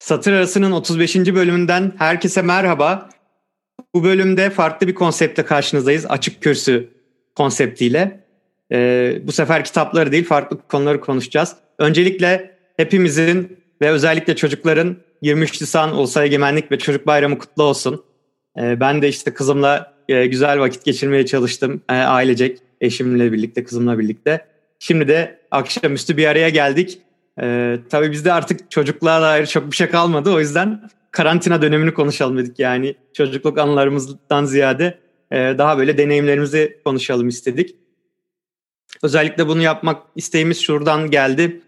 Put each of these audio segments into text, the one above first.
Satır Arası'nın 35. bölümünden herkese merhaba. Bu bölümde farklı bir konseptle karşınızdayız. Açık kürsü konseptiyle. Ee, bu sefer kitapları değil farklı konuları konuşacağız. Öncelikle hepimizin ve özellikle çocukların 23 Nisan Ulusal Egemenlik ve Çocuk Bayramı kutlu olsun. Ee, ben de işte kızımla e, güzel vakit geçirmeye çalıştım. E, ailecek, eşimle birlikte, kızımla birlikte. Şimdi de akşamüstü bir araya geldik. Ee, tabii bizde artık çocukluğa dair çok bir şey kalmadı. O yüzden karantina dönemini konuşalım dedik yani. Çocukluk anılarımızdan ziyade e, daha böyle deneyimlerimizi konuşalım istedik. Özellikle bunu yapmak isteğimiz şuradan geldi.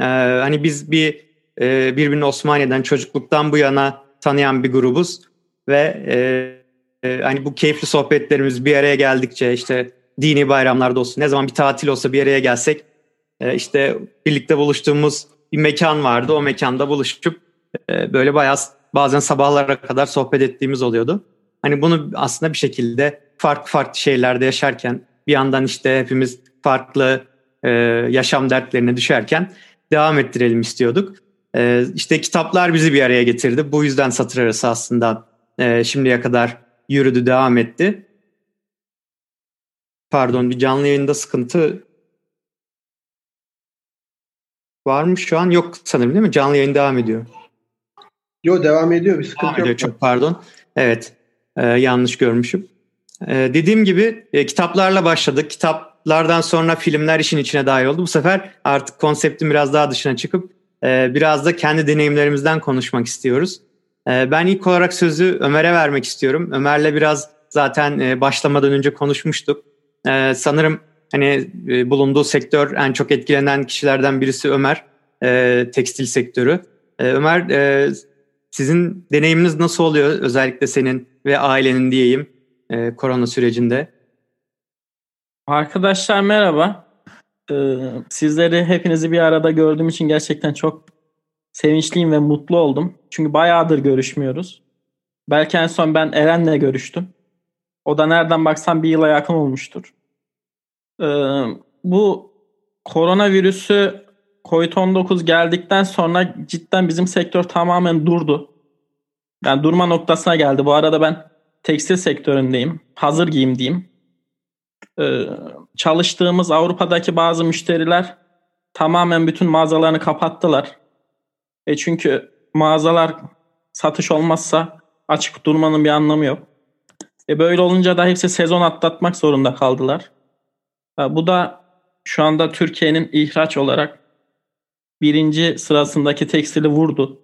Ee, hani biz bir e, birbirini Osmaniye'den çocukluktan bu yana tanıyan bir grubuz ve e, e, hani bu keyifli sohbetlerimiz bir araya geldikçe işte dini bayramlarda olsun ne zaman bir tatil olsa bir araya gelsek e, işte birlikte buluştuğumuz bir mekan vardı. O mekanda buluşup e, böyle bayağı bazen sabahlara kadar sohbet ettiğimiz oluyordu. Hani bunu aslında bir şekilde farklı farklı şeylerde yaşarken bir yandan işte hepimiz farklı e, yaşam dertlerine düşerken devam ettirelim istiyorduk. E, işte kitaplar bizi bir araya getirdi. Bu yüzden satır arası aslında e, şimdiye kadar yürüdü, devam etti. Pardon bir canlı yayında sıkıntı var mı şu an? Yok sanırım değil mi? Canlı yayın devam ediyor. Yok devam ediyor bir sıkıntı devam yok. Ediyor, çok pardon. Evet e, yanlış görmüşüm. E, dediğim gibi e, kitaplarla başladık. Kitaplardan sonra filmler işin içine dahil oldu. Bu sefer artık konseptin biraz daha dışına çıkıp e, biraz da kendi deneyimlerimizden konuşmak istiyoruz. E, ben ilk olarak sözü Ömer'e vermek istiyorum. Ömer'le biraz zaten e, başlamadan önce konuşmuştuk. E, sanırım hani e, bulunduğu sektör en çok etkilenen kişilerden birisi Ömer. E, tekstil sektörü. E, Ömer e, sizin deneyiminiz nasıl oluyor özellikle senin ve ailenin diyeyim e, korona sürecinde? Arkadaşlar merhaba. Ee, sizleri hepinizi bir arada gördüğüm için gerçekten çok sevinçliyim ve mutlu oldum. Çünkü bayağıdır görüşmüyoruz. Belki en son ben Eren'le görüştüm. O da nereden baksan bir yıla yakın olmuştur. Ee, bu koronavirüsü COVID-19 geldikten sonra cidden bizim sektör tamamen durdu. Yani durma noktasına geldi. Bu arada ben tekstil sektöründeyim. Hazır giyim diyeyim. Ee, çalıştığımız Avrupa'daki bazı müşteriler tamamen bütün mağazalarını kapattılar. E çünkü mağazalar satış olmazsa açık durmanın bir anlamı yok. E böyle olunca da hepsi sezon atlatmak zorunda kaldılar. Bu da şu anda Türkiye'nin ihraç olarak birinci sırasındaki tekstili vurdu.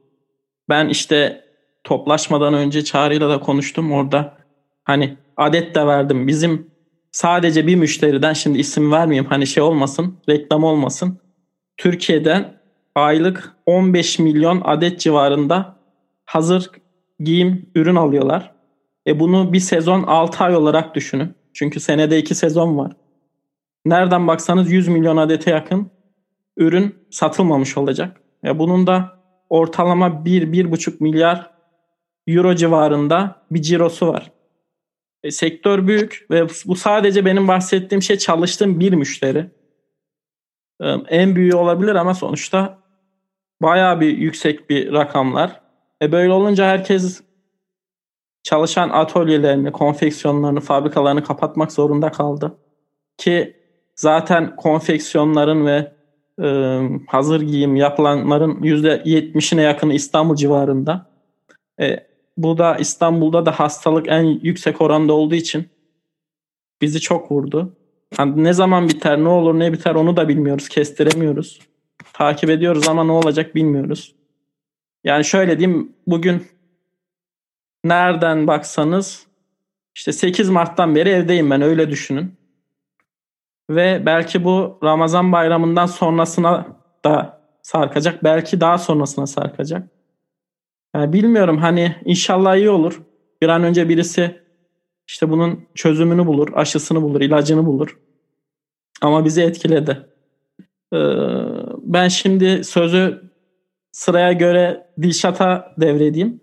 Ben işte toplaşmadan önce Çağrı'yla da konuştum orada. Hani adet de verdim. Bizim sadece bir müşteriden şimdi isim vermeyeyim hani şey olmasın, reklam olmasın. Türkiye'den aylık 15 milyon adet civarında hazır giyim ürün alıyorlar. E bunu bir sezon 6 ay olarak düşünün. Çünkü senede 2 sezon var nereden baksanız 100 milyon adete yakın ürün satılmamış olacak. Ya bunun da ortalama 1-1,5 milyar euro civarında bir cirosu var. E, sektör büyük ve bu sadece benim bahsettiğim şey çalıştığım bir müşteri. E, en büyüğü olabilir ama sonuçta bayağı bir yüksek bir rakamlar. E böyle olunca herkes çalışan atölyelerini, konfeksiyonlarını, fabrikalarını kapatmak zorunda kaldı. Ki zaten konfeksiyonların ve e, hazır giyim yapılanların %70'ine yakını İstanbul civarında. E, bu da İstanbul'da da hastalık en yüksek oranda olduğu için bizi çok vurdu. Yani ne zaman biter, ne olur, ne biter onu da bilmiyoruz, kestiremiyoruz. Takip ediyoruz ama ne olacak bilmiyoruz. Yani şöyle diyeyim, bugün nereden baksanız işte 8 Mart'tan beri evdeyim ben öyle düşünün. Ve belki bu Ramazan bayramından sonrasına da sarkacak. Belki daha sonrasına sarkacak. Yani bilmiyorum hani inşallah iyi olur. Bir an önce birisi işte bunun çözümünü bulur, aşısını bulur, ilacını bulur. Ama bizi etkiledi. Ee, ben şimdi sözü sıraya göre Dilşat'a devredeyim.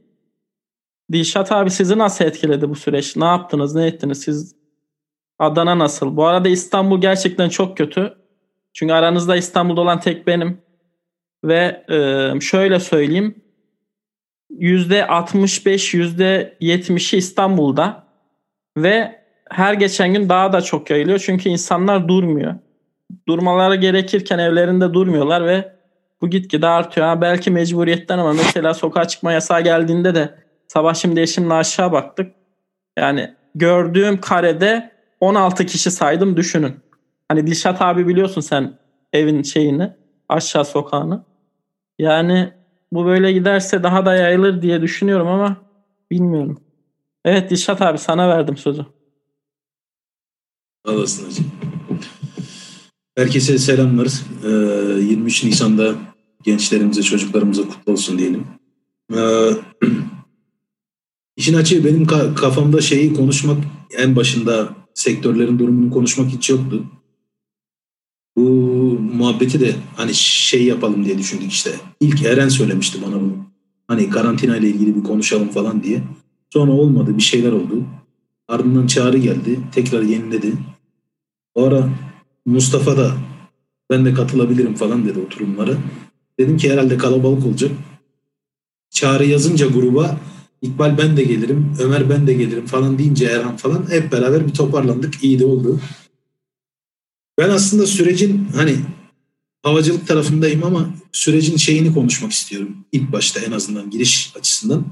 Dilşat abi sizi nasıl etkiledi bu süreç? Ne yaptınız, ne ettiniz? Siz Adana nasıl? Bu arada İstanbul gerçekten çok kötü. Çünkü aranızda İstanbul'da olan tek benim. Ve e, şöyle söyleyeyim. %65, %70'i İstanbul'da ve her geçen gün daha da çok yayılıyor. Çünkü insanlar durmuyor. Durmaları gerekirken evlerinde durmuyorlar ve bu gitgide artıyor. Ha, belki mecburiyetten ama mesela sokağa çıkma yasağı geldiğinde de sabah şimdi eşimle aşağı baktık. Yani gördüğüm karede 16 kişi saydım düşünün. Hani Dilşat abi biliyorsun sen evin şeyini aşağı sokağını. Yani bu böyle giderse daha da yayılır diye düşünüyorum ama bilmiyorum. Evet Dilşat abi sana verdim sözü. Olasın hacı. Herkese selamlar. Ee, 23 Nisan'da gençlerimize, çocuklarımıza kutlu olsun diyelim. Ee, işin açığı benim kafamda şeyi konuşmak en başında sektörlerin durumunu konuşmak hiç yoktu. Bu muhabbeti de hani şey yapalım diye düşündük işte. İlk Eren söylemişti bana bunu. Hani karantina ile ilgili bir konuşalım falan diye. Sonra olmadı bir şeyler oldu. Ardından çağrı geldi. Tekrar yeniledi. O ara Mustafa da ben de katılabilirim falan dedi oturumlara. Dedim ki herhalde kalabalık olacak. Çağrı yazınca gruba İkbal ben de gelirim, Ömer ben de gelirim falan deyince Erhan falan hep beraber bir toparlandık. İyi de oldu. Ben aslında sürecin hani havacılık tarafındayım ama sürecin şeyini konuşmak istiyorum. İlk başta en azından giriş açısından.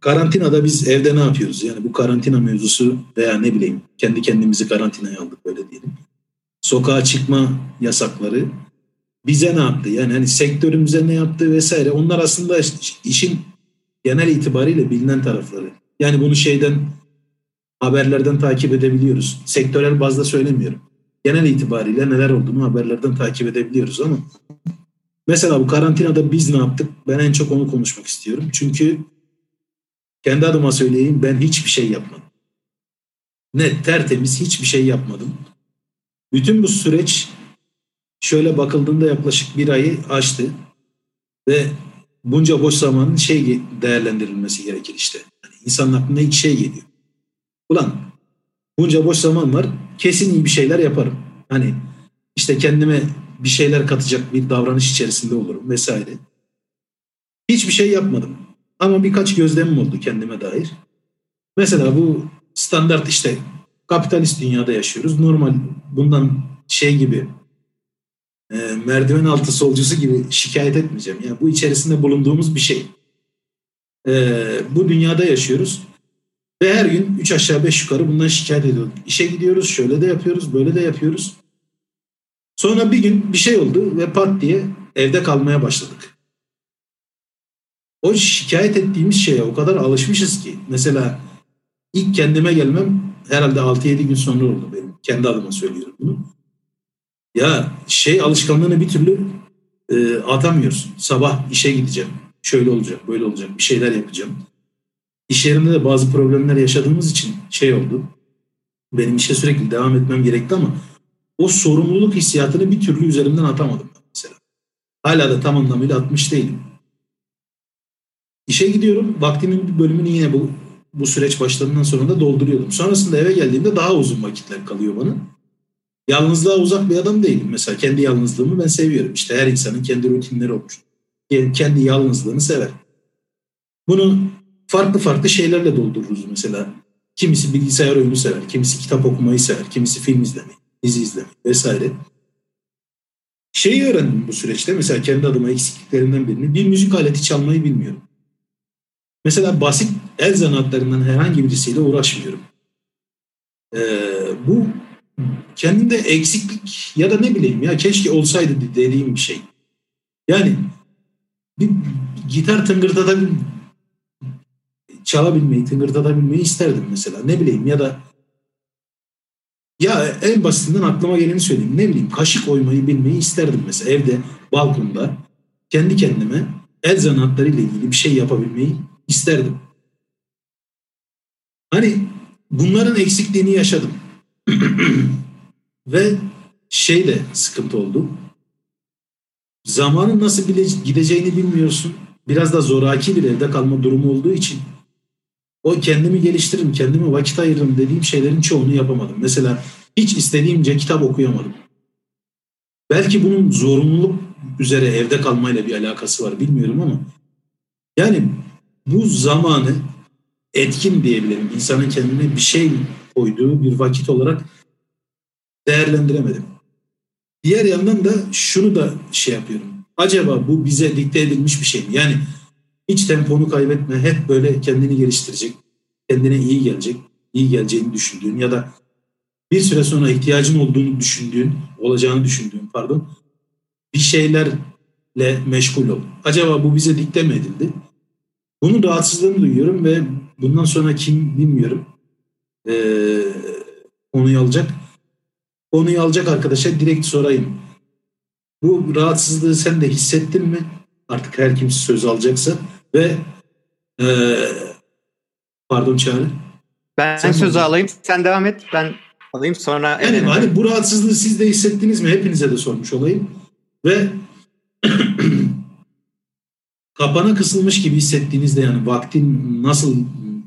Karantinada biz evde ne yapıyoruz? Yani bu karantina mevzusu veya ne bileyim kendi kendimizi karantinaya aldık böyle diyelim. Sokağa çıkma yasakları bize ne yaptı? Yani hani sektörümüze ne yaptı vesaire. Onlar aslında işin genel itibariyle bilinen tarafları. Yani bunu şeyden haberlerden takip edebiliyoruz. Sektörel bazda söylemiyorum. Genel itibariyle neler olduğunu haberlerden takip edebiliyoruz ama mesela bu karantinada biz ne yaptık? Ben en çok onu konuşmak istiyorum. Çünkü kendi adıma söyleyeyim ben hiçbir şey yapmadım. Net, tertemiz hiçbir şey yapmadım. Bütün bu süreç şöyle bakıldığında yaklaşık bir ayı aştı ve bunca boş zamanın şey değerlendirilmesi gerekir işte. Yani insanın aklına ilk şey geliyor. Ulan bunca boş zaman var kesin bir şeyler yaparım. Hani işte kendime bir şeyler katacak bir davranış içerisinde olurum vesaire. Hiçbir şey yapmadım. Ama birkaç gözlemim oldu kendime dair. Mesela bu standart işte kapitalist dünyada yaşıyoruz. Normal bundan şey gibi e, merdiven altı solcusu gibi şikayet etmeyeceğim. Yani bu içerisinde bulunduğumuz bir şey. E, bu dünyada yaşıyoruz. Ve her gün üç aşağı beş yukarı bundan şikayet ediyorduk. İşe gidiyoruz, şöyle de yapıyoruz, böyle de yapıyoruz. Sonra bir gün bir şey oldu ve pat diye evde kalmaya başladık. O şikayet ettiğimiz şeye o kadar alışmışız ki. Mesela ilk kendime gelmem herhalde 6-7 gün sonra oldu benim. Kendi adıma söylüyorum bunu. Ya şey alışkanlığını bir türlü e, atamıyorsun. Sabah işe gideceğim. Şöyle olacak, böyle olacak. Bir şeyler yapacağım. İş yerinde de bazı problemler yaşadığımız için şey oldu. Benim işe sürekli devam etmem gerekti ama o sorumluluk hissiyatını bir türlü üzerimden atamadım mesela. Hala da tam anlamıyla atmış değilim. İşe gidiyorum. Vaktimin bir bölümünü yine bu bu süreç başladığından sonra da dolduruyordum. Sonrasında eve geldiğimde daha uzun vakitler kalıyor bana. Yalnızlığa uzak bir adam değilim. Mesela kendi yalnızlığımı ben seviyorum. İşte her insanın kendi rutinleri olur. Kendi yalnızlığını sever. Bunu farklı farklı şeylerle doldururuz mesela. Kimisi bilgisayar oyunu sever, kimisi kitap okumayı sever, kimisi film izlemeyi, dizi izlemeyi vesaire. Şeyi öğrendim bu süreçte mesela kendi adıma eksikliklerimden birini. Bir müzik aleti çalmayı bilmiyorum. Mesela basit el zanaatlarından herhangi birisiyle uğraşmıyorum. Ee, bu kendimde eksiklik ya da ne bileyim ya keşke olsaydı dediğim bir şey. Yani bir gitar tıngırdatabil çalabilmeyi, tıngırdatabilmeyi isterdim mesela. Ne bileyim ya da ya en basitinden aklıma geleni söyleyeyim. Ne bileyim kaşık oymayı bilmeyi isterdim mesela evde, balkonda kendi kendime el zanaatlarıyla ilgili bir şey yapabilmeyi isterdim. Hani bunların eksikliğini yaşadım. Ve şey de sıkıntı oldu. Zamanın nasıl bile gideceğini bilmiyorsun. Biraz da zoraki bir evde kalma durumu olduğu için o kendimi geliştiririm, kendime vakit ayırırım dediğim şeylerin çoğunu yapamadım. Mesela hiç istediğimce kitap okuyamadım. Belki bunun zorunluluk üzere evde kalmayla bir alakası var bilmiyorum ama Yani bu zamanı etkin diyebilirim. İnsanın kendine bir şey koyduğu bir vakit olarak değerlendiremedim. Diğer yandan da şunu da şey yapıyorum. Acaba bu bize dikte edilmiş bir şey mi? Yani hiç temponu kaybetme, hep böyle kendini geliştirecek, kendine iyi gelecek, iyi geleceğini düşündüğün ya da bir süre sonra ihtiyacın olduğunu düşündüğün, olacağını düşündüğün pardon, bir şeylerle meşgul ol. Acaba bu bize dikte mi edildi? Bunun rahatsızlığını duyuyorum ve bundan sonra kim bilmiyorum ee, konuyu alacak. Konuyu alacak arkadaşa direkt sorayım. Bu rahatsızlığı sen de hissettin mi? Artık her kimse söz alacaksa ve ee, pardon Çağrı. Ben sen söz alayım. Sen devam et. Ben alayım sonra. Yani hani bu rahatsızlığı siz de hissettiniz mi? Hepinize de sormuş olayım. Ve kapana kısılmış gibi hissettiğinizde yani vaktin nasıl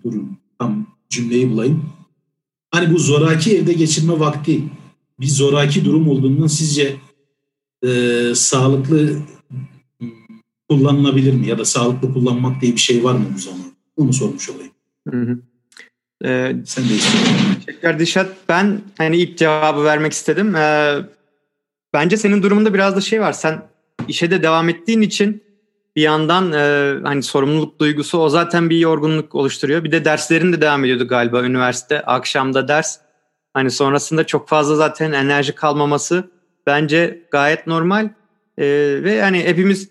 durur tam cümleyi bulayım. Hani bu zoraki evde geçirme vakti bir zoraki durum olduğundan sizce e, sağlıklı kullanılabilir mi? Ya da sağlıklı kullanmak diye bir şey var mı bu zaman? Onu sormuş olayım. Hı hı. Ee, Sen de istiyorsun. Teşekkürler Dişat. Ben hani ilk cevabı vermek istedim. Ee, bence senin durumunda biraz da şey var. Sen işe de devam ettiğin için bir yandan e, hani sorumluluk duygusu o zaten bir yorgunluk oluşturuyor. Bir de derslerin de devam ediyordu galiba üniversite. Akşamda ders. Hani sonrasında çok fazla zaten enerji kalmaması bence gayet normal. E, ve hani hepimiz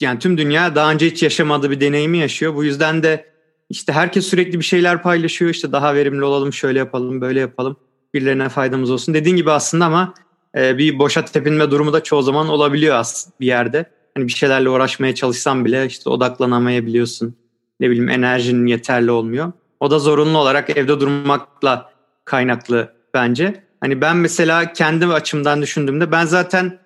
yani tüm dünya daha önce hiç yaşamadığı bir deneyimi yaşıyor. Bu yüzden de işte herkes sürekli bir şeyler paylaşıyor. İşte daha verimli olalım, şöyle yapalım, böyle yapalım. Birilerine faydamız olsun. Dediğin gibi aslında ama e, bir boşa tepinme durumu da çoğu zaman olabiliyor aslında bir yerde. Hani bir şeylerle uğraşmaya çalışsan bile işte odaklanamayabiliyorsun. Ne bileyim enerjinin yeterli olmuyor. O da zorunlu olarak evde durmakla kaynaklı bence. Hani ben mesela kendi açımdan düşündüğümde ben zaten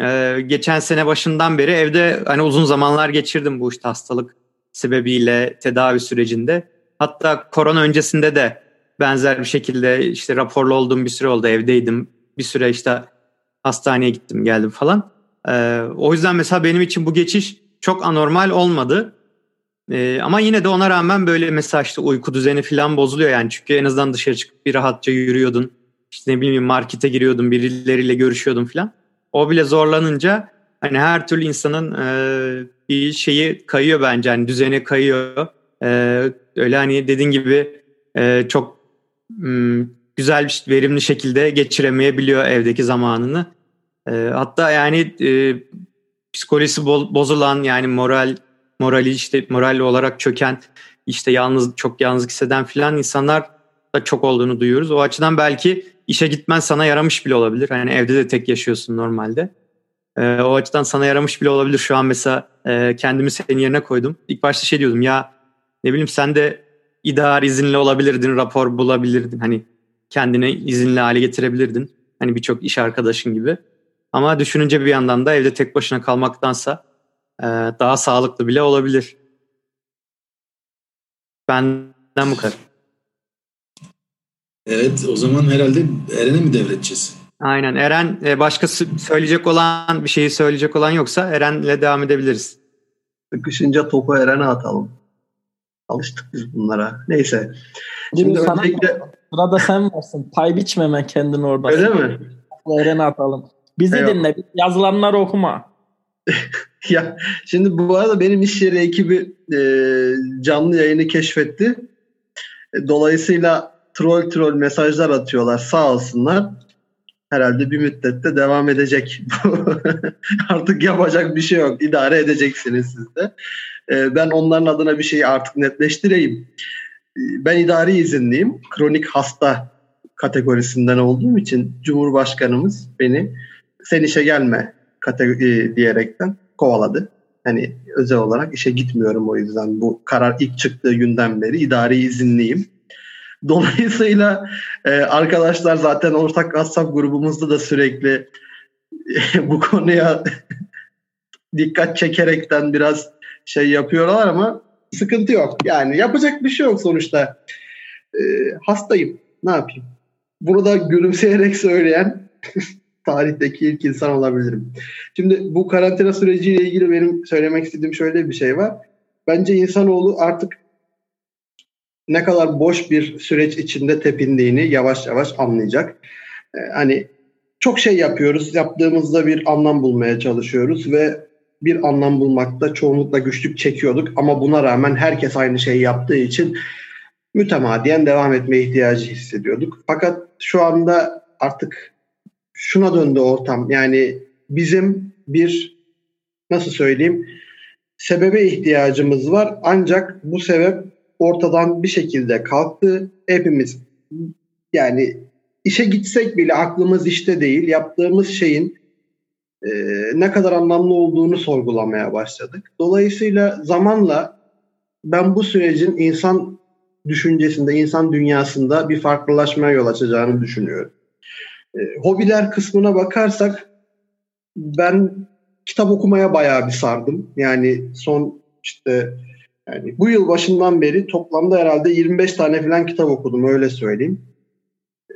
e, geçen sene başından beri evde hani uzun zamanlar geçirdim bu işte hastalık sebebiyle tedavi sürecinde. Hatta korona öncesinde de benzer bir şekilde işte raporlu olduğum bir süre oldu evdeydim. Bir süre işte hastaneye gittim geldim falan. Ee, o yüzden mesela benim için bu geçiş çok anormal olmadı. Ee, ama yine de ona rağmen böyle mesela işte uyku düzeni falan bozuluyor yani. Çünkü en azından dışarı çıkıp bir rahatça yürüyordun. İşte ne bileyim markete giriyordun birileriyle görüşüyordun falan. O bile zorlanınca hani her türlü insanın e, bir şeyi kayıyor bence. Hani düzeni kayıyor. E, öyle hani dediğin gibi e, çok m, güzel bir verimli şekilde geçiremeyebiliyor evdeki zamanını. E, hatta yani e, psikolojisi bozulan yani moral morali işte moral olarak çöken işte yalnız çok yalnız hisseden filan insanlar da çok olduğunu duyuyoruz. O açıdan belki işe gitmen sana yaramış bile olabilir. Hani evde de tek yaşıyorsun normalde. E, o açıdan sana yaramış bile olabilir. Şu an mesela e, kendimi senin yerine koydum. İlk başta şey diyordum ya ne bileyim sen de idare izinli olabilirdin, rapor bulabilirdin. Hani kendine izinli hale getirebilirdin. Hani birçok iş arkadaşın gibi. Ama düşününce bir yandan da evde tek başına kalmaktansa e, daha sağlıklı bile olabilir. Benden bu kadar. Evet o zaman herhalde Eren'e mi devredeceğiz? Aynen Eren e, başka söyleyecek olan bir şeyi söyleyecek olan yoksa Eren'le devam edebiliriz. Sıkışınca topu Eren'e atalım. Alıştık biz bunlara. Neyse. Şimdi sana öncelikle... Sırada sen varsın. Pay biçmeme kendin orada. Öyle mi? Eren'e atalım. Bizi Eyvallah. dinle. Yazılanları okuma. ya şimdi bu arada benim iş yeri ekibi e, canlı yayını keşfetti. E, dolayısıyla troll troll mesajlar atıyorlar sağ olsunlar. Herhalde bir müddette devam edecek. artık yapacak bir şey yok. İdare edeceksiniz siz de. Ee, ben onların adına bir şeyi artık netleştireyim. Ee, ben idari izinliyim. Kronik hasta kategorisinden olduğum için Cumhurbaşkanımız beni sen işe gelme kategori diyerekten kovaladı. Hani özel olarak işe gitmiyorum o yüzden bu karar ilk çıktığı günden beri idari izinliyim. Dolayısıyla e, arkadaşlar zaten ortak WhatsApp grubumuzda da sürekli e, bu konuya dikkat çekerekten biraz şey yapıyorlar ama sıkıntı yok. Yani yapacak bir şey yok sonuçta. E, hastayım. Ne yapayım? Bunu da gülümseyerek söyleyen tarihteki ilk insan olabilirim. Şimdi bu karantina süreciyle ilgili benim söylemek istediğim şöyle bir şey var. bence insanoğlu artık ne kadar boş bir süreç içinde tepindiğini yavaş yavaş anlayacak. Ee, hani çok şey yapıyoruz. Yaptığımızda bir anlam bulmaya çalışıyoruz ve bir anlam bulmakta çoğunlukla güçlük çekiyorduk ama buna rağmen herkes aynı şeyi yaptığı için mütemadiyen devam etme ihtiyacı hissediyorduk. Fakat şu anda artık şuna döndü ortam. Yani bizim bir nasıl söyleyeyim sebebe ihtiyacımız var ancak bu sebep ortadan bir şekilde kalktı. Hepimiz yani işe gitsek bile aklımız işte değil. Yaptığımız şeyin e, ne kadar anlamlı olduğunu sorgulamaya başladık. Dolayısıyla zamanla ben bu sürecin insan düşüncesinde, insan dünyasında bir farklılaşmaya yol açacağını düşünüyorum. E, hobiler kısmına bakarsak ben kitap okumaya bayağı bir sardım. Yani son işte yani bu yıl başından beri toplamda herhalde 25 tane falan kitap okudum öyle söyleyeyim. Ee,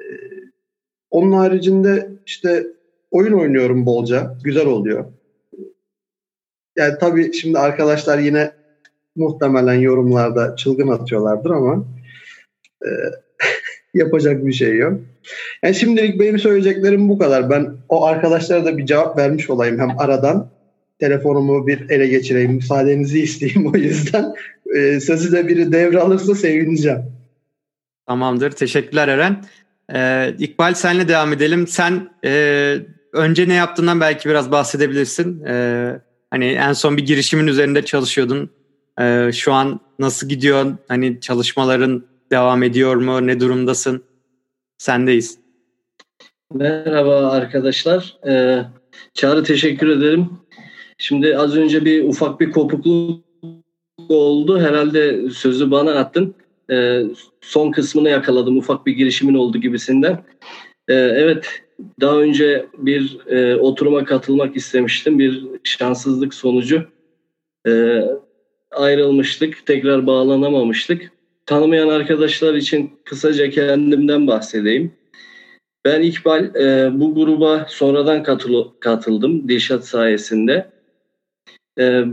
onun haricinde işte oyun oynuyorum bolca. Güzel oluyor. Yani tabii şimdi arkadaşlar yine muhtemelen yorumlarda çılgın atıyorlardır ama e, yapacak bir şey yok. Yani şimdilik benim söyleyeceklerim bu kadar. Ben o arkadaşlara da bir cevap vermiş olayım hem aradan. Telefonumu bir ele geçireyim. Müsaadenizi isteyeyim o yüzden. E, sözü de biri devralırsa sevineceğim. Tamamdır. Teşekkürler Eren. Ee, İkbal senle devam edelim. Sen e, önce ne yaptığından belki biraz bahsedebilirsin. Ee, hani en son bir girişimin üzerinde çalışıyordun. Ee, şu an nasıl gidiyor? Hani çalışmaların devam ediyor mu? Ne durumdasın? Sendeyiz. Merhaba arkadaşlar. Ee, Çağrı teşekkür ederim. Şimdi az önce bir ufak bir kopukluk oldu. Herhalde sözü bana attın. Ee, son kısmını yakaladım. Ufak bir girişimin oldu gibisinden. Ee, evet, daha önce bir e, oturuma katılmak istemiştim. Bir şanssızlık sonucu e, ayrılmıştık. Tekrar bağlanamamıştık. Tanımayan arkadaşlar için kısaca kendimden bahsedeyim. Ben İkbal e, bu gruba sonradan katıl katıldım Dilşat sayesinde. E,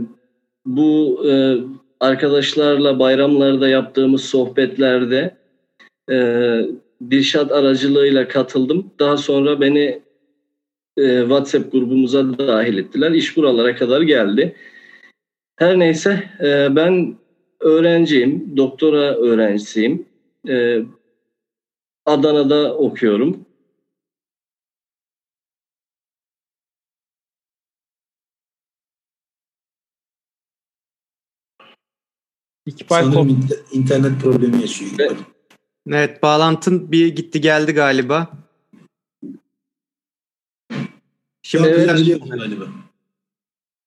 bu e, arkadaşlarla bayramlarda yaptığımız sohbetlerde e, Dilşat aracılığıyla katıldım. Daha sonra beni e, WhatsApp grubumuza dahil ettiler. İş buralara kadar geldi. Her neyse e, ben öğrenciyim, doktora öğrencisiyim. E, Adana'da okuyorum. İkbal Sanırım internet problemi yaşıyor İkbal. Evet bağlantın bir gitti geldi galiba. Şimdi evet, galiba.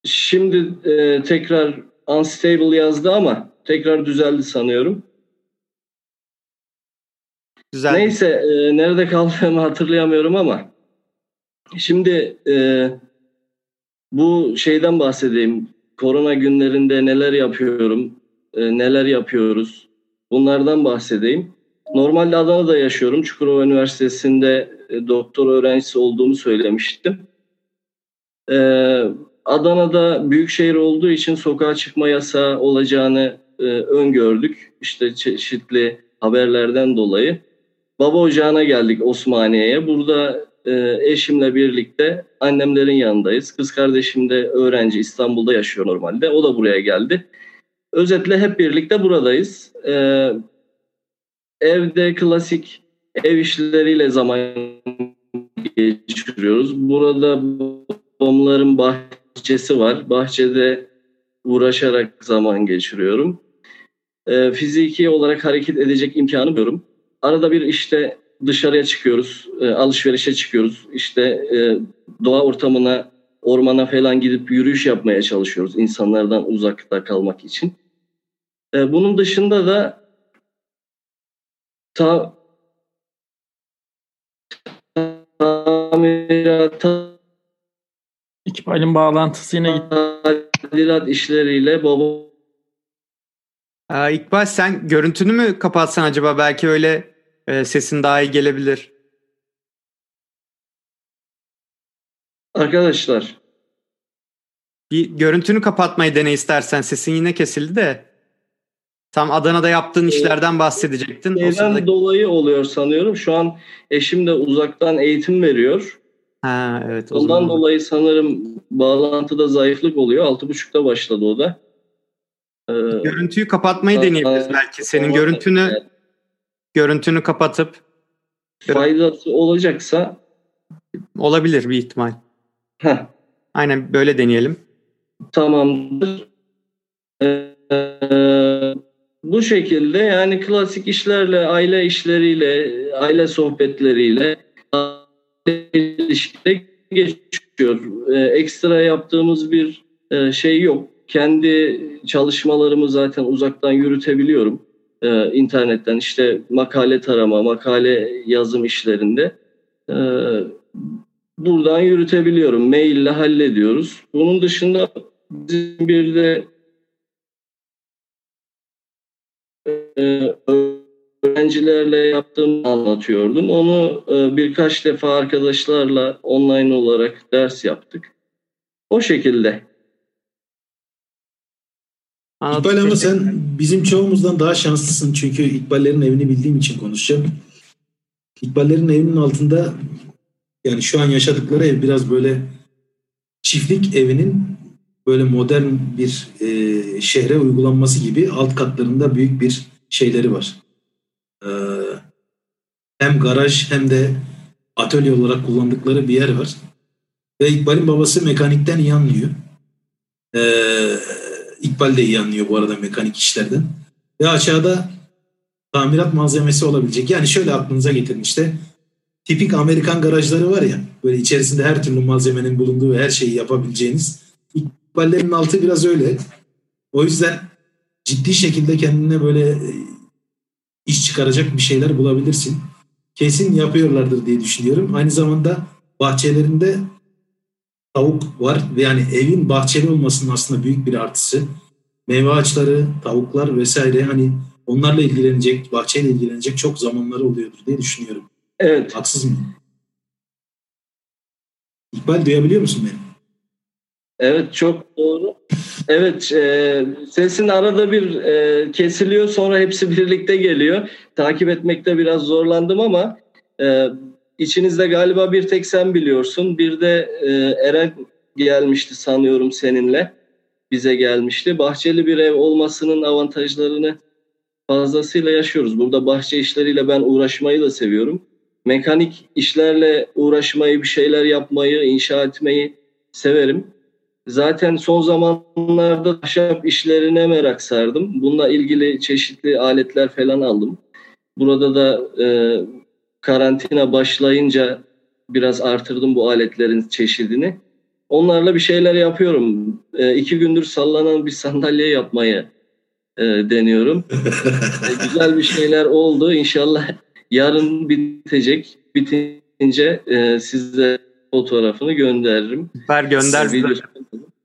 Şimdi e, tekrar unstable yazdı ama tekrar düzeldi sanıyorum. Güzel. Neyse e, nerede kaldığımı hatırlayamıyorum ama şimdi e, bu şeyden bahsedeyim. Korona günlerinde neler yapıyorum, e, neler yapıyoruz bunlardan bahsedeyim. Normalde Adana'da yaşıyorum. Çukurova Üniversitesi'nde e, doktor öğrencisi olduğumu söylemiştim. E, Adana'da büyük şehir olduğu için sokağa çıkma yasağı olacağını e, öngördük. İşte çeşitli haberlerden dolayı. Baba ocağına geldik Osmaniye'ye. Burada e, eşimle birlikte annemlerin yanındayız. Kız kardeşim de öğrenci İstanbul'da yaşıyor normalde. O da buraya geldi. Özetle hep birlikte buradayız. Ee, evde klasik ev işleriyle zaman geçiriyoruz. Burada babamların bahçesi var. Bahçede uğraşarak zaman geçiriyorum. Ee, fiziki olarak hareket edecek imkanım yok. Arada bir işte dışarıya çıkıyoruz, e, alışverişe çıkıyoruz. İşte e, doğa ortamına ormana falan gidip yürüyüş yapmaya çalışıyoruz insanlardan uzakta kalmak için. E, bunun dışında da ta, tamirata İkbal'in bağlantısı yine gitti. Tadilat işleriyle baba Aa, İkbal sen görüntünü mü kapatsan acaba? Belki öyle e, sesin daha iyi gelebilir. Arkadaşlar Bir görüntünü kapatmayı dene istersen. Sesin yine kesildi de. Tam Adana'da yaptığın işlerden bahsedecektin. O Şeyden sırada- dolayı oluyor sanıyorum. Şu an eşim de uzaktan eğitim veriyor. Ha evet. o Ondan zaman. dolayı sanırım bağlantıda zayıflık oluyor. 6.30'da başladı o da. Ee, Görüntüyü kapatmayı deneyebiliriz belki. Senin görüntünü görüntünü kapatıp faydası olacaksa olabilir bir ihtimal. heh, Aynen böyle deneyelim. tamamdır. Ee, bu şekilde yani klasik işlerle, aile işleriyle, aile sohbetleriyle ilişkide geçiyor. Ee, ekstra yaptığımız bir e, şey yok. Kendi çalışmalarımı zaten uzaktan yürütebiliyorum. Ee, internetten işte makale tarama, makale yazım işlerinde. Ee, buradan yürütebiliyorum. Maille hallediyoruz. Bunun dışında bizim bir de e, öğrencilerle yaptığımı anlatıyordum. Onu e, birkaç defa arkadaşlarla online olarak ders yaptık. O şekilde. Anladım. İkbal ama sen bizim çoğumuzdan daha şanslısın. Çünkü İkballerin evini bildiğim için konuşacağım. İkballerin evinin altında yani şu an yaşadıkları ev biraz böyle çiftlik evinin böyle modern bir e, şehre uygulanması gibi alt katlarında büyük bir şeyleri var. Ee, hem garaj hem de atölye olarak kullandıkları bir yer var. Ve İkbal'in babası mekanikten iyi anlıyor. Ee, İkbal de iyi anlıyor bu arada mekanik işlerden. Ve aşağıda tamirat malzemesi olabilecek. Yani şöyle aklınıza getirin işte. Tipik Amerikan garajları var ya. Böyle içerisinde her türlü malzemenin bulunduğu her şeyi yapabileceğiniz. İkballerin altı biraz öyle. O yüzden ciddi şekilde kendine böyle e, iş çıkaracak bir şeyler bulabilirsin. Kesin yapıyorlardır diye düşünüyorum. Aynı zamanda bahçelerinde tavuk var ve yani evin bahçeli olmasının aslında büyük bir artısı. Meyve ağaçları, tavuklar vesaire hani onlarla ilgilenecek, bahçeyle ilgilenecek çok zamanları oluyordur diye düşünüyorum. Evet. Haksız mıyım? İkbal duyabiliyor musun beni? Evet çok doğru. Evet e, sesin arada bir e, kesiliyor sonra hepsi birlikte geliyor. Takip etmekte biraz zorlandım ama e, içinizde galiba bir tek sen biliyorsun. Bir de e, Eren gelmişti sanıyorum seninle. Bize gelmişti. Bahçeli bir ev olmasının avantajlarını fazlasıyla yaşıyoruz. Burada bahçe işleriyle ben uğraşmayı da seviyorum. Mekanik işlerle uğraşmayı, bir şeyler yapmayı, inşa etmeyi severim. Zaten son zamanlarda ahşap işlerine merak sardım. Bununla ilgili çeşitli aletler falan aldım. Burada da e, karantina başlayınca biraz artırdım bu aletlerin çeşidini. Onlarla bir şeyler yapıyorum. E, iki gündür sallanan bir sandalye yapmayı e, deniyorum. E, güzel bir şeyler oldu. İnşallah yarın bitecek. Bitince e, size fotoğrafını gönderirim. Ver gönder. Video-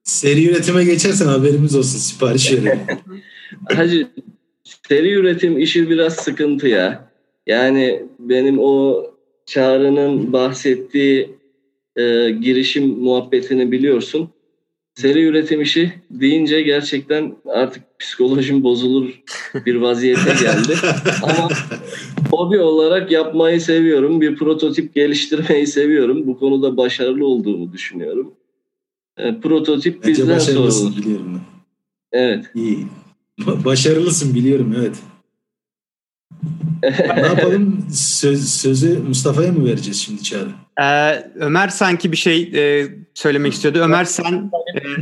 Seri üretime geçersen haberimiz olsun. Sipariş verelim. Hacı seri üretim işi biraz sıkıntı ya. Yani benim o Çağrı'nın bahsettiği e, girişim muhabbetini biliyorsun. Seri üretim işi deyince gerçekten artık psikolojim bozulur bir vaziyete geldi. Ama hobi olarak yapmayı seviyorum. Bir prototip geliştirmeyi seviyorum. Bu konuda başarılı olduğumu düşünüyorum. E, prototip Bence bizden ben. Evet. İyi. Ba- Başarılısın biliyorum evet. Ne yapalım? Söz, sözü Mustafa'ya mı vereceğiz şimdi Çağrı? Ee, Ömer sanki bir şey e, söylemek istiyordu. Ömer sen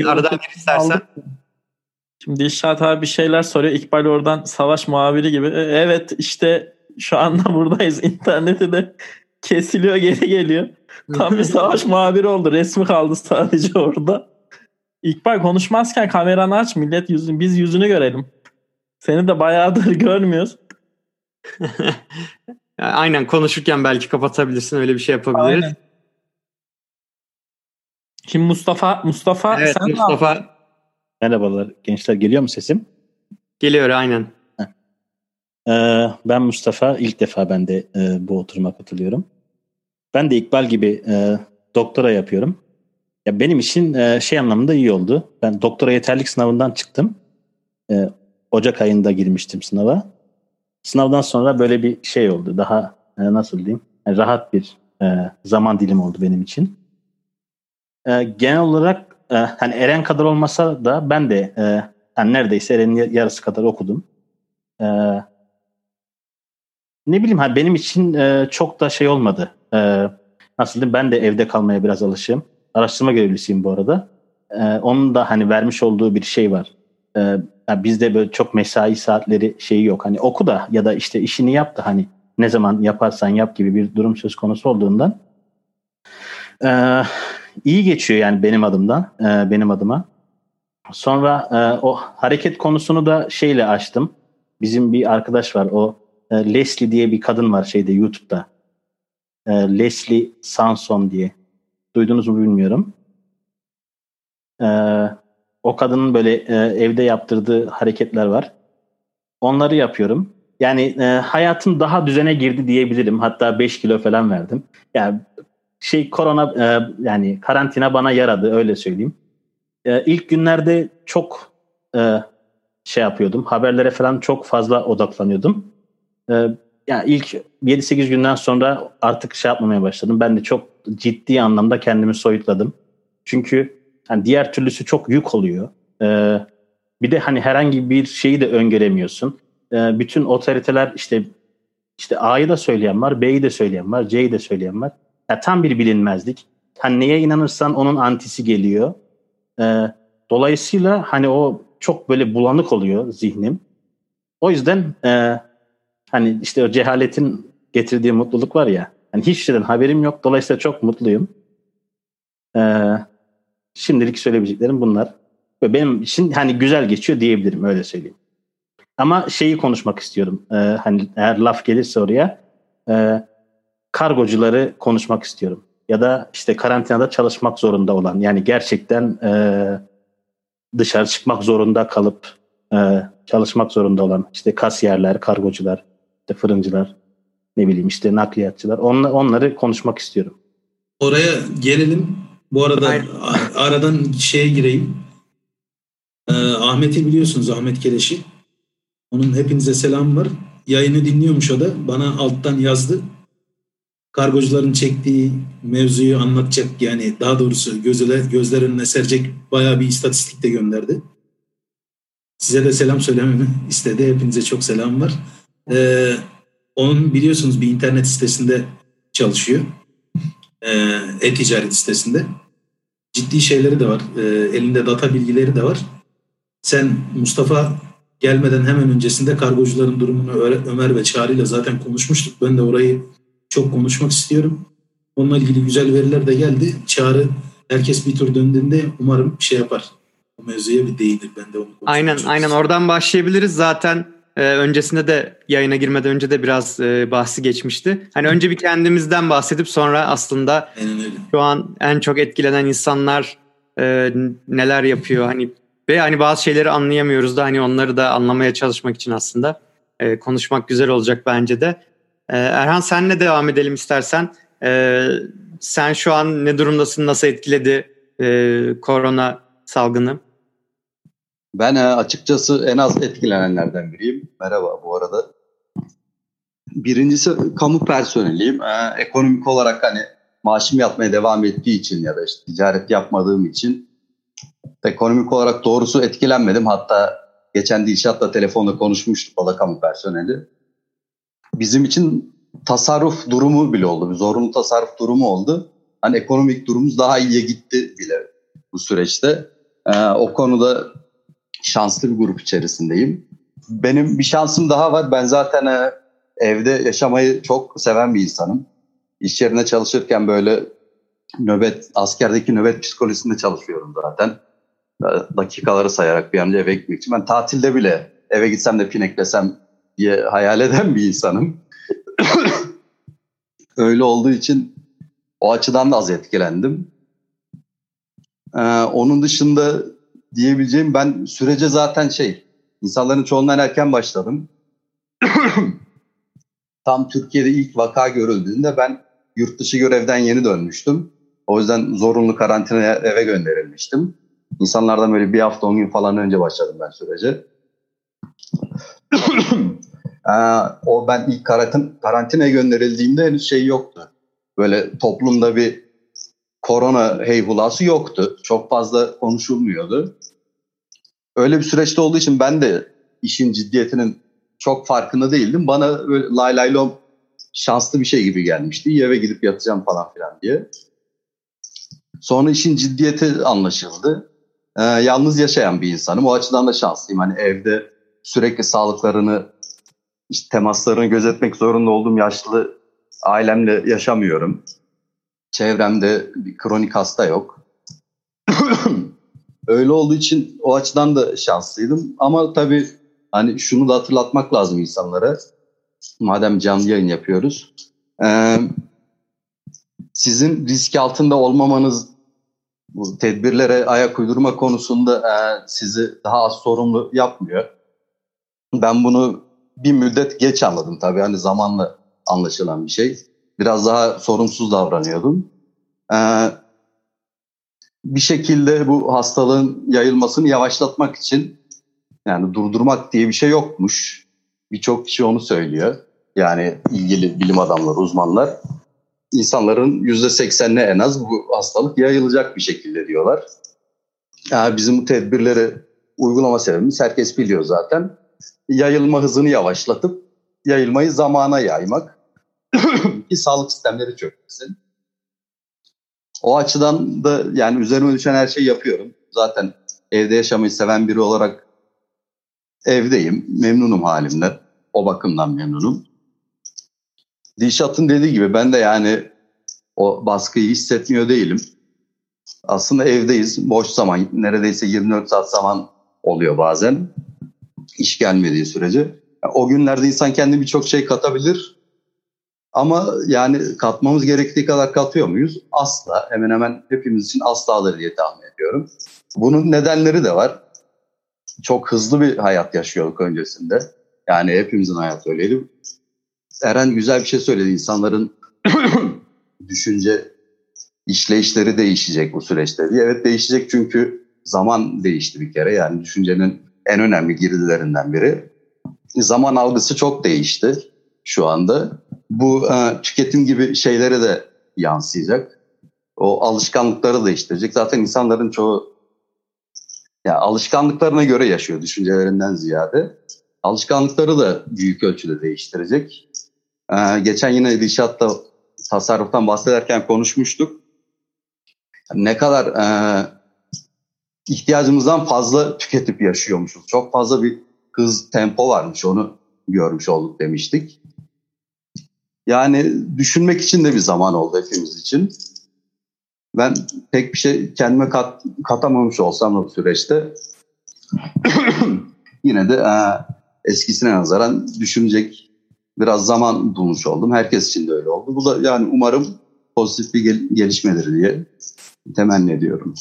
e, aradan gir istersen. Şimdi İşat abi bir şeyler soruyor. İkbal oradan savaş muhabiri gibi. E, Evet işte şu anda buradayız. İnterneti de kesiliyor geri geliyor. Tam bir savaş muhabiri oldu. Resmi kaldı sadece orada. İkbal konuşmazken kameranı aç millet yüzünü biz yüzünü görelim. Seni de bayağıdır görmüyoruz. Aynen konuşurken belki kapatabilirsin öyle bir şey yapabiliriz. Aynen. Şimdi Mustafa Mustafa Evet sen ne Mustafa Merhabalar gençler geliyor mu sesim? geliyor aynen. Ee, ben Mustafa ilk defa ben de e, bu oturuma katılıyorum. Ben de İkbal gibi e, doktora yapıyorum. Ya benim için e, şey anlamında iyi oldu. Ben doktora yeterlik sınavından çıktım. E, Ocak ayında girmiştim sınava. Sınavdan sonra böyle bir şey oldu. Daha e, nasıl diyeyim? Yani rahat bir e, zaman dilim oldu benim için. E, genel olarak e, hani Eren kadar olmasa da ben de e, yani neredeyse Eren'in yarısı kadar okudum. E, ne bileyim hani benim için e, çok da şey olmadı. E, nasıl diyeyim? Ben de evde kalmaya biraz alışığım. Araştırma görevlisiyim bu arada. E, onun da hani vermiş olduğu bir şey var. E, bizde böyle çok mesai saatleri şeyi yok. Hani oku da ya da işte işini yap da hani ne zaman yaparsan yap gibi bir durum söz konusu olduğundan e, iyi geçiyor yani benim adımdan, e, benim adıma. Sonra e, o hareket konusunu da şeyle açtım. Bizim bir arkadaş var o e, Leslie diye bir kadın var şeyde YouTube'da. E, Leslie Sanson diye. Duydunuz mu bilmiyorum. E, o kadının böyle e, evde yaptırdığı hareketler var. Onları yapıyorum. Yani e, hayatım daha düzene girdi diyebilirim. Hatta 5 kilo falan verdim. Yani şey korona e, yani karantina bana yaradı öyle söyleyeyim. E, ilk günlerde çok e, şey yapıyordum. Haberlere falan çok fazla odaklanıyordum. E, yani ilk 7-8 günden sonra artık şey yapmamaya başladım. Ben de çok ciddi anlamda kendimi soyutladım. Çünkü yani diğer türlüsü çok yük oluyor. E, bir de hani herhangi bir şeyi de öngöremiyorsun. E, bütün otoriteler işte işte A'yı da söyleyen var, B'yi de söyleyen var, C'yi de söyleyen var. Yani tam bir bilinmezlik. Hani neye inanırsan onun antisi geliyor. E, dolayısıyla hani o çok böyle bulanık oluyor zihnim. O yüzden e, hani işte o cehaletin getirdiği mutluluk var ya. Hani hiç şeyden haberim yok. Dolayısıyla çok mutluyum. E, şimdilik söyleyebileceklerim bunlar. Ve benim için hani güzel geçiyor diyebilirim öyle söyleyeyim. Ama şeyi konuşmak istiyorum. E, hani eğer laf gelirse oraya e, kargocuları konuşmak istiyorum. Ya da işte karantinada çalışmak zorunda olan yani gerçekten e, dışarı çıkmak zorunda kalıp e, çalışmak zorunda olan işte kasiyerler, kargocular, işte fırıncılar, ne bileyim işte nakliyatçılar onla, onları konuşmak istiyorum. Oraya gelelim. Bu arada Aynen. aradan şeye gireyim. Ee, Ahmet'i biliyorsunuz Ahmet Keleş'i. Onun hepinize selam var. Yayını dinliyormuş o da. Bana alttan yazdı kargocuların çektiği mevzuyu anlatacak yani daha doğrusu gözle, gözler önüne serecek bayağı bir istatistik de gönderdi. Size de selam söylememi istedi. Hepinize çok selam var. Ee, onun biliyorsunuz bir internet sitesinde çalışıyor. Ee, e-ticaret sitesinde. Ciddi şeyleri de var. Ee, elinde data bilgileri de var. Sen Mustafa gelmeden hemen öncesinde kargocuların durumunu Ömer ve Çağrı ile zaten konuşmuştuk. Ben de orayı çok konuşmak istiyorum. Onunla ilgili güzel veriler de geldi. Çağrı herkes bir tur döndüğünde umarım bir şey yapar. O mevzuya bir değinir. Ben de onu Aynen aynen oradan başlayabiliriz. Zaten e, öncesinde de yayına girmeden önce de biraz e, bahsi geçmişti. Hani önce bir kendimizden bahsedip sonra aslında şu an en çok etkilenen insanlar e, neler yapıyor hani ve hani bazı şeyleri anlayamıyoruz da hani onları da anlamaya çalışmak için aslında e, konuşmak güzel olacak bence de. Ee, Erhan senle devam edelim istersen. Ee, sen şu an ne durumdasın? Nasıl etkiledi e, korona salgını? Ben e, açıkçası en az etkilenenlerden biriyim. Merhaba bu arada. Birincisi kamu personeliyim. Ee, ekonomik olarak hani maaşım yatmaya devam ettiği için ya da işte ticaret yapmadığım için ekonomik olarak doğrusu etkilenmedim. Hatta geçen Dilşat'la telefonda konuşmuştuk o da kamu personeli bizim için tasarruf durumu bile oldu. Bir zorunlu tasarruf durumu oldu. Hani ekonomik durumumuz daha iyiye gitti bile bu süreçte. Ee, o konuda şanslı bir grup içerisindeyim. Benim bir şansım daha var. Ben zaten e, evde yaşamayı çok seven bir insanım. İş yerinde çalışırken böyle nöbet, askerdeki nöbet psikolojisinde çalışıyorum zaten. Dakikaları sayarak bir an önce eve gitmek için. Ben tatilde bile eve gitsem de pineklesem diye hayal eden bir insanım. Öyle olduğu için o açıdan da az etkilendim. Ee, onun dışında diyebileceğim ben sürece zaten şey insanların çoğundan erken başladım. Tam Türkiye'de ilk vaka görüldüğünde ben yurt dışı görevden yeni dönmüştüm. O yüzden zorunlu karantinaya eve gönderilmiştim. İnsanlardan böyle bir hafta on gün falan önce başladım ben sürece. ee, o ben ilk karantin, karantinaya gönderildiğimde henüz şey yoktu. Böyle toplumda bir korona heyhulası yoktu. Çok fazla konuşulmuyordu. Öyle bir süreçte olduğu için ben de işin ciddiyetinin çok farkında değildim. Bana böyle lay lay lom şanslı bir şey gibi gelmişti. Eve gidip yatacağım falan filan diye. Sonra işin ciddiyeti anlaşıldı. Ee, yalnız yaşayan bir insanım. O açıdan da şanslıyım. Hani evde sürekli sağlıklarını, işte temaslarını gözetmek zorunda olduğum yaşlı ailemle yaşamıyorum. Çevremde bir kronik hasta yok. Öyle olduğu için o açıdan da şanslıydım. Ama tabii hani şunu da hatırlatmak lazım insanlara. Madem canlı yayın yapıyoruz. Ee, sizin risk altında olmamanız bu tedbirlere ayak uydurma konusunda e, sizi daha az sorumlu yapmıyor. Ben bunu bir müddet geç anladım tabii hani zamanla anlaşılan bir şey. Biraz daha sorumsuz davranıyordum. Ee, bir şekilde bu hastalığın yayılmasını yavaşlatmak için yani durdurmak diye bir şey yokmuş. Birçok kişi onu söylüyor. Yani ilgili bilim adamları, uzmanlar insanların %80'ine en az bu hastalık yayılacak bir şekilde diyorlar. Yani bizim bu tedbirleri uygulama sebebimiz herkes biliyor zaten. Yayılma hızını yavaşlatıp yayılmayı zamana yaymak ki sağlık sistemleri çökmesin. O açıdan da yani üzerime düşen her şeyi yapıyorum. Zaten evde yaşamayı seven biri olarak evdeyim. Memnunum halimden. O bakımdan memnunum. Dişat'ın dediği gibi ben de yani o baskıyı hissetmiyor değilim. Aslında evdeyiz. Boş zaman neredeyse 24 saat zaman oluyor bazen. İş gelmediği sürece. O günlerde insan kendi birçok şey katabilir. Ama yani katmamız gerektiği kadar katıyor muyuz? Asla. Hemen hemen hepimiz için asladır diye tahmin ediyorum. Bunun nedenleri de var. Çok hızlı bir hayat yaşıyorduk öncesinde. Yani hepimizin hayatı öyleydi. Eren güzel bir şey söyledi. İnsanların düşünce işleyişleri değişecek bu süreçte diye. Evet değişecek çünkü zaman değişti bir kere. Yani düşüncenin en önemli girdilerinden biri. Zaman algısı çok değişti şu anda. Bu e, tüketim gibi şeylere de yansıyacak. O alışkanlıkları değiştirecek. Zaten insanların çoğu ya alışkanlıklarına göre yaşıyor düşüncelerinden ziyade. Alışkanlıkları da büyük ölçüde değiştirecek. Ee, geçen yine İrşat'ta tasarruftan bahsederken konuşmuştuk. Ne kadar e, ihtiyacımızdan fazla tüketip yaşıyormuşuz. Çok fazla bir hız, tempo varmış onu görmüş olduk demiştik. Yani düşünmek için de bir zaman oldu hepimiz için. Ben pek bir şey kendime kat, katamamış olsam o süreçte yine de e, eskisine nazaran düşünecek biraz zaman bulmuş oldum. Herkes için de öyle oldu. Bu da yani umarım pozitif bir gel- gelişmedir diye temenni ediyorum.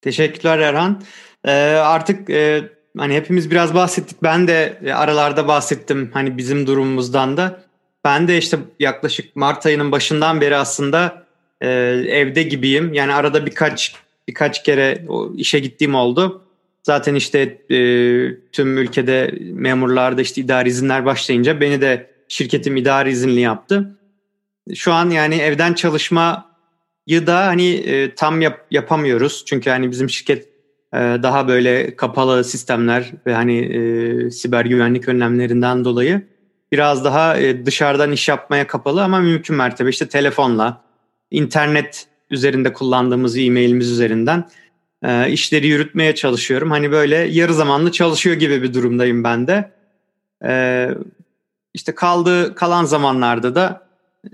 Teşekkürler Erhan. Ee, artık e, hani hepimiz biraz bahsettik. Ben de e, aralarda bahsettim hani bizim durumumuzdan da. Ben de işte yaklaşık Mart ayının başından beri aslında e, evde gibiyim. Yani arada birkaç birkaç kere işe gittiğim oldu. Zaten işte e, tüm ülkede memurlarda işte idari izinler başlayınca beni de şirketim idari izinli yaptı. Şu an yani evden çalışmayı da hani e, tam yap, yapamıyoruz. Çünkü hani bizim şirket daha böyle kapalı sistemler ve hani e, siber güvenlik önlemlerinden dolayı biraz daha e, dışarıdan iş yapmaya kapalı ama mümkün mertebe işte telefonla, internet üzerinde kullandığımız e-mailimiz üzerinden e, işleri yürütmeye çalışıyorum. Hani böyle yarı zamanlı çalışıyor gibi bir durumdayım ben de. E, işte kaldığı kalan zamanlarda da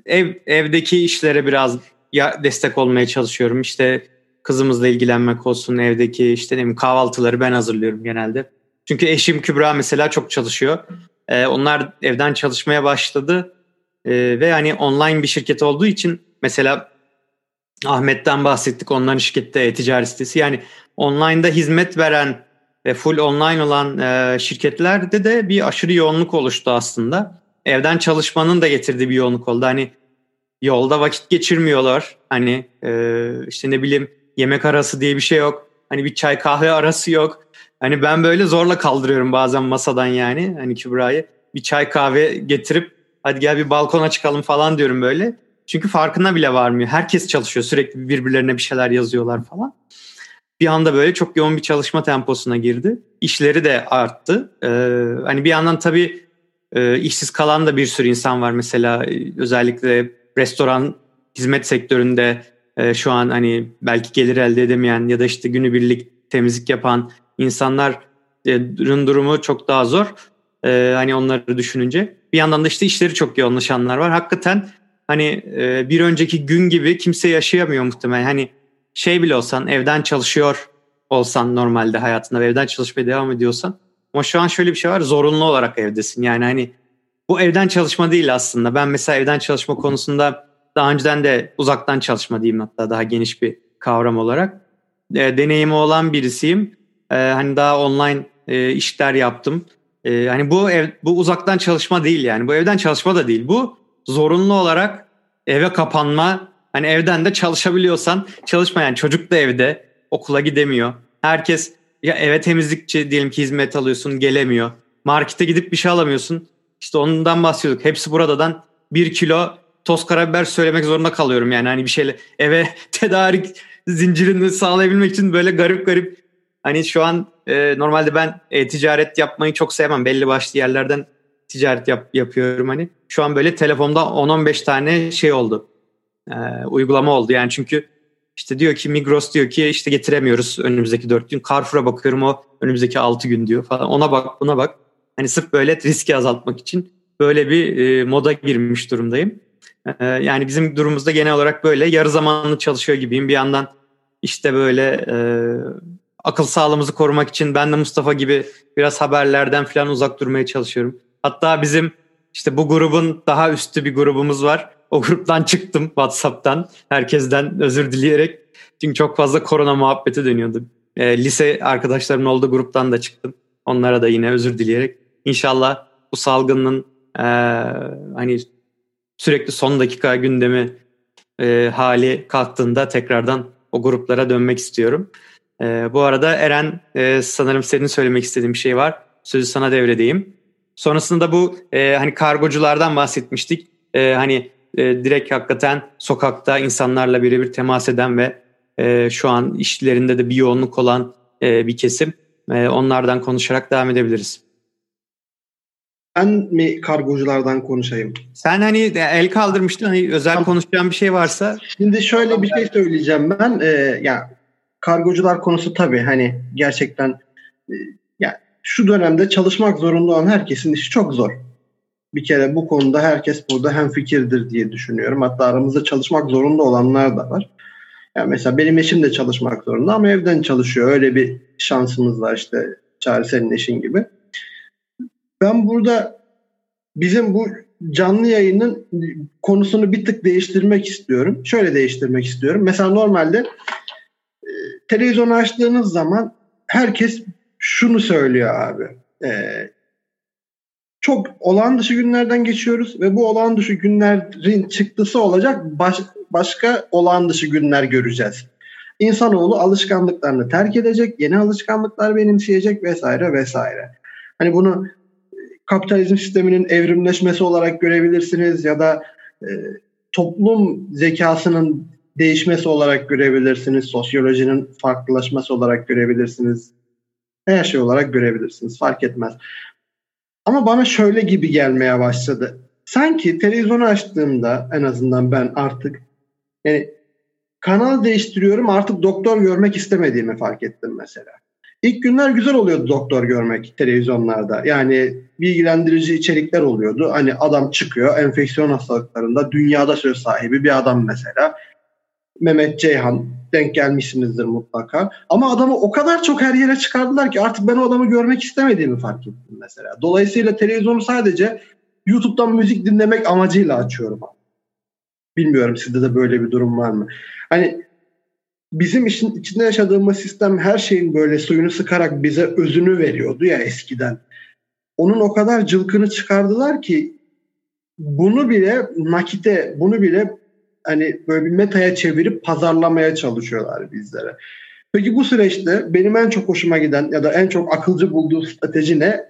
ev evdeki işlere biraz ya destek olmaya çalışıyorum. İşte kızımızla ilgilenmek olsun evdeki işte ne bileyim kahvaltıları ben hazırlıyorum genelde. Çünkü eşim Kübra mesela çok çalışıyor. Ee, onlar evden çalışmaya başladı ee, ve hani online bir şirket olduğu için mesela Ahmet'ten bahsettik. Onların şirkette e-ticaret sitesi. Yani online'da hizmet veren ve full online olan e, şirketlerde de bir aşırı yoğunluk oluştu aslında. Evden çalışmanın da getirdiği bir yoğunluk oldu. Hani yolda vakit geçirmiyorlar. Hani e, işte ne bileyim yemek arası diye bir şey yok. Hani bir çay kahve arası yok. Hani ben böyle zorla kaldırıyorum bazen masadan yani hani Kübra'yı. Bir çay kahve getirip hadi gel bir balkona çıkalım falan diyorum böyle. Çünkü farkına bile varmıyor. Herkes çalışıyor. Sürekli birbirlerine bir şeyler yazıyorlar falan. Bir anda böyle çok yoğun bir çalışma temposuna girdi. İşleri de arttı. Ee, hani bir yandan tabii e, işsiz kalan da bir sürü insan var. Mesela e, özellikle restoran hizmet sektöründe e, şu an hani belki gelir elde edemeyen ya da işte günübirlik temizlik yapan insanların durumu çok daha zor. E, hani onları düşününce. Bir yandan da işte işleri çok yoğunlaşanlar var. Hakikaten hani e, bir önceki gün gibi kimse yaşayamıyor muhtemelen. Hani şey bile olsan evden çalışıyor olsan normalde hayatında ve evden çalışmaya devam ediyorsan ama şu an şöyle bir şey var zorunlu olarak evdesin. Yani hani bu evden çalışma değil aslında. Ben mesela evden çalışma konusunda daha önceden de uzaktan çalışma diyeyim hatta daha geniş bir kavram olarak. E, deneyimi olan birisiyim. E, hani daha online e, işler yaptım. E, hani bu ev bu uzaktan çalışma değil yani. Bu evden çalışma da değil. Bu zorunlu olarak eve kapanma. Hani evden de çalışabiliyorsan çalışmayan çocuk da evde okula gidemiyor. Herkes ya eve temizlikçi diyelim ki hizmet alıyorsun gelemiyor. Markete gidip bir şey alamıyorsun. İşte ondan bahsediyorduk. Hepsi buradadan bir kilo toz karabiber söylemek zorunda kalıyorum yani. Hani bir şeyle eve tedarik zincirini sağlayabilmek için böyle garip garip. Hani şu an e, normalde ben e, ticaret yapmayı çok sevmem. Belli başlı yerlerden ticaret yap, yapıyorum hani. Şu an böyle telefonda 10-15 tane şey oldu. E, uygulama oldu yani. Çünkü işte diyor ki Migros diyor ki işte getiremiyoruz önümüzdeki 4 gün. Carrefour'a bakıyorum o önümüzdeki 6 gün diyor falan. Ona bak buna bak. Hani sırf böyle riski azaltmak için böyle bir e, moda girmiş durumdayım. Ee, yani bizim durumumuzda genel olarak böyle yarı zamanlı çalışıyor gibiyim. Bir yandan işte böyle e, akıl sağlığımızı korumak için ben de Mustafa gibi biraz haberlerden falan uzak durmaya çalışıyorum. Hatta bizim işte bu grubun daha üstü bir grubumuz var. O gruptan çıktım WhatsApp'tan. Herkesten özür dileyerek. Çünkü çok fazla korona muhabbeti dönüyordu. E, lise arkadaşlarımın olduğu gruptan da çıktım. Onlara da yine özür dileyerek. İnşallah bu salgının e, hani sürekli son dakika gündemi e, hali kalktığında tekrardan o gruplara dönmek istiyorum. E, bu arada Eren e, sanırım senin söylemek istediğin bir şey var. Sözü sana devredeyim. Sonrasında bu e, hani kargoculardan bahsetmiştik. E, hani e, direkt hakikaten sokakta insanlarla birebir temas eden ve e, şu an işlerinde de bir yoğunluk olan e, bir kesim. E, onlardan konuşarak devam edebiliriz ben mi kargoculardan konuşayım? Sen hani el kaldırmıştın hani özel tamam. konuşacağın bir şey varsa. Şimdi şöyle bir şey söyleyeceğim ben. Ee, ya kargocular konusu tabii hani gerçekten e, ya şu dönemde çalışmak zorunda olan herkesin işi çok zor. Bir kere bu konuda herkes burada hem fikirdir diye düşünüyorum. Hatta aramızda çalışmak zorunda olanlar da var. Yani mesela benim eşim de çalışmak zorunda ama evden çalışıyor. Öyle bir şansımız var işte Çağrı senin eşin gibi. Ben burada bizim bu canlı yayının konusunu bir tık değiştirmek istiyorum. Şöyle değiştirmek istiyorum. Mesela normalde e, televizyonu açtığınız zaman herkes şunu söylüyor abi. E, çok olağan dışı günlerden geçiyoruz ve bu olağan dışı günlerin çıktısı olacak baş, başka olağan dışı günler göreceğiz. İnsanoğlu alışkanlıklarını terk edecek, yeni alışkanlıklar benimseyecek vesaire vesaire. Hani bunu kapitalizm sisteminin evrimleşmesi olarak görebilirsiniz ya da e, toplum zekasının değişmesi olarak görebilirsiniz. Sosyolojinin farklılaşması olarak görebilirsiniz. Her şey olarak görebilirsiniz. Fark etmez. Ama bana şöyle gibi gelmeye başladı. Sanki televizyonu açtığımda en azından ben artık yani kanal değiştiriyorum artık doktor görmek istemediğimi fark ettim mesela. İlk günler güzel oluyordu doktor görmek televizyonlarda. Yani bilgilendirici içerikler oluyordu. Hani adam çıkıyor enfeksiyon hastalıklarında dünyada söz sahibi bir adam mesela. Mehmet Ceyhan denk gelmişsinizdir mutlaka. Ama adamı o kadar çok her yere çıkardılar ki artık ben o adamı görmek istemediğimi fark ettim mesela. Dolayısıyla televizyonu sadece YouTube'dan müzik dinlemek amacıyla açıyorum. Bilmiyorum sizde de böyle bir durum var mı? Hani bizim işin içinde yaşadığımız sistem her şeyin böyle suyunu sıkarak bize özünü veriyordu ya eskiden. Onun o kadar cılkını çıkardılar ki bunu bile nakite, bunu bile hani böyle bir metaya çevirip pazarlamaya çalışıyorlar bizlere. Peki bu süreçte benim en çok hoşuma giden ya da en çok akılcı bulduğum strateji ne?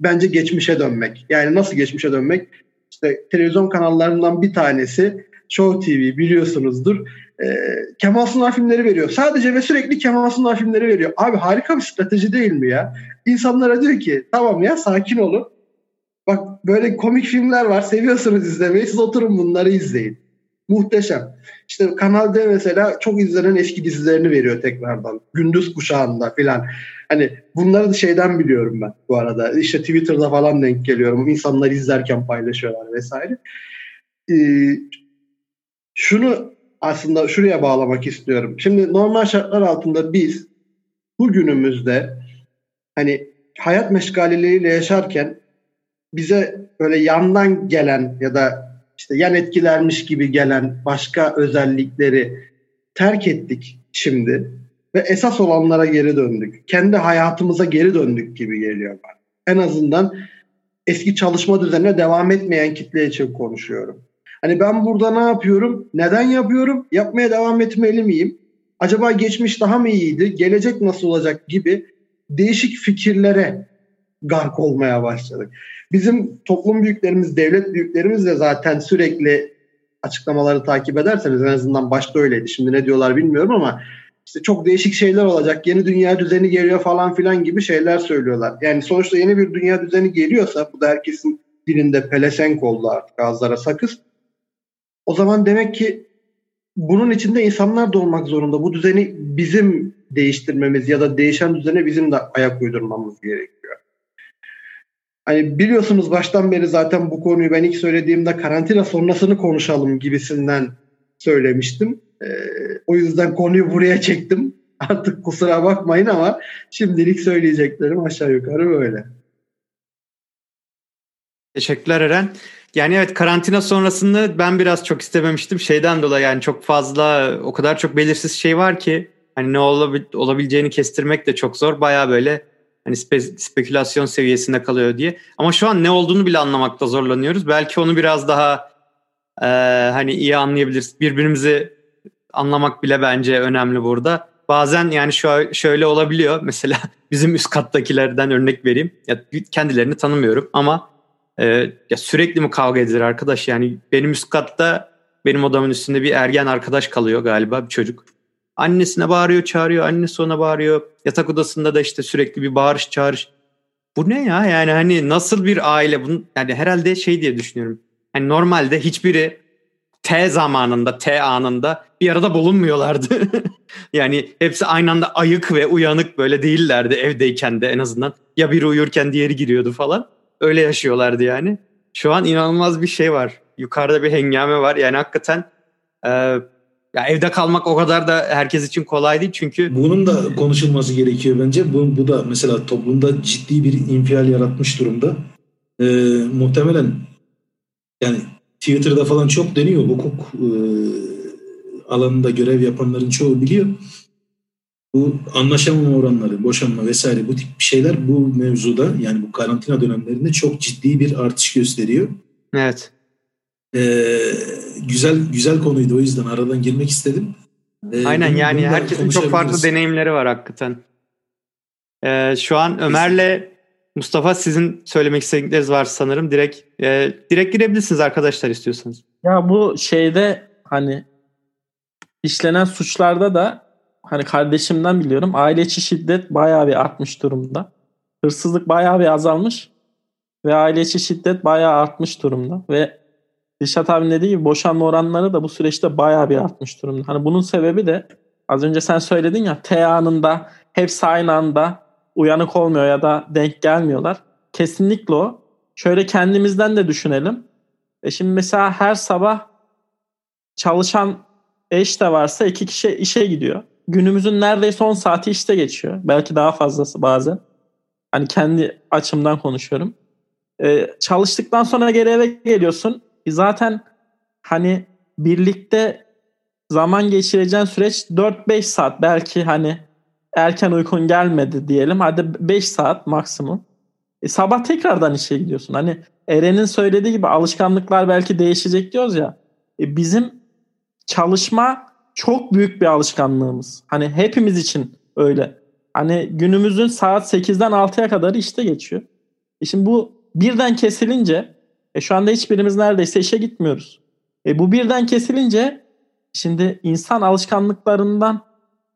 Bence geçmişe dönmek. Yani nasıl geçmişe dönmek? İşte televizyon kanallarından bir tanesi Show TV biliyorsunuzdur. Ee, Kemal Sunal filmleri veriyor. Sadece ve sürekli Kemal Sunal filmleri veriyor. Abi harika bir strateji değil mi ya? İnsanlara diyor ki tamam ya sakin olun. Bak böyle komik filmler var. Seviyorsunuz izlemeyi. Siz oturun bunları izleyin. Muhteşem. İşte Kanal D mesela çok izlenen eski dizilerini veriyor tekrardan. Gündüz kuşağında filan. Hani bunları da şeyden biliyorum ben bu arada. İşte Twitter'da falan denk geliyorum. İnsanlar izlerken paylaşıyorlar vesaire. Ee, şunu aslında şuraya bağlamak istiyorum. Şimdi normal şartlar altında biz bugünümüzde hani hayat meşgaleleriyle yaşarken bize böyle yandan gelen ya da işte yan etkilermiş gibi gelen başka özellikleri terk ettik şimdi ve esas olanlara geri döndük. Kendi hayatımıza geri döndük gibi geliyor bana. En azından eski çalışma düzenine devam etmeyen kitle için konuşuyorum. Hani ben burada ne yapıyorum? Neden yapıyorum? Yapmaya devam etmeli miyim? Acaba geçmiş daha mı iyiydi? Gelecek nasıl olacak gibi değişik fikirlere gark olmaya başladık. Bizim toplum büyüklerimiz, devlet büyüklerimiz de zaten sürekli açıklamaları takip ederseniz en azından başta öyleydi. Şimdi ne diyorlar bilmiyorum ama işte çok değişik şeyler olacak. Yeni dünya düzeni geliyor falan filan gibi şeyler söylüyorlar. Yani sonuçta yeni bir dünya düzeni geliyorsa bu da herkesin dilinde pelesenk oldu artık ağızlara sakız. O zaman demek ki bunun içinde insanlar da olmak zorunda. Bu düzeni bizim değiştirmemiz ya da değişen düzene bizim de ayak uydurmamız gerekiyor. Hani biliyorsunuz baştan beri zaten bu konuyu ben ilk söylediğimde karantina sonrasını konuşalım gibisinden söylemiştim. Ee, o yüzden konuyu buraya çektim. Artık kusura bakmayın ama şimdilik söyleyeceklerim aşağı yukarı böyle. Teşekkürler Eren. Yani evet karantina sonrasını ben biraz çok istememiştim. Şeyden dolayı yani çok fazla o kadar çok belirsiz şey var ki hani ne olabil- olabileceğini kestirmek de çok zor. Baya böyle hani spe- spekülasyon seviyesinde kalıyor diye. Ama şu an ne olduğunu bile anlamakta zorlanıyoruz. Belki onu biraz daha e, hani iyi anlayabiliriz. Birbirimizi anlamak bile bence önemli burada. Bazen yani şu şöyle olabiliyor. Mesela bizim üst kattakilerden örnek vereyim. Ya kendilerini tanımıyorum ama e, ya sürekli mi kavga edilir arkadaş? Yani benim üst katta benim odamın üstünde bir ergen arkadaş kalıyor galiba bir çocuk. Annesine bağırıyor, çağırıyor, annesi ona bağırıyor. Yatak odasında da işte sürekli bir bağırış çağırış. Bu ne ya? Yani hani nasıl bir aile? Bunun, yani herhalde şey diye düşünüyorum. Hani normalde hiçbiri T zamanında, T anında bir arada bulunmuyorlardı. yani hepsi aynı anda ayık ve uyanık böyle değillerdi evdeyken de en azından. Ya biri uyurken diğeri giriyordu falan. Öyle yaşıyorlardı yani. Şu an inanılmaz bir şey var. Yukarıda bir hengame var. Yani hakikaten e, ya evde kalmak o kadar da herkes için kolay değil çünkü. Bunun da konuşulması gerekiyor bence. Bu, bu da mesela toplumda ciddi bir infial yaratmış durumda. E, muhtemelen yani Twitter'da falan çok deniyor. Hukuk e, alanında görev yapanların çoğu biliyor. Bu anlaşamama oranları, boşanma vesaire bu tip şeyler bu mevzuda yani bu karantina dönemlerinde çok ciddi bir artış gösteriyor. Evet. Ee, güzel güzel konuydu o yüzden aradan girmek istedim. Ee, Aynen yani herkesin çok farklı deneyimleri var hakikaten. Ee, şu an Ömer'le Mustafa sizin söylemek istedikleriniz var sanırım. Direkt e, direkt girebilirsiniz arkadaşlar istiyorsanız. Ya bu şeyde hani işlenen suçlarda da hani kardeşimden biliyorum aile içi şiddet bayağı bir artmış durumda. Hırsızlık bayağı bir azalmış ve aile içi şiddet bayağı artmış durumda ve Dişat abi dediği gibi boşanma oranları da bu süreçte bayağı bir artmış durumda. Hani bunun sebebi de az önce sen söyledin ya T anında hepsi aynı anda uyanık olmuyor ya da denk gelmiyorlar. Kesinlikle o. Şöyle kendimizden de düşünelim. E şimdi mesela her sabah çalışan eş de varsa iki kişi işe gidiyor. Günümüzün neredeyse 10 saati işte geçiyor. Belki daha fazlası bazen. Hani kendi açımdan konuşuyorum. Ee, çalıştıktan sonra geri eve geliyorsun. E zaten hani birlikte zaman geçireceğin süreç 4-5 saat. Belki hani erken uykun gelmedi diyelim. Hadi 5 saat maksimum. E, sabah tekrardan işe gidiyorsun. Hani Eren'in söylediği gibi alışkanlıklar belki değişecek diyoruz ya. E, bizim çalışma çok büyük bir alışkanlığımız. Hani hepimiz için öyle. Hani günümüzün saat 8'den 6'ya kadar işte geçiyor. E şimdi bu birden kesilince e şu anda hiçbirimiz neredeyse işe gitmiyoruz. E bu birden kesilince şimdi insan alışkanlıklarından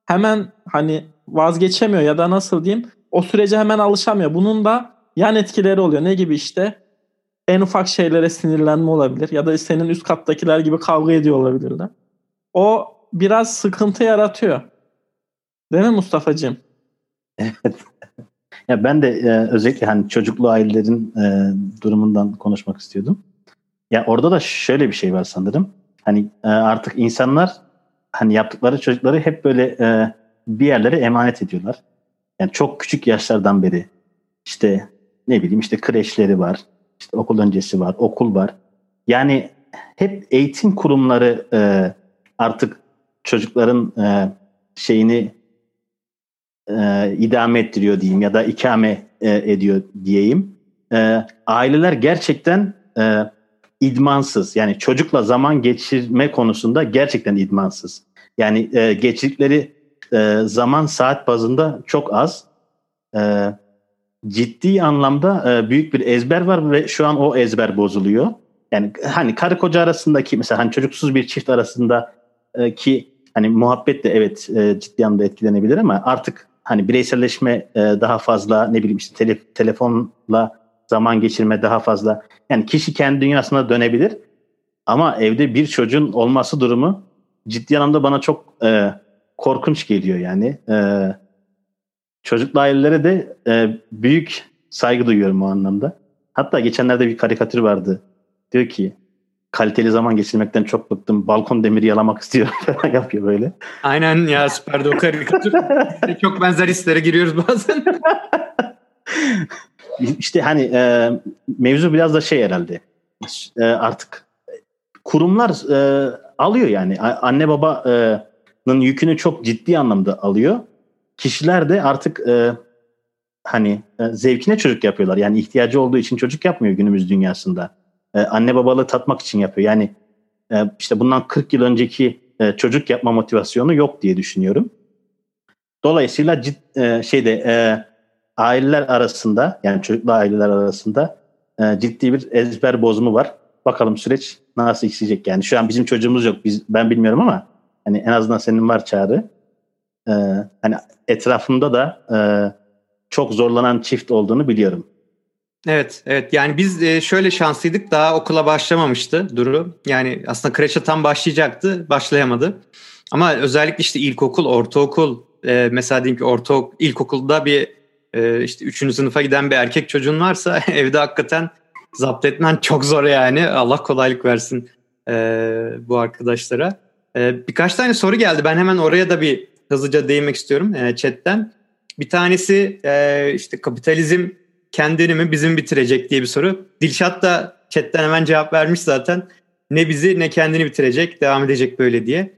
hemen hani vazgeçemiyor ya da nasıl diyeyim o sürece hemen alışamıyor. Bunun da yan etkileri oluyor. Ne gibi işte? En ufak şeylere sinirlenme olabilir ya da senin üst kattakiler gibi kavga ediyor olabilirler. O biraz sıkıntı yaratıyor. Değil mi Mustafa'cığım? Evet. Ya ben de e, özellikle hani çocuklu ailelerin e, durumundan konuşmak istiyordum. Ya orada da şöyle bir şey var sanırım. Hani e, artık insanlar hani yaptıkları çocukları hep böyle e, bir yerlere emanet ediyorlar. Yani çok küçük yaşlardan beri işte ne bileyim işte kreşleri var, işte okul öncesi var, okul var. Yani hep eğitim kurumları e, artık çocukların e, şeyini e, idame ettiriyor diyeyim ya da ikame e, ediyor diyeyim. E, aileler gerçekten e, idmansız yani çocukla zaman geçirme konusunda gerçekten idmansız. Yani e, geçirdikleri e, zaman saat bazında çok az. E, ciddi anlamda e, büyük bir ezber var ve şu an o ezber bozuluyor. Yani hani karı koca arasındaki mesela hani çocuksuz bir çift arasında ki hani muhabbet de evet e, ciddi anlamda etkilenebilir ama artık hani bireyselleşme e, daha fazla ne bileyim işte tele, telefonla zaman geçirme daha fazla. Yani kişi kendi dünyasına dönebilir ama evde bir çocuğun olması durumu ciddi anlamda bana çok e, korkunç geliyor yani. E, çocuklu ailelere de e, büyük saygı duyuyorum o anlamda. Hatta geçenlerde bir karikatür vardı. Diyor ki kaliteli zaman geçirmekten çok bıktım. Balkon demiri yalamak istiyorum falan yapıyor böyle. Aynen ya süperdi o karikatür. çok benzer hislere giriyoruz bazen. İşte hani e, mevzu biraz da şey herhalde. E, artık kurumlar e, alıyor yani. Anne babanın yükünü çok ciddi anlamda alıyor. Kişiler de artık e, hani e, zevkine çocuk yapıyorlar. Yani ihtiyacı olduğu için çocuk yapmıyor günümüz dünyasında. E, anne babalığı tatmak için yapıyor. Yani e, işte bundan 40 yıl önceki e, çocuk yapma motivasyonu yok diye düşünüyorum. Dolayısıyla cid, e, şeyde e, aileler arasında yani çocuklu aileler arasında e, ciddi bir ezber bozumu var. Bakalım süreç nasıl işleyecek yani. Şu an bizim çocuğumuz yok. Biz ben bilmiyorum ama hani en azından senin var çağrı. Ee, hani etrafımda da e, çok zorlanan çift olduğunu biliyorum. Evet, evet. Yani biz e, şöyle şanslıydık. Daha okula başlamamıştı Duru. Yani aslında kreşe tam başlayacaktı, başlayamadı. Ama özellikle işte ilkokul, ortaokul, e, mesela diyeyim ki ortaokul, ilkokulda bir e, işte üçüncü sınıfa giden bir erkek çocuğun varsa evde hakikaten zapt etmen çok zor yani. Allah kolaylık versin bu arkadaşlara. birkaç tane soru geldi. Ben hemen oraya da bir hızlıca değinmek istiyorum chatten. Bir tanesi işte kapitalizm kendini mi bizim bitirecek diye bir soru. Dilşat da chatten hemen cevap vermiş zaten. Ne bizi ne kendini bitirecek, devam edecek böyle diye.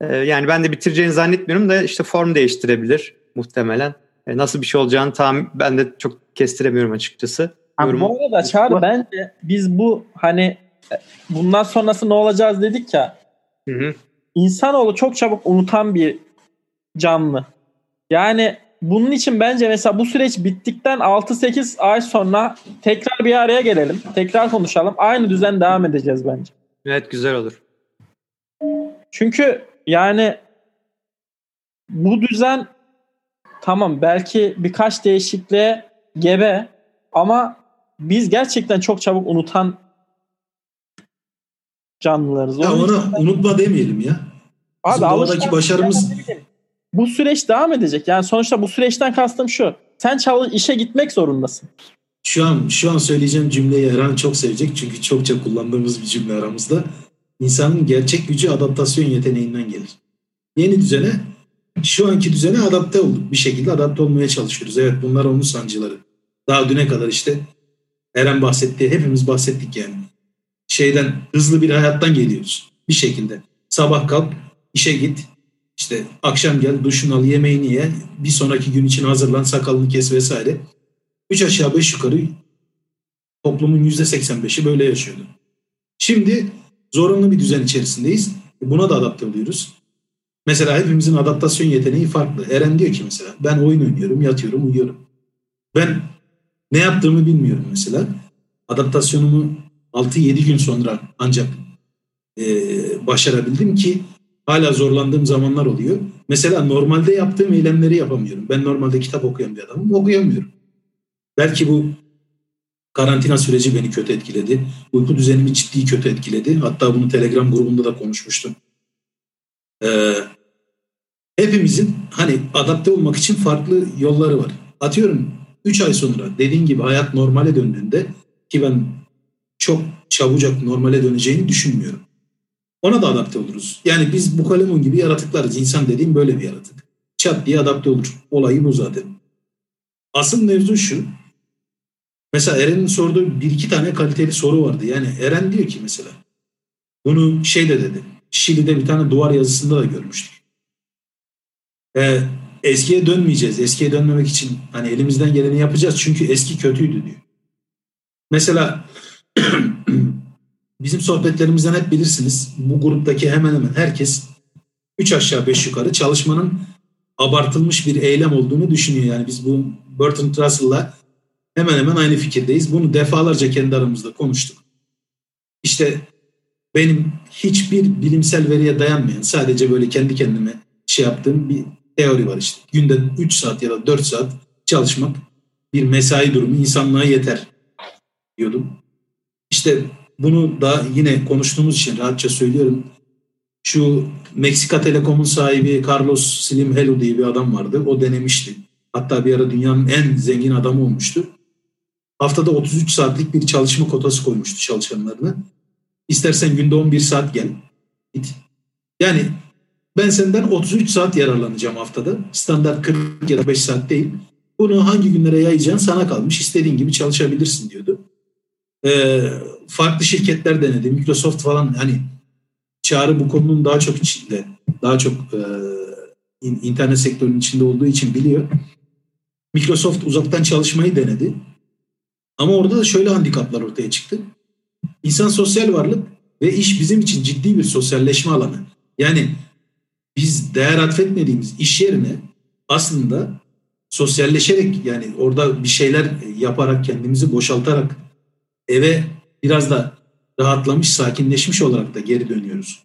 Ee, yani ben de bitireceğini zannetmiyorum da işte form değiştirebilir muhtemelen. Ee, nasıl bir şey olacağını tam ben de çok kestiremiyorum açıkçası. Ha, bu arada Çağrı bence biz bu hani e, bundan sonrası ne olacağız dedik ya. Hı hı. İnsanoğlu çok çabuk unutan bir canlı. Yani bunun için bence mesela bu süreç bittikten 6-8 ay sonra tekrar bir araya gelelim. Tekrar konuşalım. Aynı düzen devam edeceğiz bence. Evet güzel olur. Çünkü yani bu düzen tamam belki birkaç değişikliğe gebe ama biz gerçekten çok çabuk unutan canlılarız. Ya ona unutma demeyelim ya. Abi, doğadaki başarımız bu süreç devam edecek. Yani sonuçta bu süreçten kastım şu. Sen çalış işe gitmek zorundasın. Şu an şu an söyleyeceğim cümleyi Erhan çok sevecek çünkü çokça kullandığımız bir cümle aramızda. İnsanın gerçek gücü adaptasyon yeteneğinden gelir. Yeni düzene, şu anki düzene adapte olduk. Bir şekilde adapte olmaya çalışıyoruz. Evet bunlar onun sancıları. Daha düne kadar işte Eren bahsetti, hepimiz bahsettik yani. Şeyden, hızlı bir hayattan geliyoruz. Bir şekilde. Sabah kalk, işe git, işte akşam gel, duşunu al, yemeğini ye, bir sonraki gün için hazırlan, sakalını kes vesaire. Üç aşağı beş yukarı toplumun yüzde seksen beşi böyle yaşıyordu. Şimdi zorunlu bir düzen içerisindeyiz. Buna da adapte oluyoruz. Mesela hepimizin adaptasyon yeteneği farklı. Eren diyor ki mesela ben oyun oynuyorum, yatıyorum, uyuyorum. Ben ne yaptığımı bilmiyorum mesela. Adaptasyonumu 6-7 gün sonra ancak e, başarabildim ki hala zorlandığım zamanlar oluyor. Mesela normalde yaptığım eylemleri yapamıyorum. Ben normalde kitap okuyan bir adamım, okuyamıyorum. Belki bu karantina süreci beni kötü etkiledi. Uyku düzenimi ciddi kötü etkiledi. Hatta bunu Telegram grubunda da konuşmuştum. Ee, hepimizin hani adapte olmak için farklı yolları var. Atıyorum 3 ay sonra dediğin gibi hayat normale döndüğünde ki ben çok çabucak normale döneceğini düşünmüyorum. Ona da adapte oluruz. Yani biz bu kalemun gibi yaratıklarız. İnsan dediğim böyle bir yaratık. Çat diye adapte olur. Olayı bu zaten. Asıl mevzu şu. Mesela Eren'in sorduğu bir iki tane kaliteli soru vardı. Yani Eren diyor ki mesela bunu şey de dedi. Şili'de bir tane duvar yazısında da görmüştük. Ee, eskiye dönmeyeceğiz. Eskiye dönmemek için hani elimizden geleni yapacağız. Çünkü eski kötüydü diyor. Mesela bizim sohbetlerimizden hep bilirsiniz. Bu gruptaki hemen hemen herkes üç aşağı beş yukarı çalışmanın abartılmış bir eylem olduğunu düşünüyor. Yani biz bu Burton Russell'la hemen hemen aynı fikirdeyiz. Bunu defalarca kendi aramızda konuştuk. İşte benim hiçbir bilimsel veriye dayanmayan sadece böyle kendi kendime şey yaptığım bir teori var işte. Günde 3 saat ya da 4 saat çalışmak bir mesai durumu insanlığa yeter diyordum. İşte bunu da yine konuştuğumuz için rahatça söylüyorum. Şu Meksika Telekom'un sahibi Carlos Slim Helo diye bir adam vardı. O denemişti. Hatta bir ara dünyanın en zengin adamı olmuştu. Haftada 33 saatlik bir çalışma kotası koymuştu çalışanlarına. İstersen günde 11 saat gel. Git. Yani ben senden 33 saat yararlanacağım haftada. Standart 40 ya da 5 saat değil. Bunu hangi günlere yayacaksın sana kalmış. İstediğin gibi çalışabilirsin diyordu. Ee, farklı şirketler denedi. Microsoft falan hani Çağrı bu konunun daha çok içinde, daha çok e, internet sektörünün içinde olduğu için biliyor. Microsoft uzaktan çalışmayı denedi. Ama orada da şöyle handikaplar ortaya çıktı. İnsan sosyal varlık ve iş bizim için ciddi bir sosyalleşme alanı. Yani biz değer atfetmediğimiz iş yerine aslında sosyalleşerek yani orada bir şeyler yaparak kendimizi boşaltarak eve biraz da rahatlamış, sakinleşmiş olarak da geri dönüyoruz.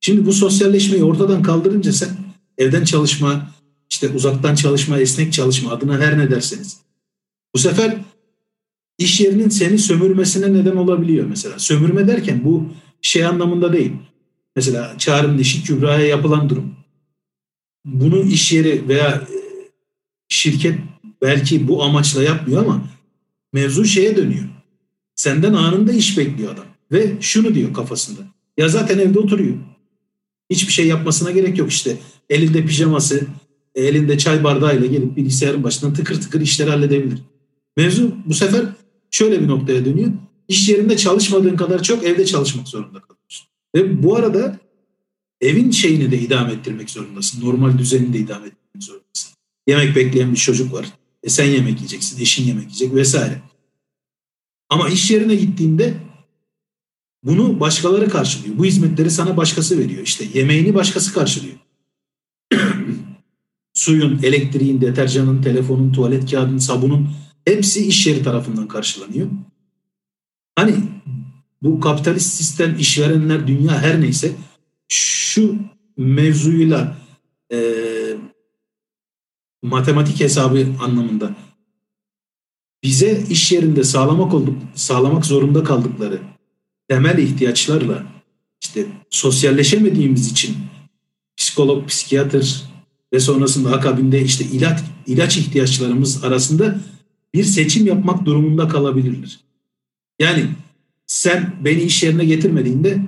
Şimdi bu sosyalleşmeyi ortadan kaldırınca sen evden çalışma, işte uzaktan çalışma, esnek çalışma adına her ne derseniz. Bu sefer iş yerinin seni sömürmesine neden olabiliyor mesela. Sömürme derken bu şey anlamında değil. Mesela çağrının işi Kübra'ya yapılan durum. Bunu iş yeri veya e, şirket belki bu amaçla yapmıyor ama mevzu şeye dönüyor. Senden anında iş bekliyor adam. Ve şunu diyor kafasında. Ya zaten evde oturuyor. Hiçbir şey yapmasına gerek yok işte. Elinde pijaması, elinde çay bardağıyla gelip bilgisayarın başından tıkır tıkır işleri halledebilir. Mevzu bu sefer şöyle bir noktaya dönüyor. İş yerinde çalışmadığın kadar çok evde çalışmak zorunda kalıyorsun. Ve bu arada evin şeyini de idame ettirmek zorundasın. Normal düzenini de idame ettirmek zorundasın. Yemek bekleyen bir çocuk var. E sen yemek yiyeceksin, eşin yemek yiyecek vesaire. Ama iş yerine gittiğinde bunu başkaları karşılıyor. Bu hizmetleri sana başkası veriyor. İşte yemeğini başkası karşılıyor. Suyun, elektriğin, deterjanın, telefonun, tuvalet kağıdının, sabunun hepsi iş yeri tarafından karşılanıyor. Hani bu kapitalist sistem, işverenler, dünya her neyse şu mevzuyla e, matematik hesabı anlamında bize iş yerinde sağlamak olduk, sağlamak zorunda kaldıkları temel ihtiyaçlarla işte sosyalleşemediğimiz için psikolog, psikiyatr ve sonrasında akabinde işte ilaç, ilaç ihtiyaçlarımız arasında bir seçim yapmak durumunda kalabilirler. Yani sen beni iş yerine getirmediğinde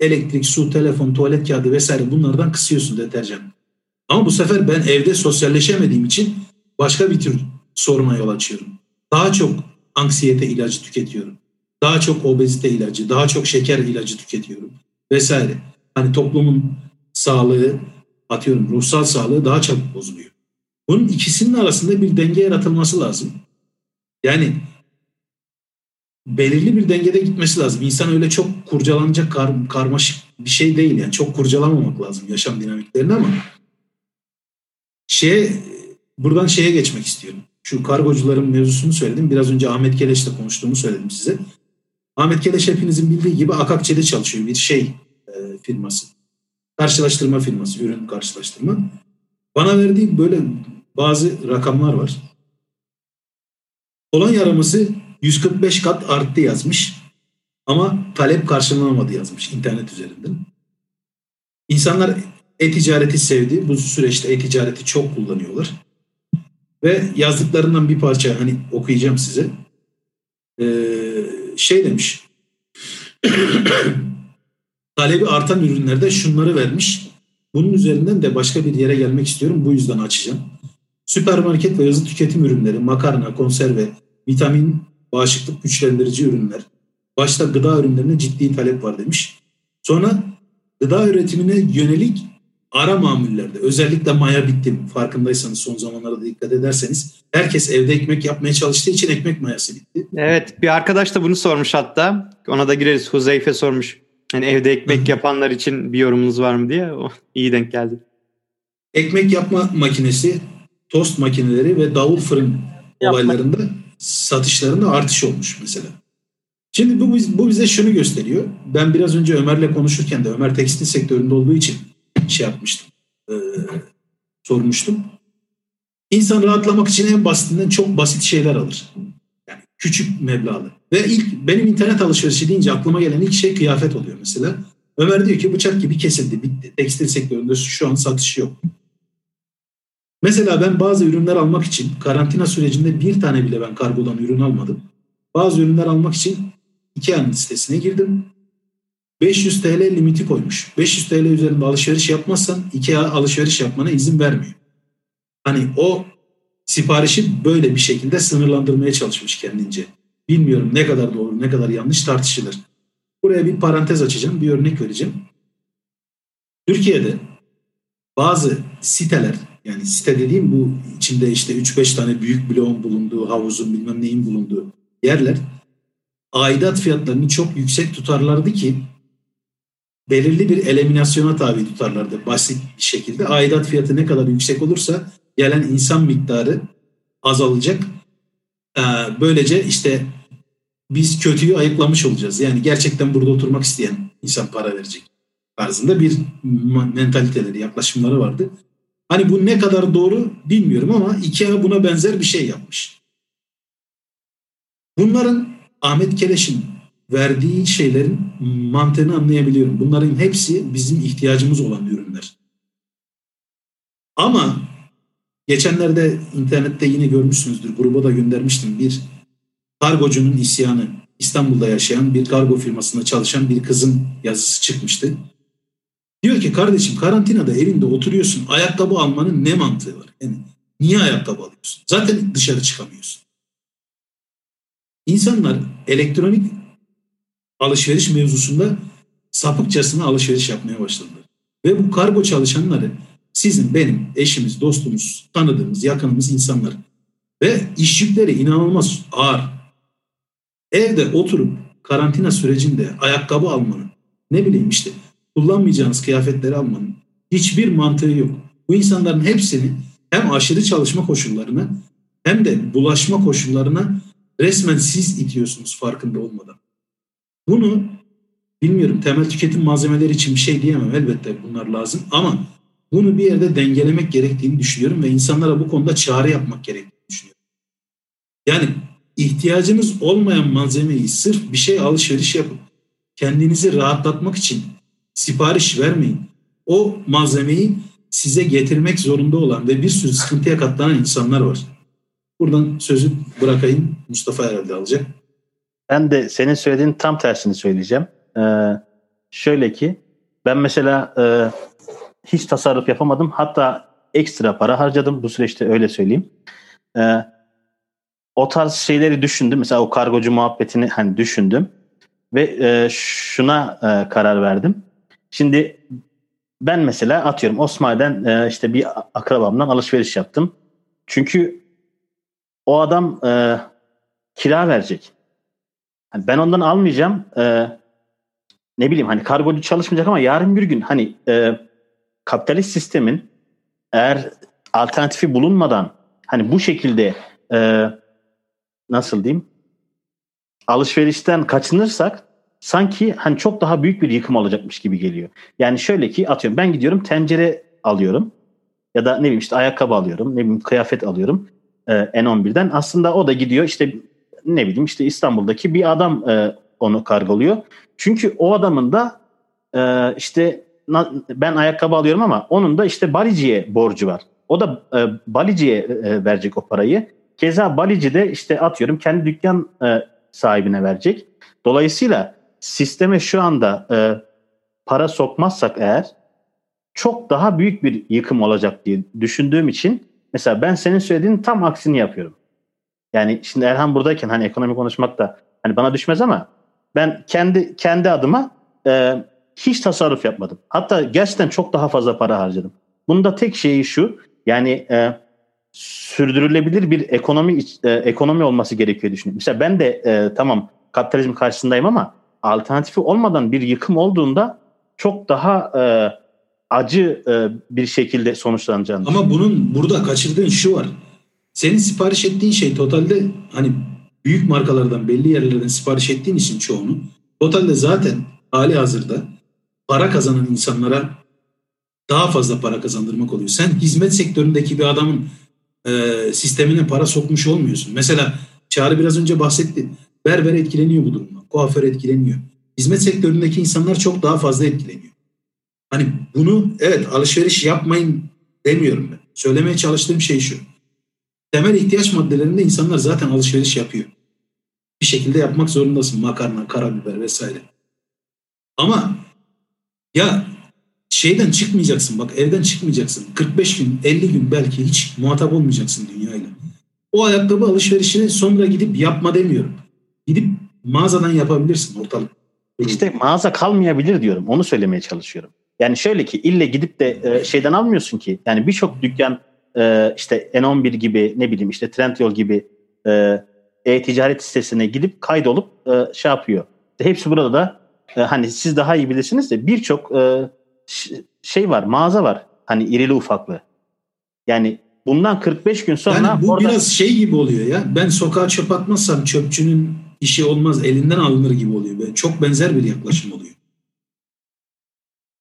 elektrik, su, telefon, tuvalet kağıdı vesaire bunlardan kısıyorsun deterjan. Ama bu sefer ben evde sosyalleşemediğim için başka bir tür soruna yol açıyorum. Daha çok anksiyete ilacı tüketiyorum daha çok obezite ilacı, daha çok şeker ilacı tüketiyorum vesaire. Hani toplumun sağlığı, atıyorum ruhsal sağlığı daha çabuk bozuluyor. Bunun ikisinin arasında bir denge yaratılması lazım. Yani belirli bir dengede gitmesi lazım. İnsan öyle çok kurcalanacak kar, karmaşık bir şey değil yani. Çok kurcalamamak lazım yaşam dinamiklerini ama şeye buradan şeye geçmek istiyorum. Şu kargocuların mevzusunu söyledim. Biraz önce Ahmet Keleş'le konuştuğumu söyledim size. Ahmet Keleş hepinizin bildiği gibi Akakçe'de çalışıyor bir şey e, firması. Karşılaştırma firması, ürün karşılaştırma. Bana verdiği böyle bazı rakamlar var. Olan yaraması 145 kat arttı yazmış. Ama talep karşılanamadı yazmış internet üzerinden. İnsanlar e-ticareti sevdi. Bu süreçte e-ticareti çok kullanıyorlar. Ve yazdıklarından bir parça hani okuyacağım size. Ee, şey demiş. talebi artan ürünlerde şunları vermiş. Bunun üzerinden de başka bir yere gelmek istiyorum. Bu yüzden açacağım. Süpermarket ve hızlı tüketim ürünleri, makarna, konserve, vitamin, bağışıklık güçlendirici ürünler. Başta gıda ürünlerine ciddi talep var demiş. Sonra gıda üretimine yönelik ara mamullerde özellikle maya bitti farkındaysanız son zamanlarda dikkat ederseniz herkes evde ekmek yapmaya çalıştığı için ekmek mayası bitti. Evet bir arkadaş da bunu sormuş hatta ona da gireriz Huzeyfe sormuş. Yani evde ekmek yapanlar için bir yorumunuz var mı diye o iyi denk geldi. Ekmek yapma makinesi, tost makineleri ve davul fırın Yapma. olaylarında satışlarında artış olmuş mesela. Şimdi bu, bu bize şunu gösteriyor. Ben biraz önce Ömer'le konuşurken de Ömer tekstil sektöründe olduğu için şey yapmıştım. E, sormuştum. İnsan rahatlamak için en basitinden çok basit şeyler alır. Yani küçük meblağlı. Ve ilk benim internet alışverişi deyince aklıma gelen ilk şey kıyafet oluyor mesela. Ömer diyor ki bıçak gibi kesildi bitti. Tekstil sektöründe şu an satış yok. Mesela ben bazı ürünler almak için karantina sürecinde bir tane bile ben kargodan ürün almadım. Bazı ürünler almak için Ikea'nın sitesine girdim. 500 TL limiti koymuş. 500 TL üzerinde alışveriş yapmazsan Ikea alışveriş yapmana izin vermiyor. Hani o siparişi böyle bir şekilde sınırlandırmaya çalışmış kendince. Bilmiyorum ne kadar doğru ne kadar yanlış tartışılır. Buraya bir parantez açacağım bir örnek vereceğim. Türkiye'de bazı siteler yani site dediğim bu içinde işte 3-5 tane büyük bloğun bulunduğu, havuzun bilmem neyin bulunduğu yerler aidat fiyatlarını çok yüksek tutarlardı ki belirli bir eliminasyona tabi tutarlardı basit bir şekilde. Aidat fiyatı ne kadar yüksek olursa gelen insan miktarı azalacak. Ee, böylece işte biz kötüyü ayıklamış olacağız. Yani gerçekten burada oturmak isteyen insan para verecek tarzında bir mentaliteleri, yaklaşımları vardı. Hani bu ne kadar doğru bilmiyorum ama IKEA buna benzer bir şey yapmış. Bunların Ahmet Keleş'in verdiği şeylerin mantığını anlayabiliyorum. Bunların hepsi bizim ihtiyacımız olan ürünler. Ama geçenlerde internette yine görmüşsünüzdür. Gruba da göndermiştim. Bir kargocunun isyanı. İstanbul'da yaşayan bir kargo firmasında çalışan bir kızın yazısı çıkmıştı. Diyor ki kardeşim karantinada evinde oturuyorsun. Ayakkabı almanın ne mantığı var? Yani niye ayakkabı alıyorsun? Zaten dışarı çıkamıyorsun. İnsanlar elektronik alışveriş mevzusunda sapıkçasına alışveriş yapmaya başladılar. Ve bu kargo çalışanları sizin, benim, eşimiz, dostumuz, tanıdığımız, yakınımız insanlar. Ve iş yükleri inanılmaz ağır. Evde oturup karantina sürecinde ayakkabı almanın, ne bileyim işte kullanmayacağınız kıyafetleri almanın hiçbir mantığı yok. Bu insanların hepsini hem aşırı çalışma koşullarına hem de bulaşma koşullarına resmen siz itiyorsunuz farkında olmadan. Bunu bilmiyorum temel tüketim malzemeleri için bir şey diyemem elbette bunlar lazım ama bunu bir yerde dengelemek gerektiğini düşünüyorum ve insanlara bu konuda çağrı yapmak gerektiğini düşünüyorum. Yani ihtiyacınız olmayan malzemeyi sırf bir şey alışveriş yapıp kendinizi rahatlatmak için sipariş vermeyin. O malzemeyi size getirmek zorunda olan ve bir sürü sıkıntıya katlanan insanlar var. Buradan sözü bırakayım. Mustafa herhalde alacak. Ben de senin söylediğin tam tersini söyleyeceğim. Ee, şöyle ki ben mesela e, hiç tasarruf yapamadım. Hatta ekstra para harcadım bu süreçte öyle söyleyeyim. Ee, o tarz şeyleri düşündüm. Mesela o kargocu muhabbetini hani düşündüm. Ve e, şuna e, karar verdim. Şimdi ben mesela atıyorum Osmanlı'dan e, işte bir akrabamdan alışveriş yaptım. Çünkü o adam e, kira verecek. Yani ben ondan almayacağım. E, ne bileyim hani kargocu çalışmayacak ama yarın bir gün hani e, kapitalist sistemin eğer alternatifi bulunmadan hani bu şekilde e, nasıl diyeyim alışverişten kaçınırsak sanki hani çok daha büyük bir yıkım olacakmış gibi geliyor. Yani şöyle ki atıyorum ben gidiyorum tencere alıyorum ya da ne bileyim işte ayakkabı alıyorum ne bileyim kıyafet alıyorum e, N11'den. Aslında o da gidiyor işte ne bileyim işte İstanbul'daki bir adam e, onu kargoluyor. Çünkü o adamın da e, işte ben ayakkabı alıyorum ama onun da işte baliciye borcu var. O da e, baliciye e, verecek o parayı. Keza balici de işte atıyorum kendi dükkan e, sahibine verecek. Dolayısıyla sisteme şu anda e, para sokmazsak eğer çok daha büyük bir yıkım olacak diye düşündüğüm için mesela ben senin söylediğin tam aksini yapıyorum. Yani şimdi Erhan buradayken hani ekonomi konuşmak da hani bana düşmez ama ben kendi kendi adıma e, hiç tasarruf yapmadım. Hatta gerçekten çok daha fazla para harcadım. Bunda tek şeyi şu yani e, sürdürülebilir bir ekonomi e, ekonomi olması gerekiyor düşünüyorum. Mesela ben de e, tamam kapitalizm karşısındayım ama alternatifi olmadan bir yıkım olduğunda çok daha e, acı e, bir şekilde sonuçlanacağını Ama bunun burada kaçırdığın şu var. Senin sipariş ettiğin şey totalde hani büyük markalardan belli yerlerden sipariş ettiğin için çoğunu totalde zaten hali hazırda para kazanan insanlara daha fazla para kazandırmak oluyor. Sen hizmet sektöründeki bir adamın e, sistemine para sokmuş olmuyorsun. Mesela Çağrı biraz önce bahsetti. Berber etkileniyor bu durumda. Kuaför etkileniyor. Hizmet sektöründeki insanlar çok daha fazla etkileniyor. Hani bunu evet alışveriş yapmayın demiyorum ben. Söylemeye çalıştığım şey şu. Temel ihtiyaç maddelerinde insanlar zaten alışveriş yapıyor. Bir şekilde yapmak zorundasın. Makarna, karabiber vesaire. Ama ya şeyden çıkmayacaksın bak evden çıkmayacaksın. 45 gün 50 gün belki hiç muhatap olmayacaksın dünyayla. O ayakkabı alışverişini sonra gidip yapma demiyorum. Gidip mağazadan yapabilirsin ortalık. İşte mağaza kalmayabilir diyorum. Onu söylemeye çalışıyorum. Yani şöyle ki ille gidip de e, şeyden almıyorsun ki. Yani birçok dükkan e, işte N11 gibi ne bileyim işte Trendyol gibi e, e-ticaret sitesine gidip kaydolup e, şey yapıyor. İşte hepsi burada da e, hani siz daha iyi bilirsiniz de birçok e, şey var mağaza var. Hani irili ufaklı. Yani bundan 45 gün sonra yani bu orada... biraz şey gibi oluyor ya. Ben sokağa çöp atmazsam çöpçünün işi olmaz elinden alınır gibi oluyor. Çok benzer bir yaklaşım oluyor.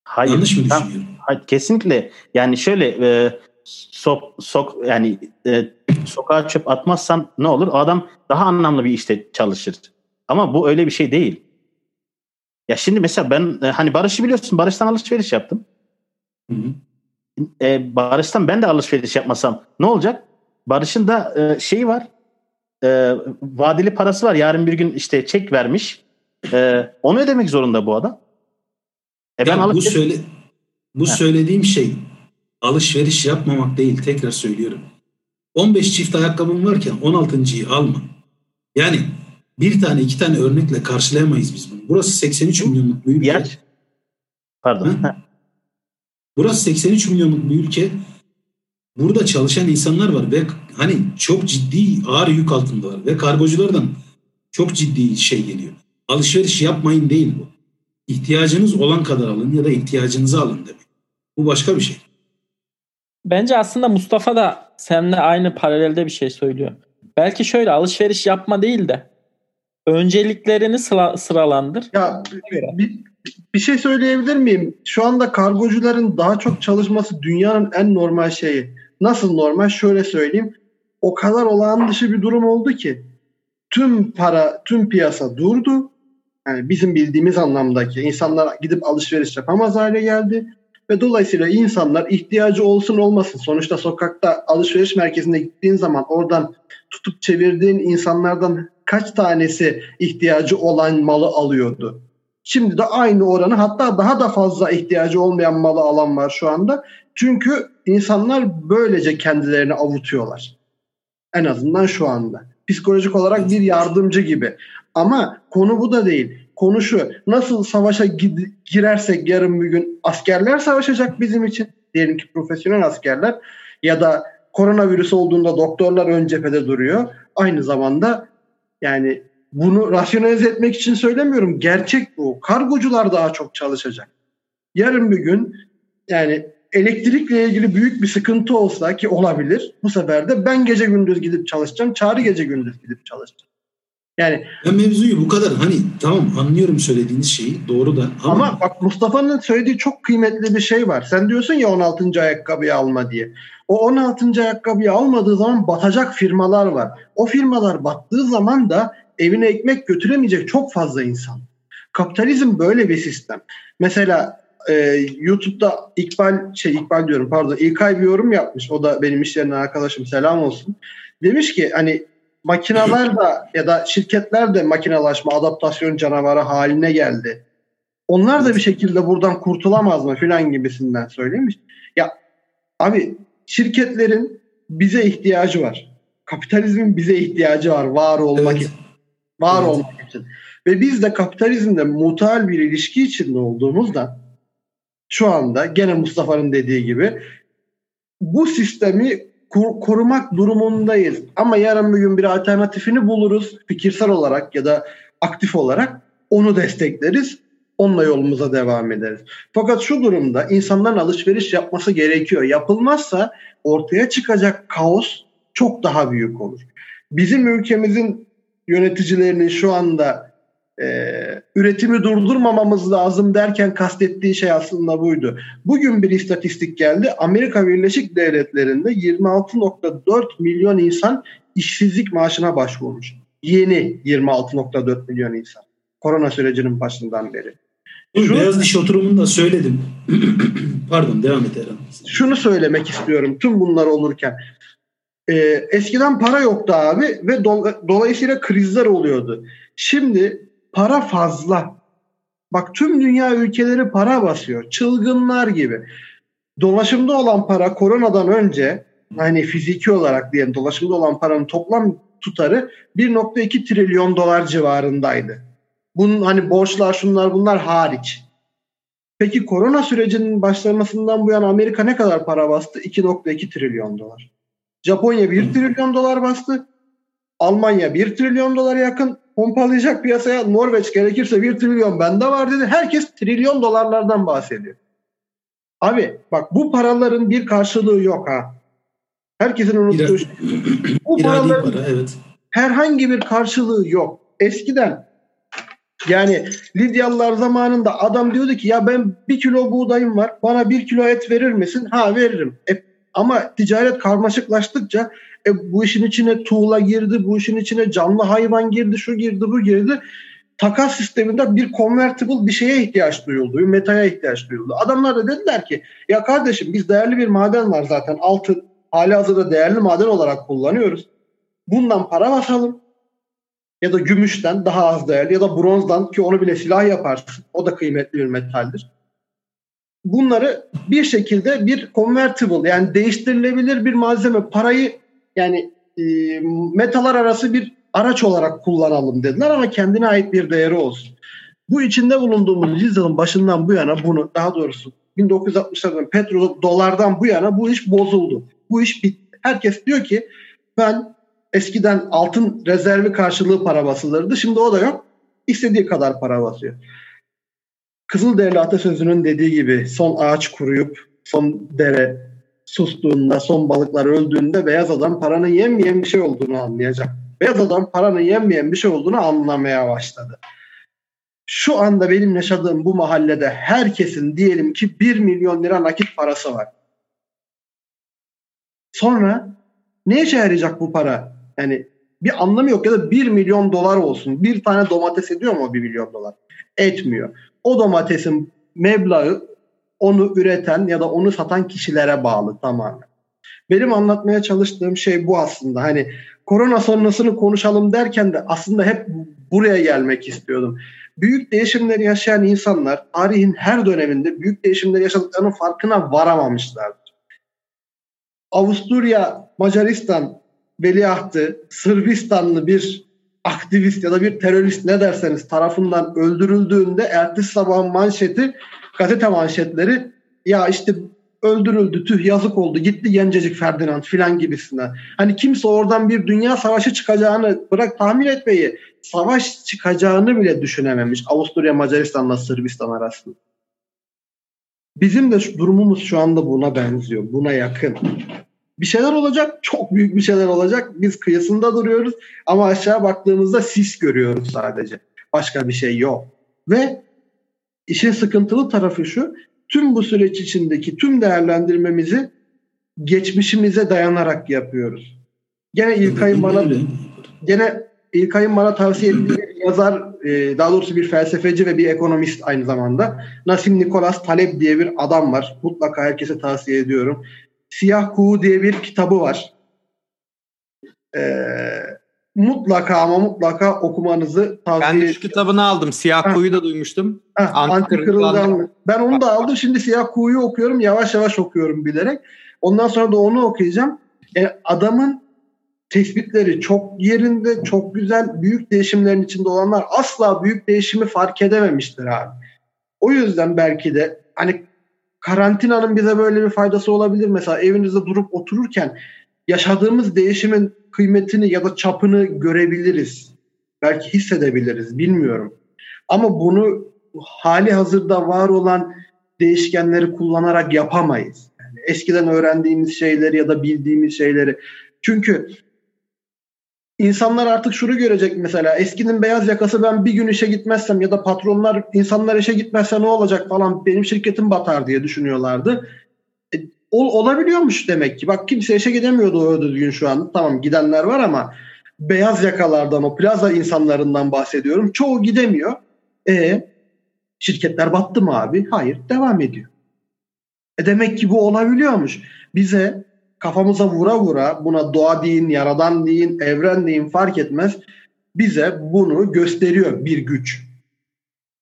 Hayır. Yanlış mı düşünüyorum? Hayır, kesinlikle. Yani şöyle e, sok, sok yani e, sokağa çöp atmazsan ne olur? O adam daha anlamlı bir işte çalışır. Ama bu öyle bir şey değil. Ya şimdi mesela ben e, hani Barış'ı biliyorsun. Barış'tan alışveriş yaptım. Hı hı. E, Barış'tan ben de alışveriş yapmasam ne olacak? Barış'ın da e, şeyi var. E, vadeli parası var. Yarın bir gün işte çek vermiş. E, onu ödemek zorunda bu adam. E ben ya bu söyle bu ha. söylediğim şey alışveriş yapmamak değil tekrar söylüyorum. 15 çift ayakkabım varken 16.yı alma. Yani bir tane iki tane örnekle karşılayamayız biz bunu. Burası 83 milyonluk bir ülke. Yaş. Pardon. Burası 83 milyonluk bir ülke. Burada çalışan insanlar var ve hani çok ciddi ağır yük altındalar ve kargoculardan çok ciddi şey geliyor. Alışveriş yapmayın değil bu. İhtiyacınız olan kadar alın ya da ihtiyacınızı alın demek. Bu başka bir şey. Bence aslında Mustafa da seninle aynı paralelde bir şey söylüyor. Belki şöyle alışveriş yapma değil de önceliklerini sıra, sıralandır. Ya bir, bir şey söyleyebilir miyim? Şu anda kargocuların daha çok çalışması dünyanın en normal şeyi. Nasıl normal? Şöyle söyleyeyim. O kadar olağan dışı bir durum oldu ki tüm para, tüm piyasa durdu. Yani bizim bildiğimiz anlamdaki insanlar gidip alışveriş yapamaz hale geldi. Ve dolayısıyla insanlar ihtiyacı olsun olmasın. Sonuçta sokakta alışveriş merkezine gittiğin zaman oradan tutup çevirdiğin insanlardan kaç tanesi ihtiyacı olan malı alıyordu? Şimdi de aynı oranı hatta daha da fazla ihtiyacı olmayan malı alan var şu anda. Çünkü insanlar böylece kendilerini avutuyorlar. En azından şu anda. Psikolojik olarak bir yardımcı gibi. Ama konu bu da değil. Konu şu. Nasıl savaşa girersek yarın bir gün askerler savaşacak bizim için. Diyelim ki profesyonel askerler ya da koronavirüs olduğunda doktorlar ön cephede duruyor. Aynı zamanda yani bunu rasyonelize etmek için söylemiyorum. Gerçek bu. Kargocular daha çok çalışacak. Yarın bir gün yani elektrikle ilgili büyük bir sıkıntı olsa ki olabilir. Bu sefer de ben gece gündüz gidip çalışacağım. Çağrı gece gündüz gidip çalışacağım. Yani ben mevzuyu bu kadar hani tamam anlıyorum söylediğiniz şeyi doğru da ama, ama bak Mustafa'nın söylediği çok kıymetli bir şey var. Sen diyorsun ya 16. ayakkabıyı alma diye. O 16. ayakkabıyı almadığı zaman batacak firmalar var. O firmalar battığı zaman da evine ekmek götüremeyecek çok fazla insan. Kapitalizm böyle bir sistem. Mesela e, YouTube'da İkbal şey İkbal diyorum pardon İlkay bir yorum yapmış. O da benim iş yerinden arkadaşım selam olsun. Demiş ki hani makinalar da ya da şirketler de makinalaşma, adaptasyon canavarı haline geldi. Onlar da bir şekilde buradan kurtulamaz mı filan gibisinden söylemiş. Ya abi şirketlerin bize ihtiyacı var. Kapitalizmin bize ihtiyacı var var olmak evet. için. Var evet. olmak için. Ve biz de kapitalizmde mutal bir ilişki içinde olduğumuzda şu anda gene Mustafa'nın dediği gibi bu sistemi korumak durumundayız. Ama yarın bir gün bir alternatifini buluruz fikirsel olarak ya da aktif olarak onu destekleriz. Onunla yolumuza devam ederiz. Fakat şu durumda insanların alışveriş yapması gerekiyor. Yapılmazsa ortaya çıkacak kaos çok daha büyük olur. Bizim ülkemizin yöneticilerinin şu anda e, üretimi durdurmamamız lazım derken kastettiği şey aslında buydu. Bugün bir istatistik geldi. Amerika Birleşik Devletleri'nde 26.4 milyon insan işsizlik maaşına başvurmuş. Yeni 26.4 milyon insan. Korona sürecinin başından beri. Şunu, Beyaz diş oturumunda söyledim. Pardon devam et Eren. Şunu söylemek istiyorum tüm bunlar olurken. Ee, eskiden para yoktu abi ve do, dolayısıyla krizler oluyordu. Şimdi para fazla. Bak tüm dünya ülkeleri para basıyor. Çılgınlar gibi. Dolaşımda olan para koronadan önce hani fiziki olarak diyelim dolaşımda olan paranın toplam tutarı 1.2 trilyon dolar civarındaydı. Bunun hani borçlar şunlar bunlar hariç. Peki korona sürecinin başlamasından bu yana Amerika ne kadar para bastı? 2.2 trilyon dolar. Japonya 1 trilyon dolar bastı. Almanya 1 trilyon dolara yakın pompalayacak piyasaya Norveç gerekirse 1 trilyon bende var dedi. Herkes trilyon dolarlardan bahsediyor. Abi bak bu paraların bir karşılığı yok ha. Herkesin unuttuğu şey. Bu paraların para, evet. herhangi bir karşılığı yok. Eskiden yani Lidyalılar zamanında adam diyordu ki ya ben bir kilo buğdayım var bana bir kilo et verir misin? Ha veririm. E, ama ticaret karmaşıklaştıkça e, bu işin içine tuğla girdi, bu işin içine canlı hayvan girdi, şu girdi, bu girdi. Takas sisteminde bir convertible bir şeye ihtiyaç duyuldu, bir metaya ihtiyaç duyuldu. Adamlar da dediler ki ya kardeşim biz değerli bir maden var zaten altın hali hazırda değerli maden olarak kullanıyoruz. Bundan para basalım ya da gümüşten daha az değerli ya da bronzdan ki onu bile silah yaparsın. O da kıymetli bir metaldir. Bunları bir şekilde bir convertible yani değiştirilebilir bir malzeme parayı yani e, metalar arası bir araç olarak kullanalım dediler ama kendine ait bir değeri olsun. Bu içinde bulunduğumuz yüzyılın başından bu yana bunu daha doğrusu 1960'lardan petrol dolardan bu yana bu iş bozuldu. Bu iş bitti. Herkes diyor ki ben eskiden altın rezervi karşılığı para basılırdı. Şimdi o da yok. İstediği kadar para basıyor. Kızılderili atasözünün dediği gibi son ağaç kuruyup son dere sustuğunda, son balıklar öldüğünde beyaz adam paranın yenmeyen bir şey olduğunu anlayacak. Beyaz adam paranın yenmeyen bir şey olduğunu anlamaya başladı. Şu anda benim yaşadığım bu mahallede herkesin diyelim ki 1 milyon lira nakit parası var. Sonra ne işe yarayacak bu para? Yani bir anlamı yok ya da 1 milyon dolar olsun. Bir tane domates ediyor mu o 1 milyon dolar? Etmiyor. O domatesin meblağı onu üreten ya da onu satan kişilere bağlı tamamen. Benim anlatmaya çalıştığım şey bu aslında. Hani korona sonrasını konuşalım derken de aslında hep buraya gelmek istiyordum. Büyük değişimleri yaşayan insanlar tarihin her döneminde büyük değişimleri yaşadıklarının farkına varamamışlardır. Avusturya, Macaristan veliahtı Sırbistanlı bir aktivist ya da bir terörist ne derseniz tarafından öldürüldüğünde ertesi sabahın manşeti gazete manşetleri ya işte öldürüldü tüh yazık oldu gitti gencecik Ferdinand filan gibisinden. Hani kimse oradan bir dünya savaşı çıkacağını bırak tahmin etmeyi savaş çıkacağını bile düşünememiş Avusturya Macaristan'la Sırbistan arasında. Bizim de durumumuz şu anda buna benziyor. Buna yakın. Bir şeyler olacak. Çok büyük bir şeyler olacak. Biz kıyısında duruyoruz ama aşağı baktığımızda sis görüyoruz sadece. Başka bir şey yok. Ve işin sıkıntılı tarafı şu. Tüm bu süreç içindeki tüm değerlendirmemizi geçmişimize dayanarak yapıyoruz. Gene İlkay'ın bana gene İlkay'ın bana tavsiye ettiği bir yazar, e, daha doğrusu bir felsefeci ve bir ekonomist aynı zamanda. Nasim Nikolas Taleb diye bir adam var. Mutlaka herkese tavsiye ediyorum. Siyah Kuğu diye bir kitabı var. Ee, mutlaka ama mutlaka okumanızı tavsiye ediyorum. Ben de şu kitabını aldım. Siyah Kuğu'yu da duymuştum. Ha, anti Ben onu da aldım. Şimdi Siyah Kuğu'yu okuyorum. Yavaş yavaş okuyorum bilerek. Ondan sonra da onu okuyacağım. E, adamın tespitleri çok yerinde, çok güzel. Büyük değişimlerin içinde olanlar asla büyük değişimi fark edememiştir abi. O yüzden belki de hani karantinanın bize böyle bir faydası olabilir. Mesela evinizde durup otururken yaşadığımız değişimin kıymetini ya da çapını görebiliriz. Belki hissedebiliriz. Bilmiyorum. Ama bunu hali hazırda var olan değişkenleri kullanarak yapamayız. Yani eskiden öğrendiğimiz şeyleri ya da bildiğimiz şeyleri. Çünkü insanlar artık şunu görecek mesela eskinin beyaz yakası ben bir gün işe gitmezsem ya da patronlar insanlar işe gitmezse ne olacak falan benim şirketim batar diye düşünüyorlardı. Ol, olabiliyormuş demek ki. Bak kimse işe gidemiyordu o düzgün şu an. Tamam gidenler var ama beyaz yakalardan o plaza insanlarından bahsediyorum. Çoğu gidemiyor. E şirketler battı mı abi? Hayır devam ediyor. E demek ki bu olabiliyormuş. Bize kafamıza vura vura buna doğa deyin, yaradan deyin, evren deyin fark etmez. Bize bunu gösteriyor bir güç.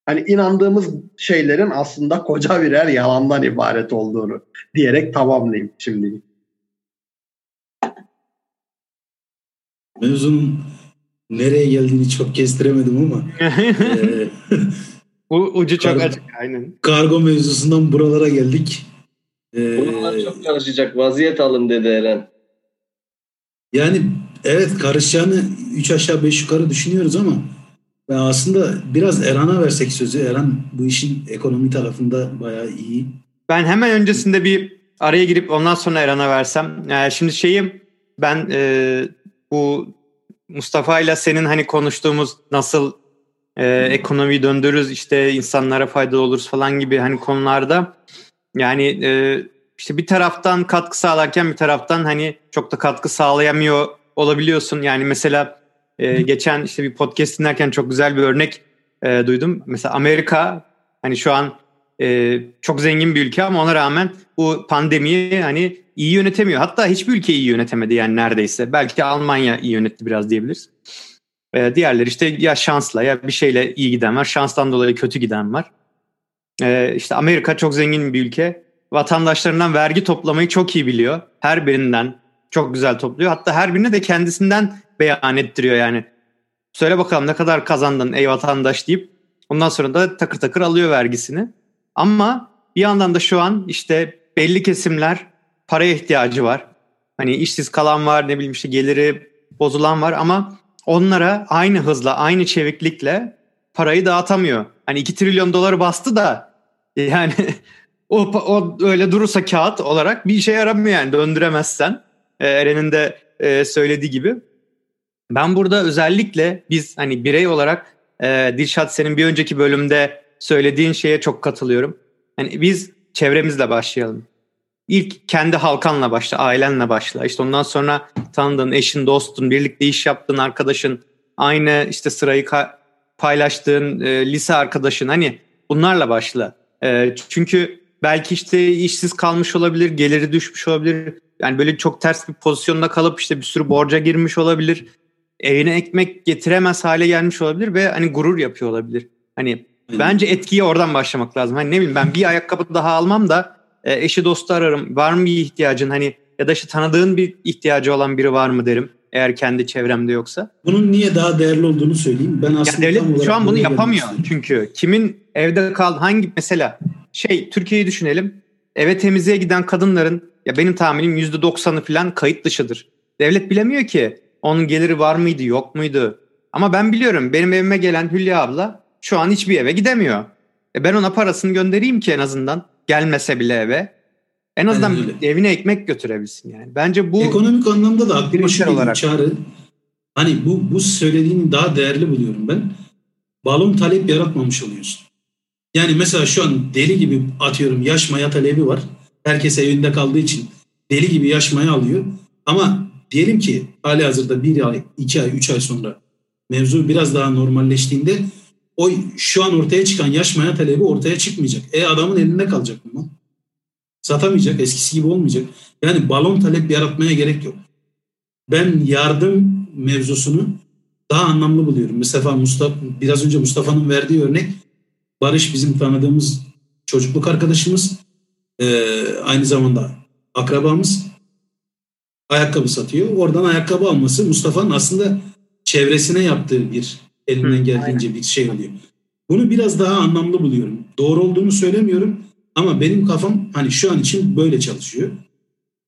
Hani inandığımız şeylerin aslında koca birer yalandan ibaret olduğunu diyerek tamamlayayım şimdi. Mevzunun nereye geldiğini çok kestiremedim ama. e, Bu ucu çok kargo, açık aynen. Kargo mevzusundan buralara geldik. Ee, Bunlar çok karışacak. Vaziyet alın dedi Eren. Yani evet karışacağını 3 aşağı 5 yukarı düşünüyoruz ama ben aslında biraz Eran'a versek sözü. Eren bu işin ekonomi tarafında bayağı iyi. Ben hemen öncesinde bir araya girip ondan sonra Eran'a versem. Yani şimdi şeyim ben e, bu Mustafa ile senin hani konuştuğumuz nasıl e, ekonomiyi döndürürüz işte insanlara faydalı oluruz falan gibi hani konularda yani e, işte bir taraftan katkı sağlarken bir taraftan hani çok da katkı sağlayamıyor olabiliyorsun. Yani mesela e, geçen işte bir podcast dinlerken çok güzel bir örnek e, duydum. Mesela Amerika hani şu an e, çok zengin bir ülke ama ona rağmen bu pandemiyi hani iyi yönetemiyor. Hatta hiçbir ülke iyi yönetemedi yani neredeyse. Belki Almanya iyi yönetti biraz diyebiliriz. E, diğerleri işte ya şansla ya bir şeyle iyi giden var. Şanstan dolayı kötü giden var. Ee, işte Amerika çok zengin bir ülke. Vatandaşlarından vergi toplamayı çok iyi biliyor. Her birinden çok güzel topluyor. Hatta her birine de kendisinden beyan ettiriyor yani. Söyle bakalım ne kadar kazandın ey vatandaş deyip ondan sonra da takır takır alıyor vergisini. Ama bir yandan da şu an işte belli kesimler paraya ihtiyacı var. Hani işsiz kalan var ne bileyim işte geliri bozulan var ama onlara aynı hızla aynı çeviklikle parayı dağıtamıyor. Hani 2 trilyon doları bastı da yani o, o öyle durursa kağıt olarak bir işe yaramıyor yani döndüremezsen. E, Eren'in de e, söylediği gibi. Ben burada özellikle biz hani birey olarak e, Dilşat senin bir önceki bölümde söylediğin şeye çok katılıyorum. Hani biz çevremizle başlayalım. İlk kendi halkanla başla, ailenle başla. İşte ondan sonra tanıdığın eşin, dostun, birlikte iş yaptığın arkadaşın, aynı işte sırayı paylaştığın e, lise arkadaşın hani bunlarla başla. E, çünkü belki işte işsiz kalmış olabilir, geliri düşmüş olabilir. Yani böyle çok ters bir pozisyonda kalıp işte bir sürü borca girmiş olabilir. Evine ekmek getiremez hale gelmiş olabilir ve hani gurur yapıyor olabilir. Hani bence etkiye oradan başlamak lazım. Hani ne bileyim ben bir ayakkabı daha almam da e, eşi dostu ararım. Var mı bir ihtiyacın hani ya da işte tanıdığın bir ihtiyacı olan biri var mı derim. Eğer kendi çevremde yoksa. Bunun niye daha değerli olduğunu söyleyeyim. Ben aslında ya devlet şu an bunu yapamıyor. Çünkü kimin evde kaldı hangi mesela şey Türkiye'yi düşünelim. eve temizliğe giden kadınların ya benim tahminim %90'ı falan kayıt dışıdır. Devlet bilemiyor ki onun geliri var mıydı yok muydu. Ama ben biliyorum benim evime gelen Hülya abla şu an hiçbir eve gidemiyor. E ben ona parasını göndereyim ki en azından gelmese bile eve. En azından evine ekmek götürebilsin yani. Bence bu Ekonomik anlamda da aklıma şu olarak. Çağrı. Hani bu, bu söylediğini daha değerli buluyorum ben. Balon talep yaratmamış oluyorsun. Yani mesela şu an deli gibi atıyorum yaş maya talebi var. Herkes evinde kaldığı için deli gibi yaş maya alıyor. Ama diyelim ki hali hazırda bir ay, iki ay, üç ay sonra mevzu biraz daha normalleştiğinde o şu an ortaya çıkan yaş maya talebi ortaya çıkmayacak. E adamın elinde kalacak mal. Satamayacak, eskisi gibi olmayacak. Yani balon talep yaratmaya gerek yok. Ben yardım mevzusunu daha anlamlı buluyorum. Mesela Mustafa, biraz önce Mustafa'nın verdiği örnek Barış bizim tanıdığımız çocukluk arkadaşımız. Ee, aynı zamanda akrabamız. Ayakkabı satıyor. Oradan ayakkabı alması Mustafa'nın aslında çevresine yaptığı bir elinden geldiğince bir şey oluyor. Bunu biraz daha anlamlı buluyorum. Doğru olduğunu söylemiyorum ama benim kafam hani şu an için böyle çalışıyor.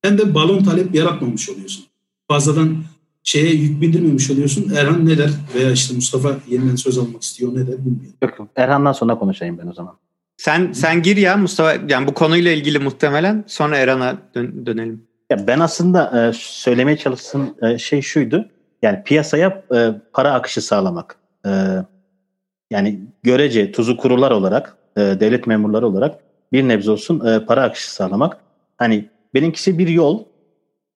Hem de balon talep yaratmamış oluyorsun. Fazladan şeye yük bindirmemiş oluyorsun. Erhan ne der veya işte Mustafa yeniden söz almak istiyor ne der bilmiyorum. Yok, Erhan'dan sonra konuşayım ben o zaman. sen sen gir ya Mustafa yani bu konuyla ilgili muhtemelen sonra Eran'a dön- dönelim. Ya ben aslında e, söylemeye çalıştığım e, şey şuydu. Yani piyasaya e, para akışı sağlamak. E, yani görece tuzu kurular olarak, e, devlet memurları olarak bir nebze olsun e, para akışı sağlamak. Hani benimkisi bir yol.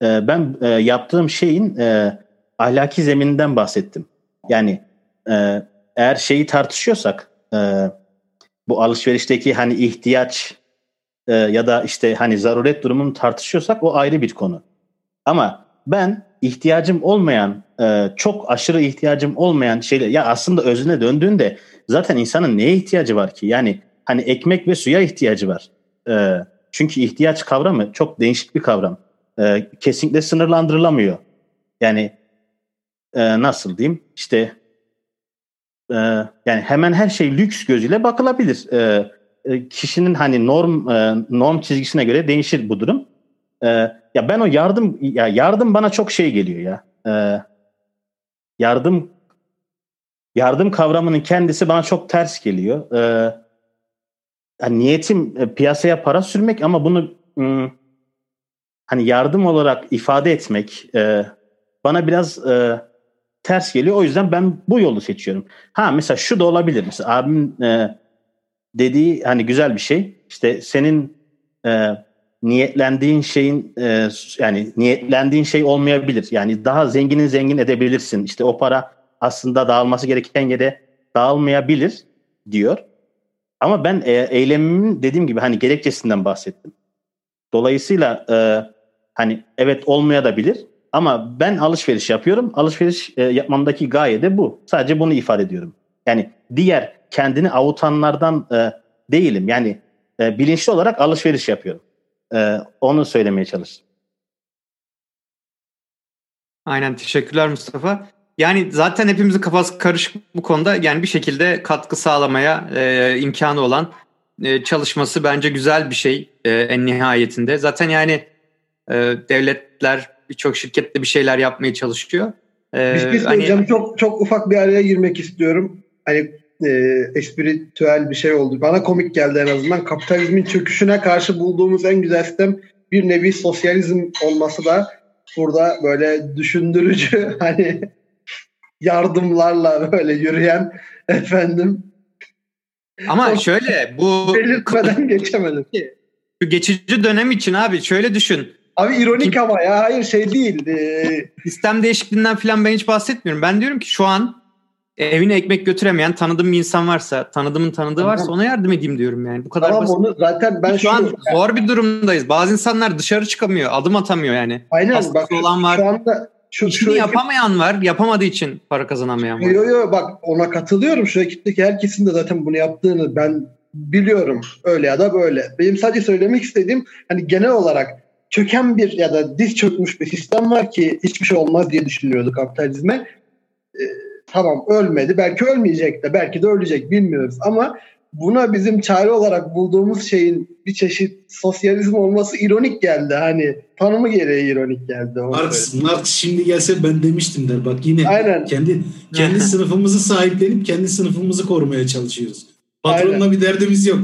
E, ben e, yaptığım şeyin e, ahlaki zemininden bahsettim. Yani e, eğer şeyi tartışıyorsak e, bu alışverişteki hani ihtiyaç e, ya da işte hani zaruret durumunu tartışıyorsak o ayrı bir konu. Ama ben ihtiyacım olmayan, e, çok aşırı ihtiyacım olmayan şeyler ya aslında özüne döndüğünde zaten insanın neye ihtiyacı var ki? Yani hani ekmek ve suya ihtiyacı var. E, çünkü ihtiyaç kavramı çok değişik bir kavram. E, kesinlikle sınırlandırılamıyor. Yani e, nasıl diyeyim? İşte e, yani hemen her şey lüks gözüyle bakılabilir. E, e, kişinin hani norm e, norm çizgisine göre değişir bu durum. E, ya ben o yardım ya yardım bana çok şey geliyor ya. Yardım yardım kavramının kendisi bana çok ters geliyor. E, yani niyetim piyasaya para sürmek ama bunu hani yardım olarak ifade etmek bana biraz ters geliyor. O yüzden ben bu yolu seçiyorum. Ha mesela şu da olabilir. Mesela abimin e, dediği hani güzel bir şey. İşte senin e, niyetlendiğin şeyin e, yani niyetlendiğin şey olmayabilir. Yani daha zenginin zengin edebilirsin. İşte o para aslında dağılması gereken yere dağılmayabilir diyor. Ama ben e, eylemimin dediğim gibi hani gerekçesinden bahsettim. Dolayısıyla e, hani evet olmayabilir ama ben alışveriş yapıyorum. Alışveriş e, yapmamdaki gaye de bu. Sadece bunu ifade ediyorum. Yani diğer kendini avutanlardan e, değilim. Yani e, bilinçli olarak alışveriş yapıyorum. E, onu söylemeye çalıştım. Aynen teşekkürler Mustafa. Yani zaten hepimizin kafası karışık bu konuda. Yani bir şekilde katkı sağlamaya e, imkanı olan e, çalışması bence güzel bir şey e, en nihayetinde. Zaten yani e, devletler birçok şirkette bir şeyler yapmaya çalışıyor. E, Bir şey söyleyeceğim. Çok çok ufak bir araya girmek istiyorum. Hani e, espritüel bir şey oldu. Bana komik geldi en azından. Kapitalizmin çöküşüne karşı bulduğumuz en güzel sistem bir nevi sosyalizm olması da burada böyle düşündürücü hani yardımlarla böyle yürüyen efendim Ama şöyle bu belirtmeden geçemedim. şu geçici dönem için abi şöyle düşün. Abi ironik ama ya hayır şey değil. Ee, Sistem değişikliğinden falan ben hiç bahsetmiyorum. Ben diyorum ki şu an evine ekmek götüremeyen tanıdığım bir insan varsa, tanıdığımın tanıdığı Tamam. varsa ona yardım edeyim diyorum yani. Bu kadar tamam basit. onu zaten ben şu an zor bir durumdayız. Bazı insanlar dışarı çıkamıyor, adım atamıyor yani. aynen hastası bak olan var. şu anda şu, İşini şu yapamayan var, yapamadığı için para kazanamayan var. Yo yo bak ona katılıyorum. Şu ekipteki herkesin de zaten bunu yaptığını ben biliyorum. Öyle ya da böyle. Benim sadece söylemek istediğim hani genel olarak çöken bir ya da diz çökmüş bir sistem var ki hiçbir şey olmaz diye düşünüyordu kapitalizme. Ee, tamam ölmedi. Belki ölmeyecek de belki de ölecek bilmiyoruz ama buna bizim çare olarak bulduğumuz şeyin bir çeşit sosyalizm olması ironik geldi. Hani tanımı gereği ironik geldi. Marx, Marx şimdi gelse ben demiştim der. Bak yine Aynen. kendi kendi sınıfımızı sahiplenip kendi sınıfımızı korumaya çalışıyoruz. Patronla Aynen. bir derdimiz yok.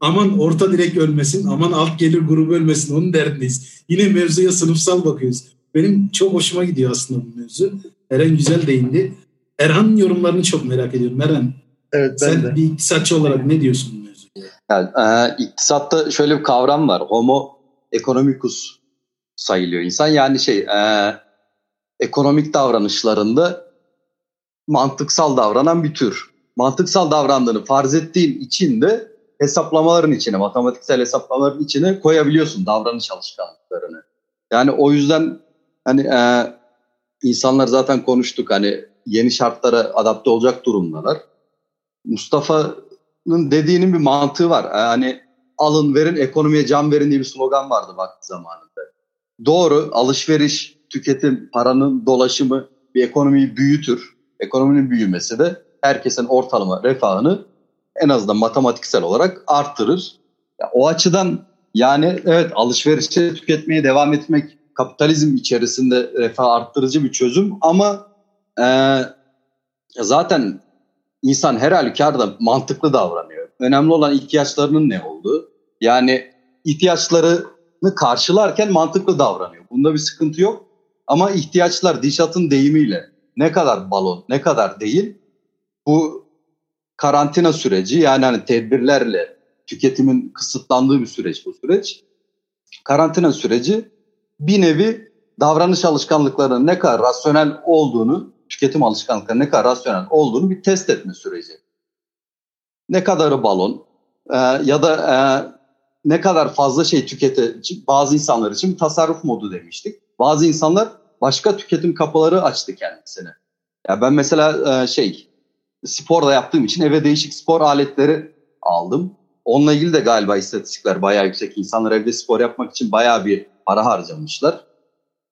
Aman orta direk ölmesin, aman alt gelir grubu ölmesin onun derdindeyiz. Yine mevzuya sınıfsal bakıyoruz. Benim çok hoşuma gidiyor aslında bu mevzu. Eren güzel değindi. Erhan'ın yorumlarını çok merak ediyorum. Eren Evet ben sen de. bir iktisatçı olarak ne diyorsun? Yani, e, iktisatta şöyle bir kavram var. Homo economicus sayılıyor insan. Yani şey e, ekonomik davranışlarında mantıksal davranan bir tür. Mantıksal davrandığını farz ettiğin için de hesaplamaların içine, matematiksel hesaplamaların içine koyabiliyorsun davranış alışkanlıklarını. Yani o yüzden hani e, insanlar zaten konuştuk hani yeni şartlara adapte olacak durumdalar. Mustafa'nın dediğinin bir mantığı var. Hani alın verin ekonomiye can verin diye bir slogan vardı vakti zamanında. Doğru alışveriş, tüketim, paranın dolaşımı bir ekonomiyi büyütür. Ekonominin büyümesi de herkesin ortalama refahını en azından matematiksel olarak arttırır. Ya, o açıdan yani evet alışverişe tüketmeye devam etmek kapitalizm içerisinde refah arttırıcı bir çözüm ama e, zaten insan her halükarda mantıklı davranıyor. Önemli olan ihtiyaçlarının ne olduğu. Yani ihtiyaçlarını karşılarken mantıklı davranıyor. Bunda bir sıkıntı yok. Ama ihtiyaçlar Dişat'ın deyimiyle ne kadar balon, ne kadar değil bu karantina süreci yani hani tedbirlerle tüketimin kısıtlandığı bir süreç bu süreç. Karantina süreci bir nevi davranış alışkanlıklarının ne kadar rasyonel olduğunu, tüketim alışkanlıklarının ne kadar rasyonel olduğunu bir test etme süreci. Ne kadarı balon e, ya da e, ne kadar fazla şey tükete bazı insanlar için tasarruf modu demiştik. Bazı insanlar başka tüketim kapıları açtı kendisine. Ya ben mesela e, şey spor da yaptığım için eve değişik spor aletleri aldım. Onunla ilgili de galiba istatistikler bayağı yüksek. İnsanlar evde spor yapmak için bayağı bir para harcamışlar.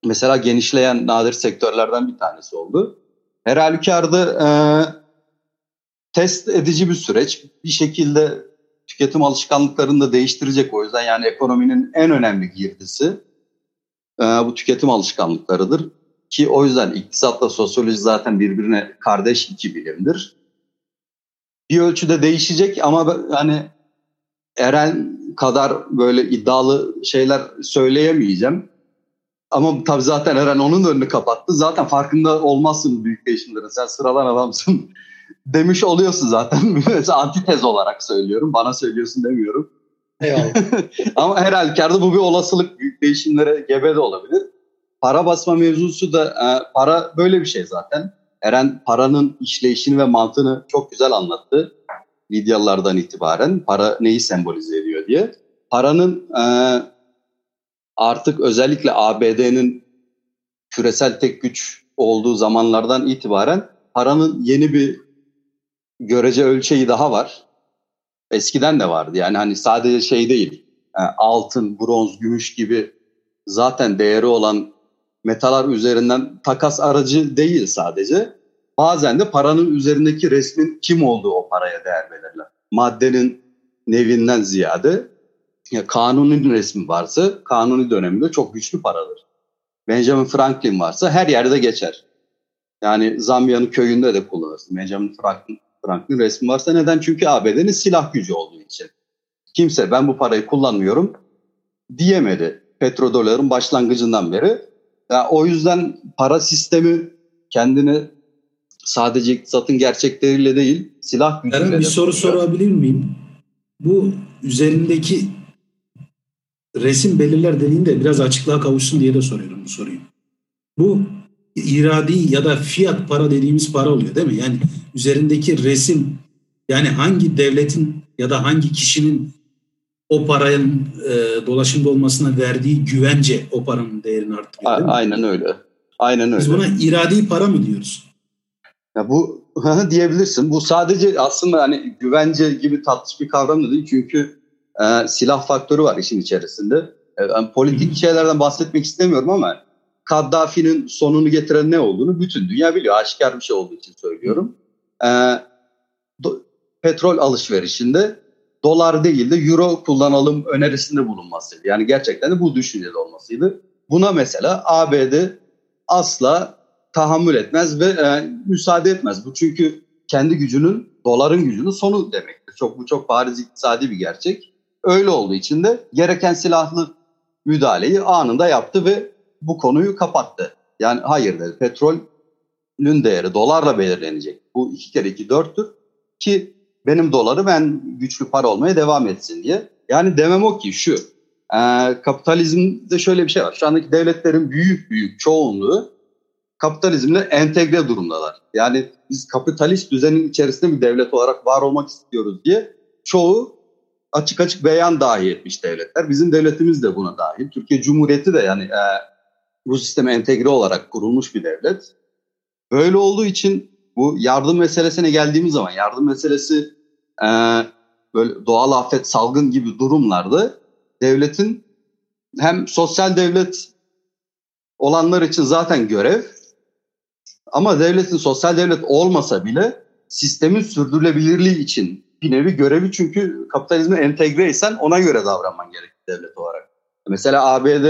Mesela genişleyen nadir sektörlerden bir tanesi oldu. Her halükarda e, test edici bir süreç. Bir şekilde tüketim alışkanlıklarını da değiştirecek. O yüzden yani ekonominin en önemli girdisi e, bu tüketim alışkanlıklarıdır. Ki o yüzden iktisatla sosyoloji zaten birbirine kardeş iki bilimdir. Bir ölçüde değişecek ama hani Eren kadar böyle iddialı şeyler söyleyemeyeceğim. Ama tabii zaten Eren onun önünü kapattı. Zaten farkında olmazsın büyük değişimlerin. Sen sıradan adamsın demiş oluyorsun zaten. Mesela antitez olarak söylüyorum. Bana söylüyorsun demiyorum. Ama her halükarda bu bir olasılık. Büyük değişimlere gebe de olabilir. Para basma mevzusu da e, para böyle bir şey zaten. Eren paranın işleyişini ve mantığını çok güzel anlattı. Lidyalılardan itibaren para neyi sembolize ediyor diye. Paranın e, artık özellikle ABD'nin küresel tek güç olduğu zamanlardan itibaren paranın yeni bir görece ölçeği daha var. Eskiden de vardı. Yani hani sadece şey değil. e, altın, bronz, gümüş gibi zaten değeri olan metalar üzerinden takas aracı değil sadece. Bazen de paranın üzerindeki resmin kim olduğu o paraya değer belirler. Maddenin nevinden ziyade ya kanuni resmi varsa kanuni döneminde çok güçlü paradır. Benjamin Franklin varsa her yerde geçer. Yani Zambiya'nın köyünde de kullanırsın. Benjamin Franklin, Franklin resmi varsa neden? Çünkü ABD'nin silah gücü olduğu için. Kimse ben bu parayı kullanmıyorum diyemedi. Petrodoların başlangıcından beri. Ya o yüzden para sistemi kendini sadece iktisatın gerçekleriyle değil silah gücüyle Eren de bir soru sorabilir miyim? Bu üzerindeki resim belirler dediğinde biraz açıklığa kavuşsun diye de soruyorum bu soruyu. Bu iradi ya da fiyat para dediğimiz para oluyor değil mi? Yani üzerindeki resim yani hangi devletin ya da hangi kişinin o paranın e, dolaşımda olmasına verdiği güvence o paranın değerini arttırıyor değil mi? Aynen öyle. Aynen öyle. Biz buna iradi para mı diyoruz? Ya bu diyebilirsin. Bu sadece aslında hani güvence gibi tatlış bir kavram da değil. Çünkü e, silah faktörü var işin içerisinde. E, politik şeylerden bahsetmek istemiyorum ama Kaddafi'nin sonunu getiren ne olduğunu bütün dünya biliyor. Aşikar bir şey olduğu için söylüyorum. E, do- petrol alışverişinde dolar değil de euro kullanalım önerisinde bulunmasıydı. Yani gerçekten de bu düşüncede olmasıydı. Buna mesela ABD asla tahammül etmez ve e, müsaade etmez. Bu çünkü kendi gücünün, doların gücünün sonu demektir. Çok bu çok bariz iktisadi bir gerçek. Öyle olduğu için de gereken silahlı müdahaleyi anında yaptı ve bu konuyu kapattı. Yani hayır dedi petrolün değeri dolarla belirlenecek. Bu iki kere iki dörttür ki benim doları ben güçlü para olmaya devam etsin diye. Yani demem o ki şu e, kapitalizmde şöyle bir şey var. Şu andaki devletlerin büyük büyük çoğunluğu kapitalizmle entegre durumdalar. Yani biz kapitalist düzenin içerisinde bir devlet olarak var olmak istiyoruz diye çoğu açık açık beyan dahi etmiş devletler. Bizim devletimiz de buna dahil. Türkiye Cumhuriyeti de yani e, bu sisteme entegre olarak kurulmuş bir devlet. Böyle olduğu için bu yardım meselesine geldiğimiz zaman yardım meselesi e, böyle doğal afet, salgın gibi durumlarda devletin hem sosyal devlet olanlar için zaten görev ama devletin sosyal devlet olmasa bile sistemin sürdürülebilirliği için bir nevi görevi çünkü kapitalizme entegreysen ona göre davranman gerekir devlet olarak. Mesela ABD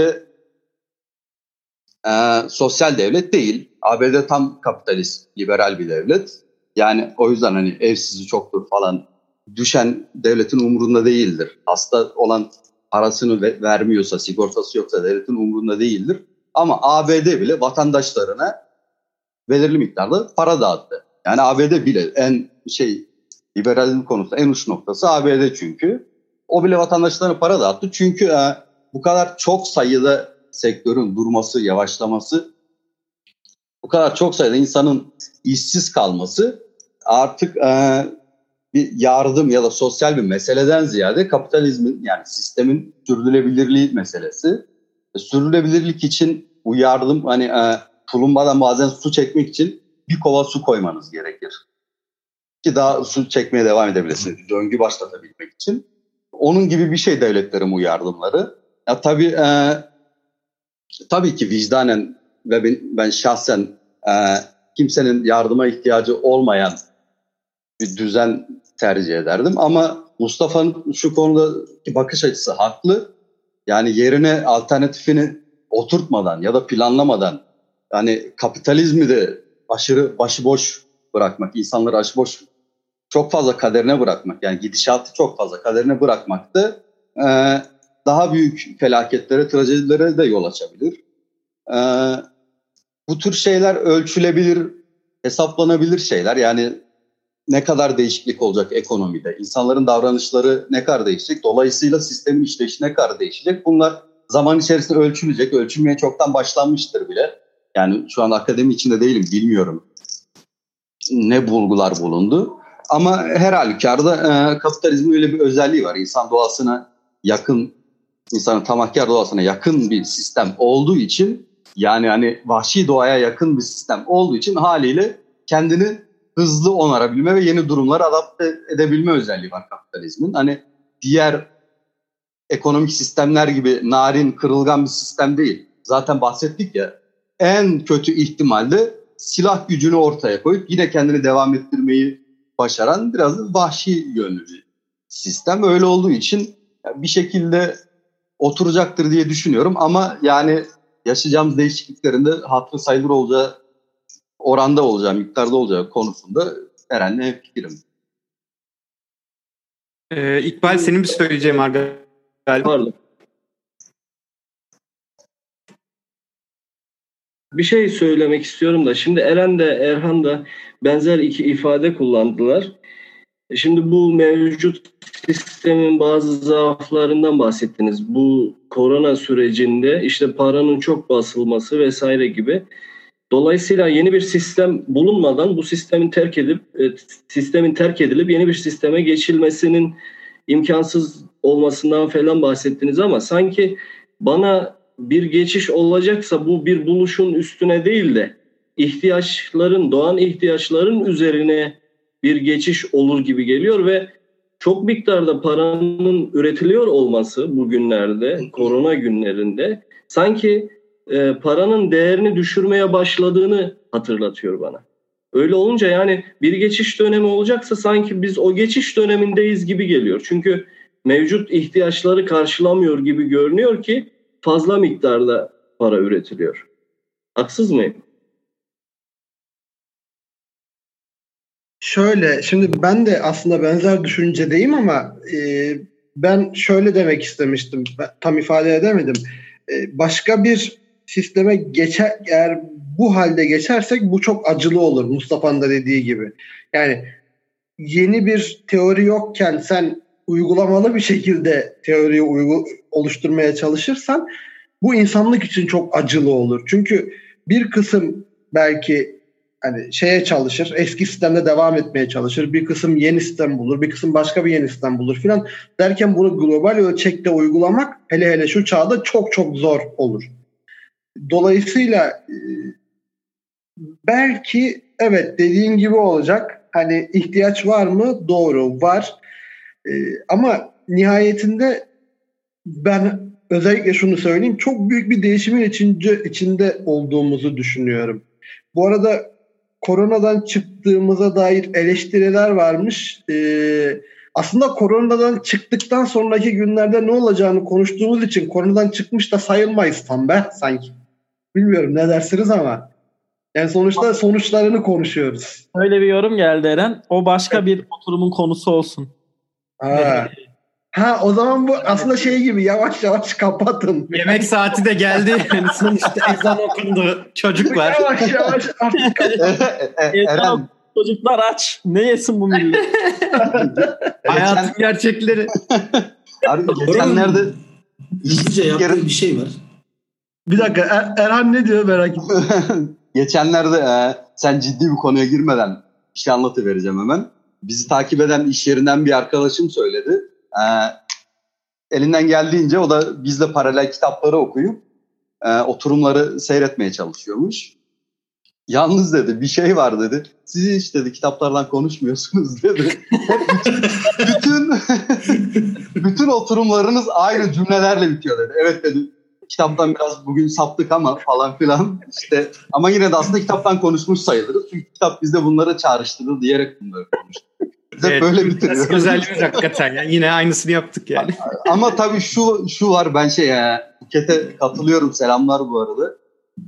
e, sosyal devlet değil. ABD tam kapitalist, liberal bir devlet. Yani o yüzden hani evsizi çoktur falan düşen devletin umurunda değildir. Hasta olan parasını vermiyorsa, sigortası yoksa devletin umurunda değildir. Ama ABD bile vatandaşlarına belirli miktarda para dağıttı. Yani ABD bile en şey liberalizm konusunda en uç noktası ABD çünkü. O bile vatandaşlarına para dağıttı. Çünkü e, bu kadar çok sayıda sektörün durması, yavaşlaması, bu kadar çok sayıda insanın işsiz kalması artık e, bir yardım ya da sosyal bir meseleden ziyade kapitalizmin yani sistemin sürdürülebilirliği meselesi. E, sürdürülebilirlik için bu yardım hani e, tulumbadan bazen su çekmek için bir kova su koymanız gerekir. Ki daha su çekmeye devam edebilirsiniz. Döngü başlatabilmek için. Onun gibi bir şey devletlerin bu yardımları. Ya tabii e, tabii ki vicdanen ve ben, ben şahsen e, kimsenin yardıma ihtiyacı olmayan bir düzen tercih ederdim. Ama Mustafa'nın şu konudaki bakış açısı haklı. Yani yerine alternatifini oturtmadan ya da planlamadan yani kapitalizmi de aşırı başıboş bırakmak, insanları başıboş çok fazla kaderine bırakmak yani gidişatı çok fazla kaderine bırakmak da e, daha büyük felaketlere, trajedilere de yol açabilir. E, bu tür şeyler ölçülebilir, hesaplanabilir şeyler. Yani ne kadar değişiklik olacak ekonomide, insanların davranışları ne kadar değişecek, dolayısıyla sistemin işleyişi ne kadar değişecek bunlar zaman içerisinde ölçülecek, ölçülmeye çoktan başlanmıştır bile. Yani şu an akademi içinde değilim, bilmiyorum ne bulgular bulundu. Ama her halükarda e, kapitalizmin öyle bir özelliği var. İnsan doğasına yakın, insanın tamahkar doğasına yakın bir sistem olduğu için yani hani vahşi doğaya yakın bir sistem olduğu için haliyle kendini hızlı onarabilme ve yeni durumlara adapte edebilme özelliği var kapitalizmin. Hani diğer ekonomik sistemler gibi narin, kırılgan bir sistem değil. Zaten bahsettik ya en kötü ihtimalde silah gücünü ortaya koyup yine kendini devam ettirmeyi başaran biraz vahşi yönlü bir sistem. Öyle olduğu için bir şekilde oturacaktır diye düşünüyorum ama yani yaşayacağımız değişikliklerinde hatırı sayılır olacağı oranda olacağı, miktarda olacağı konusunda Eren'le fikrim. Ee, İkbal senin bir söyleyeceğim var galiba. Pardon. Bir şey söylemek istiyorum da şimdi Eren de Erhan da benzer iki ifade kullandılar. Şimdi bu mevcut sistemin bazı zaaflarından bahsettiniz. Bu korona sürecinde işte paranın çok basılması vesaire gibi. Dolayısıyla yeni bir sistem bulunmadan bu sistemin terk edip e, sistemin terk edilip yeni bir sisteme geçilmesinin imkansız olmasından falan bahsettiniz ama sanki bana bir geçiş olacaksa bu bir buluşun üstüne değil de ihtiyaçların, doğan ihtiyaçların üzerine bir geçiş olur gibi geliyor ve çok miktarda paranın üretiliyor olması bugünlerde, korona günlerinde sanki e, paranın değerini düşürmeye başladığını hatırlatıyor bana. Öyle olunca yani bir geçiş dönemi olacaksa sanki biz o geçiş dönemindeyiz gibi geliyor. Çünkü mevcut ihtiyaçları karşılamıyor gibi görünüyor ki fazla miktarda para üretiliyor. Haksız mıyım? Şöyle, şimdi ben de aslında benzer düşüncedeyim ama e, ben şöyle demek istemiştim. Tam ifade edemedim. E, başka bir sisteme geçer, eğer bu halde geçersek bu çok acılı olur Mustafa'nın da dediği gibi. Yani yeni bir teori yokken sen uygulamalı bir şekilde teoriyi uygu, oluşturmaya çalışırsan bu insanlık için çok acılı olur. Çünkü bir kısım belki hani şeye çalışır, eski sistemde devam etmeye çalışır. Bir kısım yeni sistem bulur, bir kısım başka bir yeni sistem bulur filan derken bunu global ölçekte uygulamak hele hele şu çağda çok çok zor olur. Dolayısıyla belki evet dediğin gibi olacak. Hani ihtiyaç var mı? Doğru var. E, ama nihayetinde ben özellikle şunu söyleyeyim. Çok büyük bir değişimin içince, içinde olduğumuzu düşünüyorum. Bu arada koronadan çıktığımıza dair eleştiriler varmış. Ee, aslında koronadan çıktıktan sonraki günlerde ne olacağını konuştuğumuz için koronadan çıkmış da sayılmayız tam be sanki. Bilmiyorum ne dersiniz ama. Yani sonuçta sonuçlarını konuşuyoruz. Öyle bir yorum geldi Eren. O başka bir oturumun konusu olsun. Ha. Ha o zaman bu aslında şey gibi yavaş yavaş kapatın. Yemek saati de geldi. Yani sonuçta ezan okundu. Çocuk var. Yavaş yavaş artık kapatın. Eren, Çocuklar aç. Ne yesin bu millet? Hayatın gerçekleri. Abi geçenlerde İlgince yaptığı bir şey var. Bir dakika Er- Erhan ne diyor merak ettim. geçenlerde e, sen ciddi bir konuya girmeden bir şey anlatıvereceğim hemen. Bizi takip eden iş yerinden bir arkadaşım söyledi. E, elinden geldiğince o da bizle paralel kitapları okuyup e, oturumları seyretmeye çalışıyormuş. Yalnız dedi bir şey var dedi. Siz hiç dedi kitaplardan konuşmuyorsunuz dedi. Bütün, bütün oturumlarınız aynı cümlelerle bitiyor dedi. Evet dedi kitaptan biraz bugün saptık ama falan filan işte ama yine de aslında kitaptan konuşmuş sayılırız. Çünkü kitap bizde bunları çağrıştırdı diyerek bunları konuştuk. Biz hep Evet, böyle bitiriyoruz. özelliğimiz hakikaten. Yani yine aynısını yaptık yani. Ama tabii şu şu var ben şey ya Buket'e katılıyorum selamlar bu arada.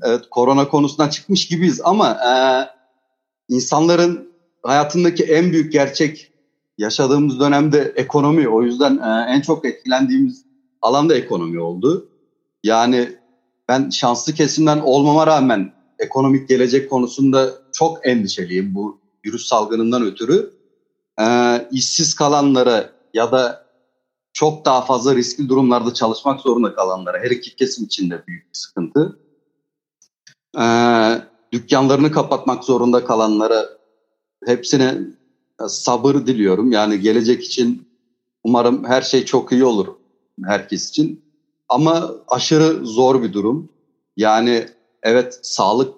Evet korona konusundan çıkmış gibiyiz ama e, insanların hayatındaki en büyük gerçek yaşadığımız dönemde ekonomi. O yüzden e, en çok etkilendiğimiz alan da ekonomi oldu. Yani ben şanslı kesimden olmama rağmen ekonomik gelecek konusunda çok endişeliyim bu virüs salgınından ötürü. E, işsiz kalanlara ya da çok daha fazla riskli durumlarda çalışmak zorunda kalanlara, her iki kesim için de büyük bir sıkıntı. Ee, dükkanlarını kapatmak zorunda kalanlara hepsine sabır diliyorum. Yani gelecek için umarım her şey çok iyi olur herkes için. Ama aşırı zor bir durum. Yani evet sağlık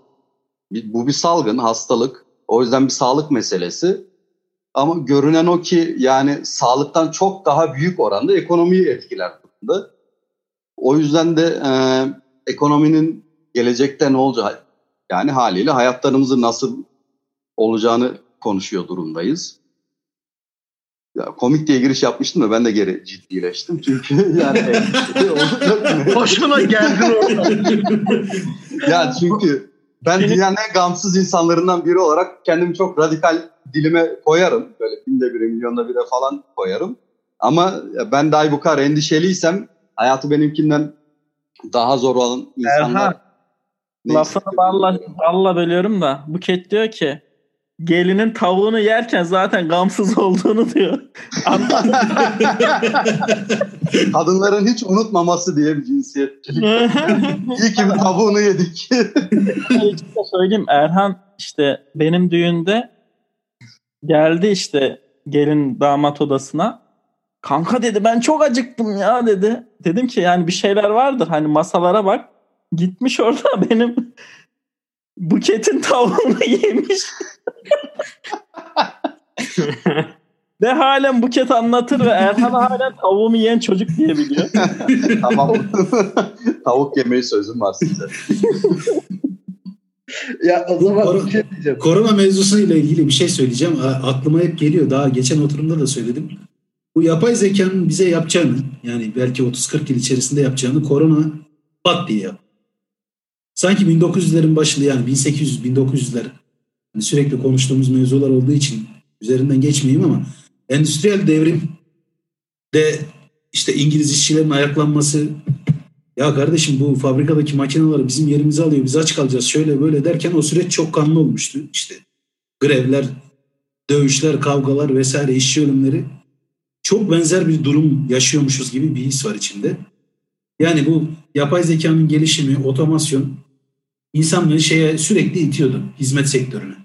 bu bir salgın, hastalık. O yüzden bir sağlık meselesi. Ama görünen o ki yani sağlıktan çok daha büyük oranda ekonomiyi etkiler durumda. O yüzden de e, ekonominin gelecekte ne olacak yani haliyle hayatlarımızı nasıl olacağını konuşuyor durumdayız. Ya komik diye giriş yapmıştım da ben de geri ciddileştim. Çünkü yani? Hoşuna geldin orada. ya çünkü ben dünyanın en gamsız insanlarından biri olarak kendimi çok radikal dilime koyarım. Böyle binde bire, milyonda bire falan koyarım. Ama ben dahi bu kadar endişeliysem hayatı benimkinden daha zor olan insanlar... Erhan, Neyse. Lafını balla, balla bölüyorum da Buket diyor ki gelinin tavuğunu yerken zaten gamsız olduğunu diyor. Kadınların hiç unutmaması diye bir cinsiyetçilik. İyi ki tavuğunu yedik. Açıkça söyleyeyim Erhan işte benim düğünde geldi işte gelin damat odasına. Kanka dedi ben çok acıktım ya dedi. Dedim ki yani bir şeyler vardır hani masalara bak. Gitmiş orada benim buketin tavuğunu yemiş. ve halen buket anlatır ve Erhan halen tavuğumu yiyen çocuk diye biliyor. tamam. Tavuk yemeği sözüm var size. ya o zaman Bu- bir şey diyeceğim. Korona mevzusuyla ilgili bir şey söyleyeceğim. Aklıma hep geliyor. Daha geçen oturumda da söyledim. Bu yapay zekanın bize yapacağını yani belki 30-40 yıl içerisinde yapacağını korona pat diye yap. Sanki 1900'lerin başında yani 1800-1900'ler hani sürekli konuştuğumuz mevzular olduğu için üzerinden geçmeyeyim ama endüstriyel devrim de işte İngiliz işçilerin ayaklanması ya kardeşim bu fabrikadaki makineler bizim yerimizi alıyor biz aç kalacağız şöyle böyle derken o süreç çok kanlı olmuştu işte grevler dövüşler kavgalar vesaire işçi ölümleri çok benzer bir durum yaşıyormuşuz gibi bir his var içinde. Yani bu yapay zekanın gelişimi, otomasyon insanlığı şeye sürekli itiyordu hizmet sektörüne.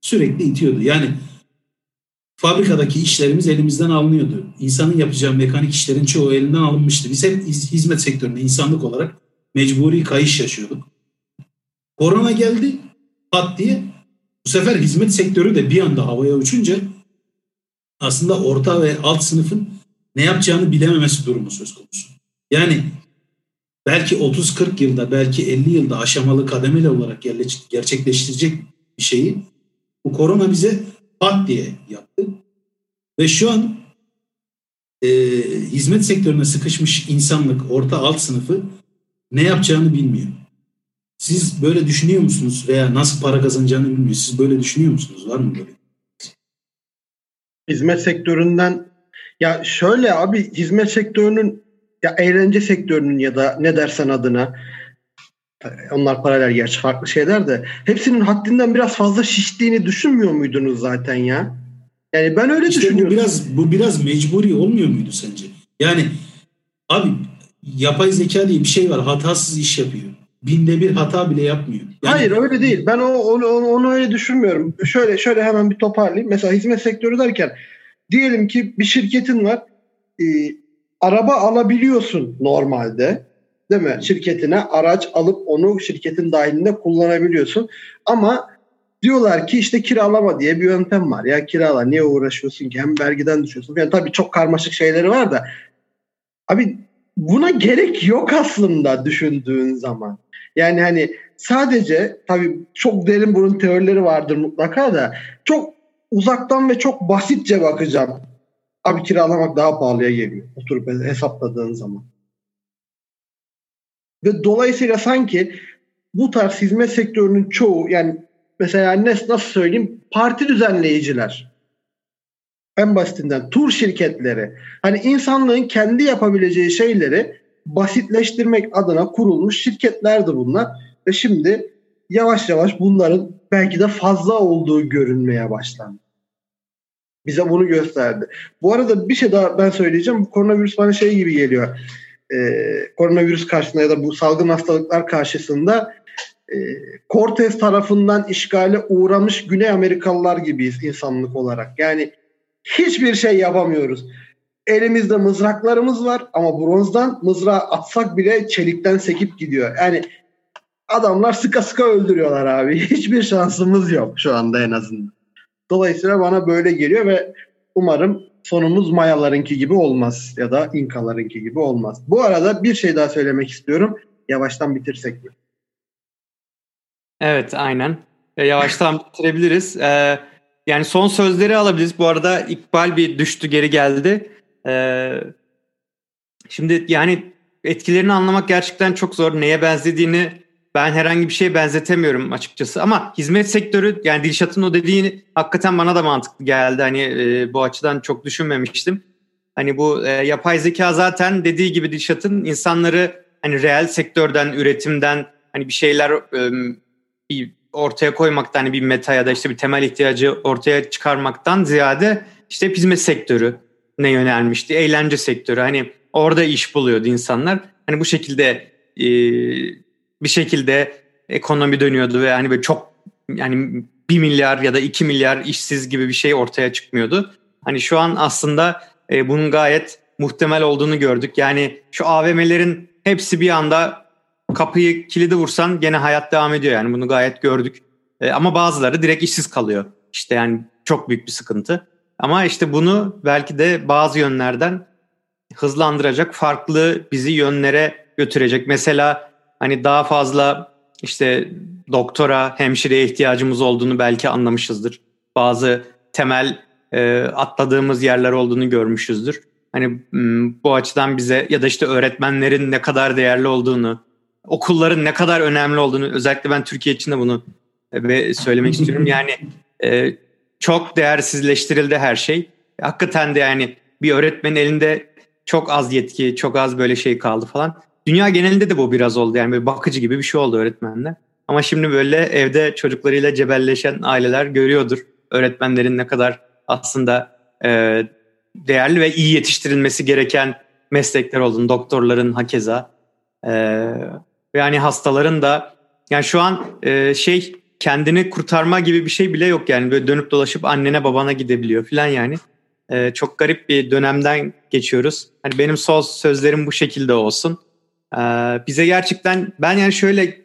Sürekli itiyordu. Yani fabrikadaki işlerimiz elimizden alınıyordu. İnsanın yapacağı mekanik işlerin çoğu elinden alınmıştı. Biz hep hizmet sektöründe insanlık olarak mecburi kayış yaşıyorduk. Korona geldi pat diye bu sefer hizmet sektörü de bir anda havaya uçunca aslında orta ve alt sınıfın ne yapacağını bilememesi durumu söz konusu. Yani belki 30-40 yılda belki 50 yılda aşamalı kademeli olarak gerçekleştirecek bir şeyi bu korona bize pat diye yaptı. Ve şu an e, hizmet sektörüne sıkışmış insanlık, orta alt sınıfı ne yapacağını bilmiyor. Siz böyle düşünüyor musunuz? Veya nasıl para kazanacağını bilmiyor. Siz böyle düşünüyor musunuz? Var mı böyle? Hizmet sektöründen ya şöyle abi hizmet sektörünün ya eğlence sektörünün ya da ne dersen adına onlar paralel gerçi farklı şeyler de hepsinin haddinden biraz fazla şiştiğini düşünmüyor muydunuz zaten ya? Yani ben öyle işte düşünüyorum. Bu biraz bu biraz mecburi olmuyor muydu sence? Yani abi yapay zeka diye bir şey var. Hatasız iş yapıyor. Binde bir hata bile yapmıyor. Yani, Hayır öyle değil. Ben o, onu, onu, onu öyle düşünmüyorum. Şöyle şöyle hemen bir toparlayayım. Mesela hizmet sektörü derken diyelim ki bir şirketin var. E, araba alabiliyorsun normalde. Değil mi? Şirketine araç alıp onu şirketin dahilinde kullanabiliyorsun. Ama diyorlar ki işte kiralama diye bir yöntem var. Ya kirala niye uğraşıyorsun ki? Hem vergiden düşüyorsun. Yani tabii çok karmaşık şeyleri var da. Abi buna gerek yok aslında düşündüğün zaman. Yani hani sadece tabii çok derin bunun teorileri vardır mutlaka da çok uzaktan ve çok basitçe bakacağım. Abi kiralamak daha pahalıya geliyor. Oturup hesapladığın zaman. Ve dolayısıyla sanki bu tarz hizmet sektörünün çoğu yani mesela nasıl söyleyeyim parti düzenleyiciler en basitinden tur şirketleri hani insanlığın kendi yapabileceği şeyleri basitleştirmek adına kurulmuş şirketlerdi bunlar ve şimdi yavaş yavaş bunların belki de fazla olduğu görünmeye başlandı. Bize bunu gösterdi. Bu arada bir şey daha ben söyleyeceğim. Bu koronavirüs bana şey gibi geliyor. Ee, koronavirüs karşısında ya da bu salgın hastalıklar karşısında e, Cortez tarafından işgale uğramış Güney Amerikalılar gibiyiz insanlık olarak. Yani hiçbir şey yapamıyoruz. Elimizde mızraklarımız var ama bronzdan mızrağı atsak bile çelikten sekip gidiyor. Yani adamlar sıka sıka öldürüyorlar abi. Hiçbir şansımız yok şu anda en azından. Dolayısıyla bana böyle geliyor ve umarım sonumuz Mayalarınki gibi olmaz ya da İnkalarınki gibi olmaz. Bu arada bir şey daha söylemek istiyorum. Yavaştan bitirsek mi? Evet aynen. E, yavaştan bitirebiliriz. Ee, yani son sözleri alabiliriz. Bu arada İkbal bir düştü geri geldi. Ee, şimdi yani etkilerini anlamak gerçekten çok zor. Neye benzediğini ben herhangi bir şeye benzetemiyorum açıkçası. Ama hizmet sektörü yani Dilşat'ın o dediğini hakikaten bana da mantıklı geldi. Hani e, bu açıdan çok düşünmemiştim. Hani bu e, yapay zeka zaten dediği gibi Dilşat'ın insanları hani reel sektörden, üretimden hani bir şeyler e, bir ortaya koymaktan hani bir meta ya da işte bir temel ihtiyacı ortaya çıkarmaktan ziyade işte hizmet sektörü ne yönelmişti. Eğlence sektörü hani orada iş buluyordu insanlar. Hani bu şekilde e, şekilde ekonomi dönüyordu ve hani böyle çok yani 1 milyar ya da 2 milyar işsiz gibi bir şey ortaya çıkmıyordu. Hani şu an aslında e, bunun gayet muhtemel olduğunu gördük. Yani şu AVM'lerin hepsi bir anda kapıyı kilidi vursan gene hayat devam ediyor yani bunu gayet gördük. E, ama bazıları direkt işsiz kalıyor. İşte yani çok büyük bir sıkıntı. Ama işte bunu belki de bazı yönlerden hızlandıracak, farklı bizi yönlere götürecek. Mesela hani daha fazla işte doktora, hemşireye ihtiyacımız olduğunu belki anlamışızdır. Bazı temel e, atladığımız yerler olduğunu görmüşüzdür. Hani bu açıdan bize ya da işte öğretmenlerin ne kadar değerli olduğunu, okulların ne kadar önemli olduğunu özellikle ben Türkiye için de bunu ve söylemek istiyorum. Yani e, çok değersizleştirildi her şey. Hakikaten de yani bir öğretmenin elinde çok az yetki, çok az böyle şey kaldı falan. Dünya genelinde de bu biraz oldu. Yani böyle bakıcı gibi bir şey oldu öğretmenler. Ama şimdi böyle evde çocuklarıyla cebelleşen aileler görüyordur. Öğretmenlerin ne kadar aslında e, değerli ve iyi yetiştirilmesi gereken meslekler olduğunu. Doktorların hakeza. E, yani hastaların da yani şu an e, şey kendini kurtarma gibi bir şey bile yok yani böyle dönüp dolaşıp annene babana gidebiliyor falan yani. Ee, çok garip bir dönemden geçiyoruz. Hani benim son sözlerim bu şekilde olsun. Ee, bize gerçekten ben yani şöyle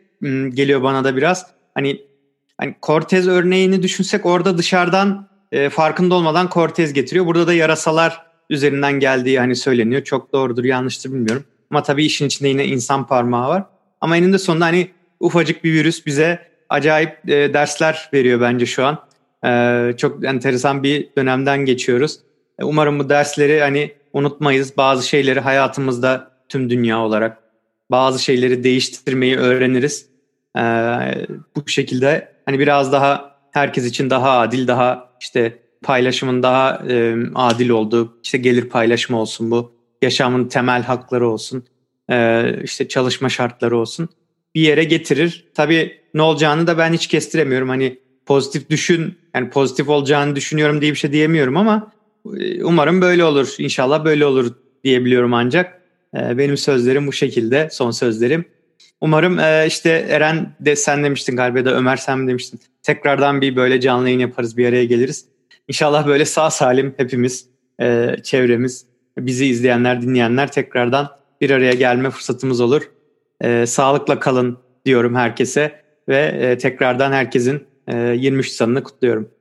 geliyor bana da biraz hani hani Cortez örneğini düşünsek orada dışarıdan e, farkında olmadan Cortez getiriyor. Burada da yarasalar üzerinden geldiği hani söyleniyor. Çok doğrudur yanlıştır bilmiyorum. Ama tabii işin içinde yine insan parmağı var. Ama eninde sonunda hani ufacık bir virüs bize acayip e, dersler veriyor bence şu an. E, çok enteresan bir dönemden geçiyoruz. E, umarım bu dersleri hani unutmayız. Bazı şeyleri hayatımızda tüm dünya olarak bazı şeyleri değiştirmeyi öğreniriz. E, bu şekilde hani biraz daha herkes için daha adil, daha işte paylaşımın daha e, adil olduğu, işte gelir paylaşımı olsun bu, yaşamın temel hakları olsun, e, işte çalışma şartları olsun bir yere getirir. Tabii ne olacağını da ben hiç kestiremiyorum. Hani pozitif düşün, yani pozitif olacağını düşünüyorum diye bir şey diyemiyorum ama e, umarım böyle olur. İnşallah böyle olur diyebiliyorum ancak. E, benim sözlerim bu şekilde, son sözlerim. Umarım e, işte Eren de sen demiştin galiba da Ömer sen demiştin. Tekrardan bir böyle canlı yayın yaparız, bir araya geliriz. İnşallah böyle sağ salim hepimiz, çevremiz, bizi izleyenler, dinleyenler tekrardan bir araya gelme fırsatımız olur. Sağlıkla kalın diyorum herkese ve tekrardan herkesin 23 sanını kutluyorum.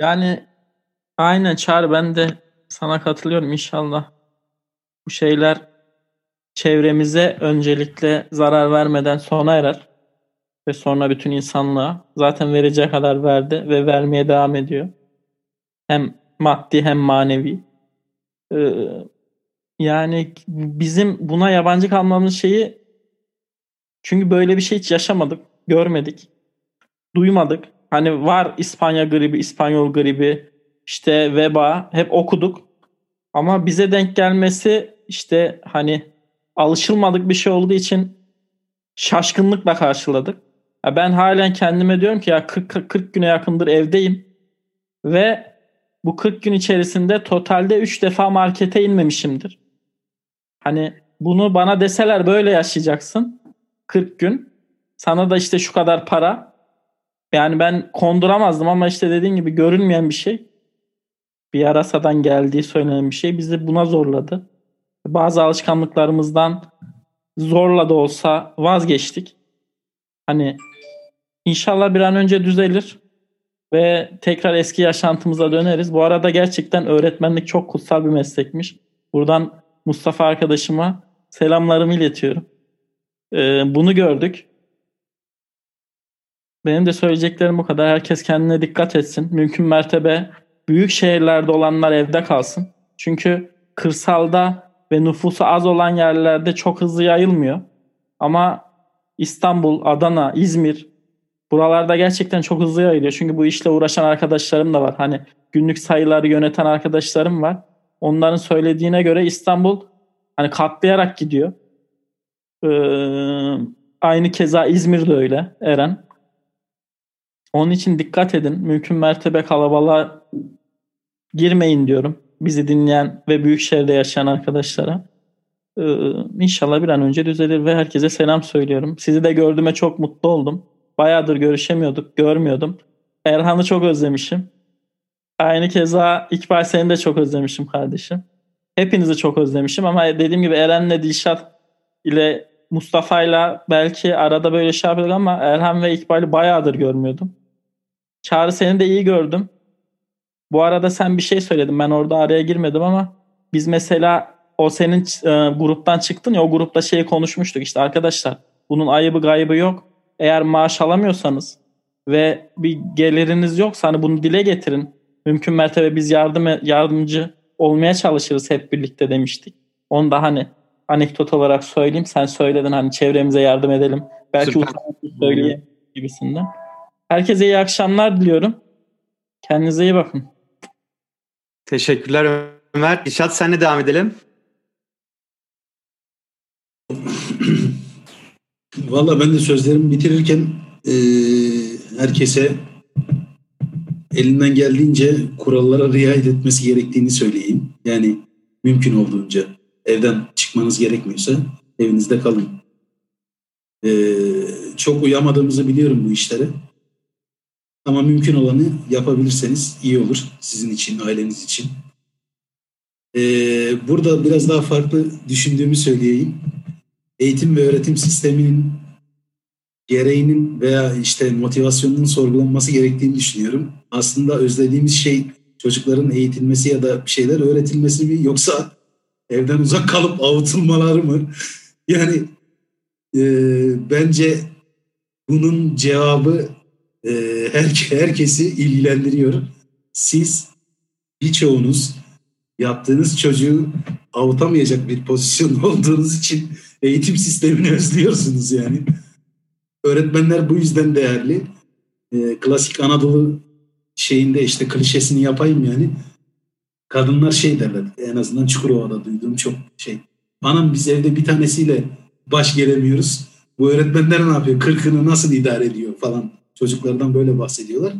Yani aynen Çağrı ben de sana katılıyorum inşallah. Bu şeyler çevremize öncelikle zarar vermeden sona erer. Ve sonra bütün insanlığa zaten vereceği kadar verdi ve vermeye devam ediyor. Hem maddi hem manevi. Ee, yani bizim buna yabancı kalmamız şeyi çünkü böyle bir şey hiç yaşamadık, görmedik, duymadık. Hani var İspanya gribi, İspanyol gribi, işte veba hep okuduk. Ama bize denk gelmesi işte hani alışılmadık bir şey olduğu için şaşkınlıkla karşıladık. Ya ben halen kendime diyorum ki ya 40, 40 güne yakındır evdeyim ve bu 40 gün içerisinde totalde 3 defa markete inmemişimdir. Hani bunu bana deseler böyle yaşayacaksın 40 gün. Sana da işte şu kadar para. Yani ben konduramazdım ama işte dediğin gibi görünmeyen bir şey. Bir yarasadan geldiği söylenen bir şey bizi buna zorladı. Bazı alışkanlıklarımızdan zorla da olsa vazgeçtik. Hani inşallah bir an önce düzelir ve tekrar eski yaşantımıza döneriz. Bu arada gerçekten öğretmenlik çok kutsal bir meslekmiş. Buradan Mustafa arkadaşıma selamlarımı iletiyorum. Ee, bunu gördük. Benim de söyleyeceklerim bu kadar. Herkes kendine dikkat etsin. Mümkün mertebe büyük şehirlerde olanlar evde kalsın. Çünkü kırsalda ve nüfusu az olan yerlerde çok hızlı yayılmıyor. Ama İstanbul, Adana, İzmir buralarda gerçekten çok hızlı yayılıyor. Çünkü bu işle uğraşan arkadaşlarım da var. Hani günlük sayıları yöneten arkadaşlarım var. Onların söylediğine göre İstanbul hani katlayarak gidiyor. Ee, aynı keza İzmir de öyle Eren. Onun için dikkat edin. Mümkün mertebe kalabalığa girmeyin diyorum. Bizi dinleyen ve büyük şehirde yaşayan arkadaşlara. Ee, inşallah bir an önce düzelir ve herkese selam söylüyorum. Sizi de gördüğüme çok mutlu oldum. Bayağıdır görüşemiyorduk, görmüyordum. Erhan'ı çok özlemişim. Aynı keza İkbal seni de çok özlemişim kardeşim. Hepinizi çok özlemişim ama dediğim gibi Eren'le Dilşat ile Mustafa'yla belki arada böyle şey yapıyorduk ama Erhan ve İkbal'i bayağıdır görmüyordum. Çağrı seni de iyi gördüm. Bu arada sen bir şey söyledin. Ben orada araya girmedim ama biz mesela o senin e, gruptan çıktın ya o grupta şey konuşmuştuk işte arkadaşlar bunun ayıbı gaybı yok. Eğer maaş alamıyorsanız ve bir geliriniz yoksa hani bunu dile getirin. Mümkün mertebe biz yardım yardımcı olmaya çalışırız hep birlikte demiştik. Onu da hani anekdot olarak söyleyeyim. Sen söyledin hani çevremize yardım edelim. Belki söyleyeyim gibisinden. Herkese iyi akşamlar diliyorum. Kendinize iyi bakın. Teşekkürler Ömer. İşat senle devam edelim. Valla ben de sözlerimi bitirirken e, herkese elinden geldiğince kurallara riayet etmesi gerektiğini söyleyeyim. Yani mümkün olduğunca evden çıkmanız gerekmiyorsa evinizde kalın. E, çok uyamadığımızı biliyorum bu işlere. Ama mümkün olanı yapabilirseniz iyi olur sizin için, aileniz için. Ee, burada biraz daha farklı düşündüğümü söyleyeyim. Eğitim ve öğretim sisteminin gereğinin veya işte motivasyonunun sorgulanması gerektiğini düşünüyorum. Aslında özlediğimiz şey çocukların eğitilmesi ya da bir şeyler öğretilmesi mi yoksa evden uzak kalıp avutulmaları mı? Yani e, bence bunun cevabı e, her, herkesi ilgilendiriyor. Siz birçoğunuz yaptığınız çocuğu avutamayacak bir pozisyon olduğunuz için eğitim sistemini özlüyorsunuz yani. Öğretmenler bu yüzden değerli. E, klasik Anadolu şeyinde işte klişesini yapayım yani. Kadınlar şey derler en azından Çukurova'da duyduğum çok şey. Anam biz evde bir tanesiyle baş gelemiyoruz. Bu öğretmenler ne yapıyor? Kırkını nasıl idare ediyor falan. Çocuklardan böyle bahsediyorlar.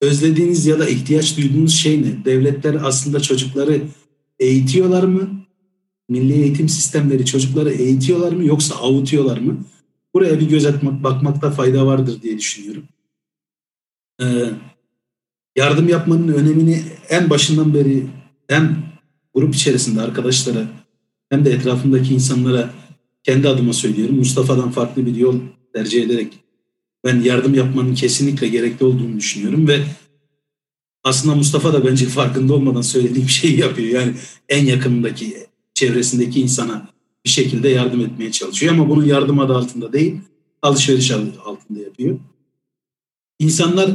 Özlediğiniz ya da ihtiyaç duyduğunuz şey ne? Devletler aslında çocukları eğitiyorlar mı? Milli eğitim sistemleri çocukları eğitiyorlar mı yoksa avutuyorlar mı? Buraya bir göz atmak, bakmakta fayda vardır diye düşünüyorum. Ee, yardım yapmanın önemini en başından beri hem grup içerisinde arkadaşlara hem de etrafındaki insanlara kendi adıma söylüyorum. Mustafa'dan farklı bir yol tercih ederek ben yardım yapmanın kesinlikle gerekli olduğunu düşünüyorum ve aslında Mustafa da bence farkında olmadan söylediğim şeyi yapıyor. Yani en yakınındaki, çevresindeki insana bir şekilde yardım etmeye çalışıyor ama bunu yardım adı altında değil, alışveriş altında yapıyor. İnsanlar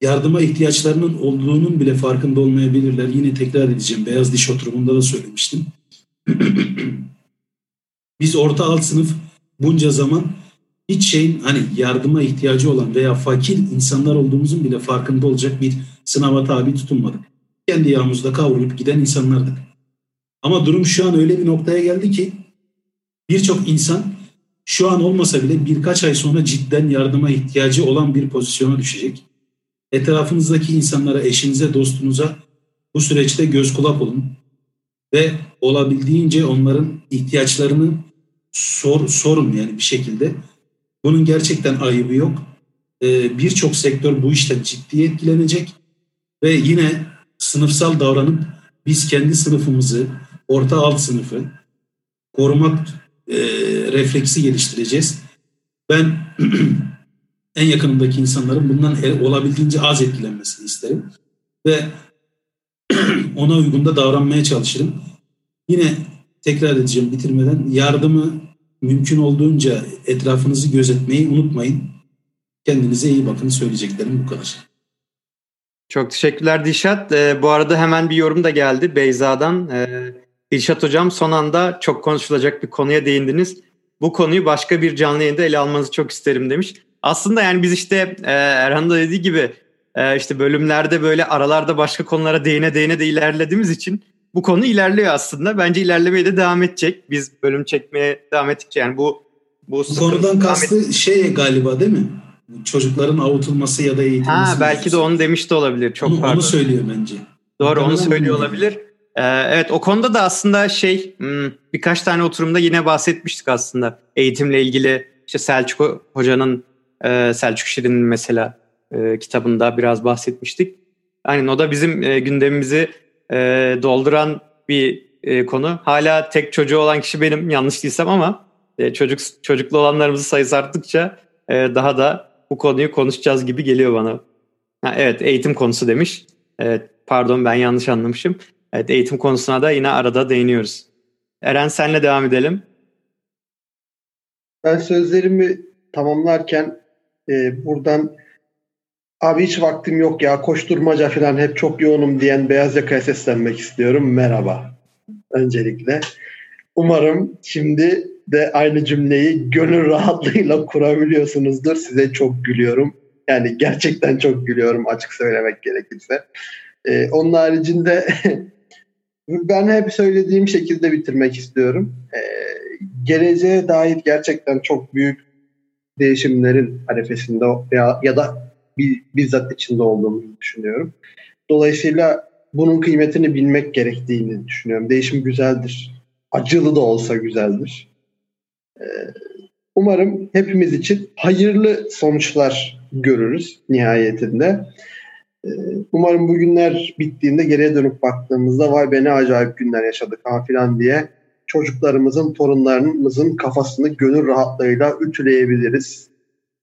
yardıma ihtiyaçlarının olduğunun bile farkında olmayabilirler. Yine tekrar edeceğim. Beyaz diş oturumunda da söylemiştim. Biz orta alt sınıf bunca zaman hiç şeyin hani yardıma ihtiyacı olan veya fakir insanlar olduğumuzun bile farkında olacak bir sınava tabi tutunmadık. Kendi yağımızda kavrulup giden insanlardık. Ama durum şu an öyle bir noktaya geldi ki birçok insan şu an olmasa bile birkaç ay sonra cidden yardıma ihtiyacı olan bir pozisyona düşecek. Etrafınızdaki insanlara, eşinize, dostunuza bu süreçte göz kulak olun ve olabildiğince onların ihtiyaçlarını sor, sorun yani bir şekilde bunun gerçekten ayıbı yok. Ee, Birçok sektör bu işten ciddi etkilenecek ve yine sınıfsal davranıp biz kendi sınıfımızı, orta alt sınıfı korumak e, refleksi geliştireceğiz. Ben en yakınımdaki insanların bundan olabildiğince az etkilenmesini isterim. Ve ona uygun da davranmaya çalışırım. Yine tekrar edeceğim bitirmeden yardımı mümkün olduğunca etrafınızı gözetmeyi unutmayın. Kendinize iyi bakın söyleyeceklerim bu kadar. Çok teşekkürler Dişat. Ee, bu arada hemen bir yorum da geldi Beyza'dan. Ee, Dilşat Hocam son anda çok konuşulacak bir konuya değindiniz. Bu konuyu başka bir canlı yayında ele almanızı çok isterim demiş. Aslında yani biz işte e, Erhan da dediği gibi e, işte bölümlerde böyle aralarda başka konulara değine değine de ilerlediğimiz için bu konu ilerliyor aslında. Bence ilerlemeye de devam edecek. Biz bölüm çekmeye devam ettikçe yani bu bu, bu konudan kastı et- şey galiba değil mi? Çocukların avutulması ya da eğitilmesi. Ha belki de onu demiş de olabilir. Çok onu, pardon. Onu söylüyor bence. Doğru onu söylüyor olabilir. Ee, evet o konuda da aslında şey hmm, birkaç tane oturumda yine bahsetmiştik aslında. Eğitimle ilgili işte Selçuk Hoca'nın e, Selçuk Şirin'in mesela e, kitabında biraz bahsetmiştik. Aynen o da bizim e, gündemimizi e, dolduran bir e, konu. Hala tek çocuğu olan kişi benim yanlış değilsem ama e, çocuk çocuklu olanlarımızın sayısı arttıkça e, daha da bu konuyu konuşacağız gibi geliyor bana. Ha, evet eğitim konusu demiş. Evet, pardon ben yanlış anlamışım. Evet eğitim konusuna da yine arada değiniyoruz. Eren senle devam edelim. Ben sözlerimi tamamlarken e, buradan abi hiç vaktim yok ya koşturmaca falan hep çok yoğunum diyen beyaz yakaya seslenmek istiyorum. Merhaba. Öncelikle. Umarım şimdi de aynı cümleyi gönül rahatlığıyla kurabiliyorsunuzdur. Size çok gülüyorum. Yani gerçekten çok gülüyorum açık söylemek gerekirse. Ee, onun haricinde ben hep söylediğim şekilde bitirmek istiyorum. Ee, geleceğe dair gerçekten çok büyük değişimlerin arefesinde ya, ya da bizzat içinde olduğunu düşünüyorum. Dolayısıyla bunun kıymetini bilmek gerektiğini düşünüyorum. Değişim güzeldir. Acılı da olsa güzeldir. Ee, umarım hepimiz için hayırlı sonuçlar görürüz nihayetinde. Ee, umarım bu günler bittiğinde geriye dönüp baktığımızda vay be ne acayip günler yaşadık ha filan diye çocuklarımızın, torunlarımızın kafasını gönül rahatlığıyla ütüleyebiliriz.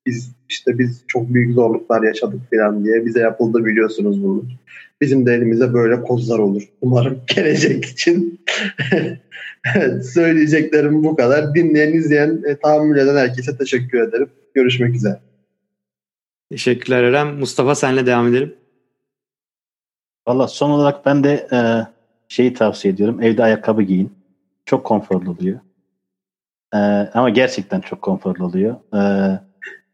Biz işte biz çok büyük zorluklar yaşadık filan diye bize yapıldı biliyorsunuz bunu. Bizim de elimize böyle kozlar olur. Umarım gelecek için. evet, söyleyeceklerim bu kadar. Dinleyen, izleyen, e, tahammül eden herkese teşekkür ederim. Görüşmek üzere. Teşekkürler Eren. Mustafa senle devam edelim. Valla son olarak ben de e, şeyi tavsiye ediyorum. Evde ayakkabı giyin. Çok konforlu oluyor. E, ama gerçekten çok konforlu oluyor. E,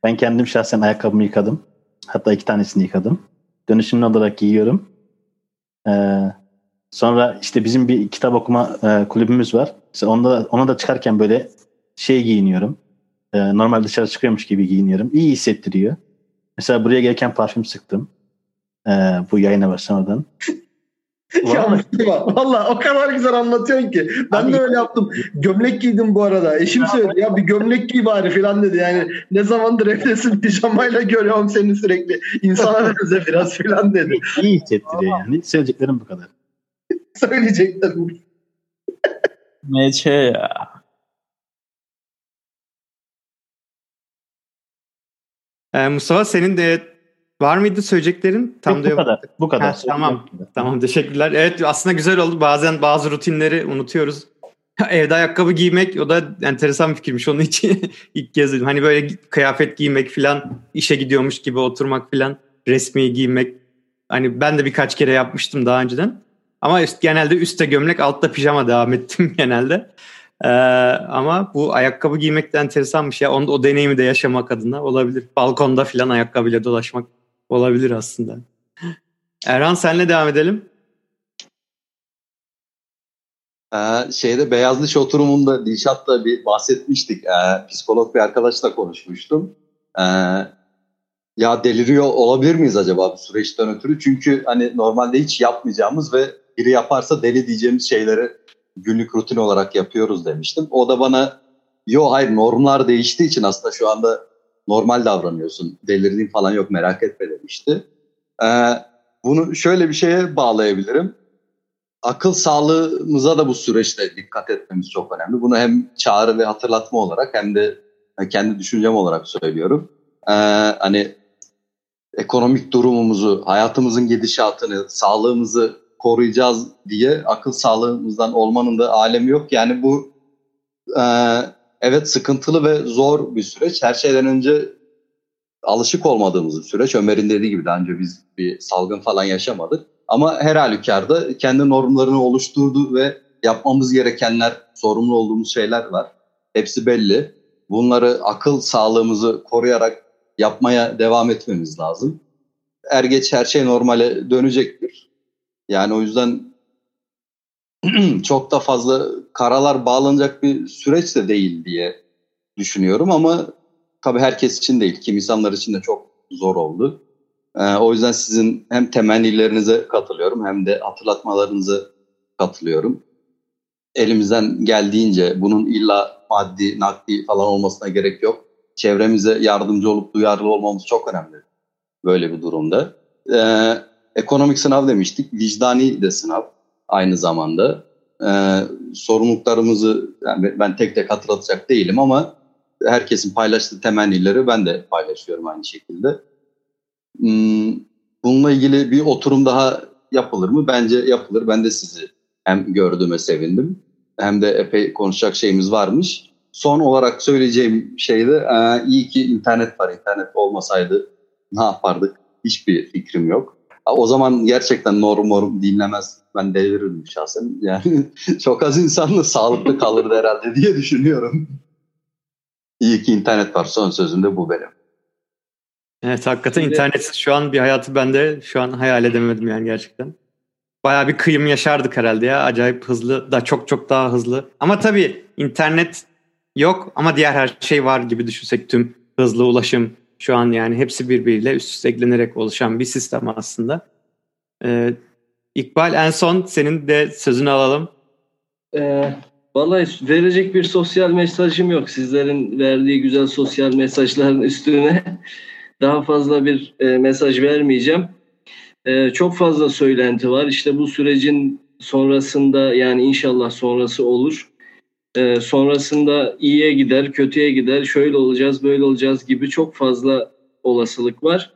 ben kendim şahsen ayakkabımı yıkadım. Hatta iki tanesini yıkadım. Dönüşümlü olarak giyiyorum. E, sonra işte bizim bir kitap okuma e, kulübümüz var. İşte onda, ona da çıkarken böyle şey giyiniyorum. E, normal dışarı çıkıyormuş gibi giyiniyorum. İyi hissettiriyor. Mesela buraya gelirken parfüm sıktım. E, bu yayına başlamadan. Ya valla o kadar güzel anlatıyorsun ki. Ben Abi, de öyle yaptım. Gömlek giydim bu arada. Eşim söyledi ya bir gömlek giy bari falan dedi. Yani ne zamandır evdesin pijamayla görüyorum seni sürekli. İnsana benze biraz falan dedi. İyi hissettiriyor yani. Söyleyeceklerim bu kadar. Söyleyeceklerim. Meçe ya. Ee, Mustafa senin de var mıydı söyleyeceklerin? Tam Yok, bu kadar. Bu kadar. Ha, tamam. Tamam teşekkürler. Evet aslında güzel oldu. Bazen bazı rutinleri unutuyoruz. Evde ayakkabı giymek o da enteresan bir fikirmiş. Onun için ilk kez dedim. Hani böyle kıyafet giymek falan işe gidiyormuş gibi oturmak falan resmi giymek. Hani ben de birkaç kere yapmıştım daha önceden. Ama üst, genelde üstte gömlek altta pijama devam ettim genelde. Ee, ama bu ayakkabı giymek de enteresanmış ya. Onu, o deneyimi de yaşamak adına olabilir. Balkonda falan ayakkabıyla dolaşmak olabilir aslında. Erhan senle devam edelim. Ee, şeyde Beyaz Diş oturumunda Dilşat'la bir bahsetmiştik. Ee, psikolog bir arkadaşla konuşmuştum. Ee, ya deliriyor olabilir miyiz acaba bu süreçten ötürü? Çünkü hani normalde hiç yapmayacağımız ve biri yaparsa deli diyeceğimiz şeyleri günlük rutin olarak yapıyoruz demiştim. O da bana yo hayır normlar değiştiği için aslında şu anda normal davranıyorsun. Delirdiğin falan yok merak etme demişti. Ee, bunu şöyle bir şeye bağlayabilirim. Akıl sağlığımıza da bu süreçte dikkat etmemiz çok önemli. Bunu hem çağrı ve hatırlatma olarak hem de kendi düşüncem olarak söylüyorum. Ee, hani ekonomik durumumuzu, hayatımızın gidişatını, sağlığımızı koruyacağız diye akıl sağlığımızdan olmanın da alemi yok. Yani bu e, evet sıkıntılı ve zor bir süreç. Her şeyden önce alışık olmadığımız bir süreç. Ömer'in dediği gibi daha önce biz bir salgın falan yaşamadık. Ama her halükarda kendi normlarını oluşturdu ve yapmamız gerekenler, sorumlu olduğumuz şeyler var. Hepsi belli. Bunları akıl sağlığımızı koruyarak yapmaya devam etmemiz lazım. Er geç her şey normale dönecektir. Yani o yüzden çok da fazla karalar bağlanacak bir süreç de değil diye düşünüyorum ama tabii herkes için değil. Kim insanlar için de çok zor oldu. Ee, o yüzden sizin hem temennilerinize katılıyorum hem de hatırlatmalarınızı katılıyorum. Elimizden geldiğince bunun illa maddi, nakdi falan olmasına gerek yok. Çevremize yardımcı olup duyarlı olmamız çok önemli böyle bir durumda. Ee, ekonomik sınav demiştik, vicdani de sınav aynı zamanda. Ee, sorumluluklarımızı yani ben tek tek hatırlatacak değilim ama herkesin paylaştığı temennileri ben de paylaşıyorum aynı şekilde. Hmm, bununla ilgili bir oturum daha yapılır mı? Bence yapılır. Ben de sizi hem gördüğüme sevindim hem de epey konuşacak şeyimiz varmış. Son olarak söyleyeceğim şey de e, iyi ki internet var. İnternet olmasaydı ne yapardık? Hiçbir fikrim yok. O zaman gerçekten norm norm dinlemez. Ben delirirdim şahsen. Yani çok az insanla sağlıklı kalırdı herhalde diye düşünüyorum. İyi ki internet var. Son sözüm de bu benim. Evet hakikaten Şimdi... internetsiz şu an bir hayatı ben de şu an hayal edemedim yani gerçekten. Baya bir kıyım yaşardık herhalde ya. Acayip hızlı da çok çok daha hızlı. Ama tabii internet yok ama diğer her şey var gibi düşünsek tüm hızlı ulaşım şu an yani hepsi birbiriyle üst üste eklenerek oluşan bir sistem aslında. Ee, İkbal en son senin de sözünü alalım. Ee, vallahi verecek bir sosyal mesajım yok. Sizlerin verdiği güzel sosyal mesajların üstüne daha fazla bir e, mesaj vermeyeceğim. E, çok fazla söylenti var. İşte bu sürecin sonrasında yani inşallah sonrası olur. E, sonrasında iyiye gider, kötüye gider, şöyle olacağız, böyle olacağız gibi çok fazla olasılık var.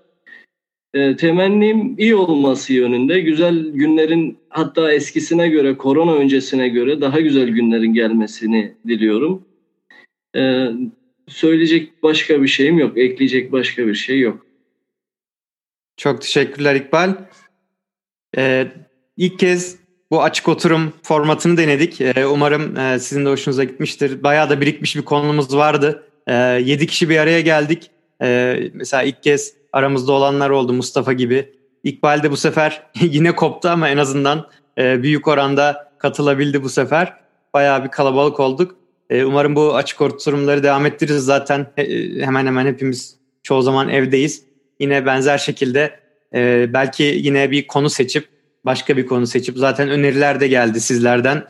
E, temennim iyi olması yönünde. Güzel günlerin hatta eskisine göre, korona öncesine göre daha güzel günlerin gelmesini diliyorum. E, söyleyecek başka bir şeyim yok. Ekleyecek başka bir şey yok. Çok teşekkürler İkbal. Ee, ilk kez bu açık oturum formatını denedik. Ee, umarım e, sizin de hoşunuza gitmiştir. Bayağı da birikmiş bir konumuz vardı. Ee, 7 kişi bir araya geldik. Ee, mesela ilk kez aramızda olanlar oldu Mustafa gibi. İkbal de bu sefer yine koptu ama en azından e, büyük oranda katılabildi bu sefer. Bayağı bir kalabalık olduk. E, umarım bu açık oturumları devam ettiririz. Zaten e, hemen hemen hepimiz çoğu zaman evdeyiz. Yine benzer şekilde e, belki yine bir konu seçip başka bir konu seçip zaten öneriler de geldi sizlerden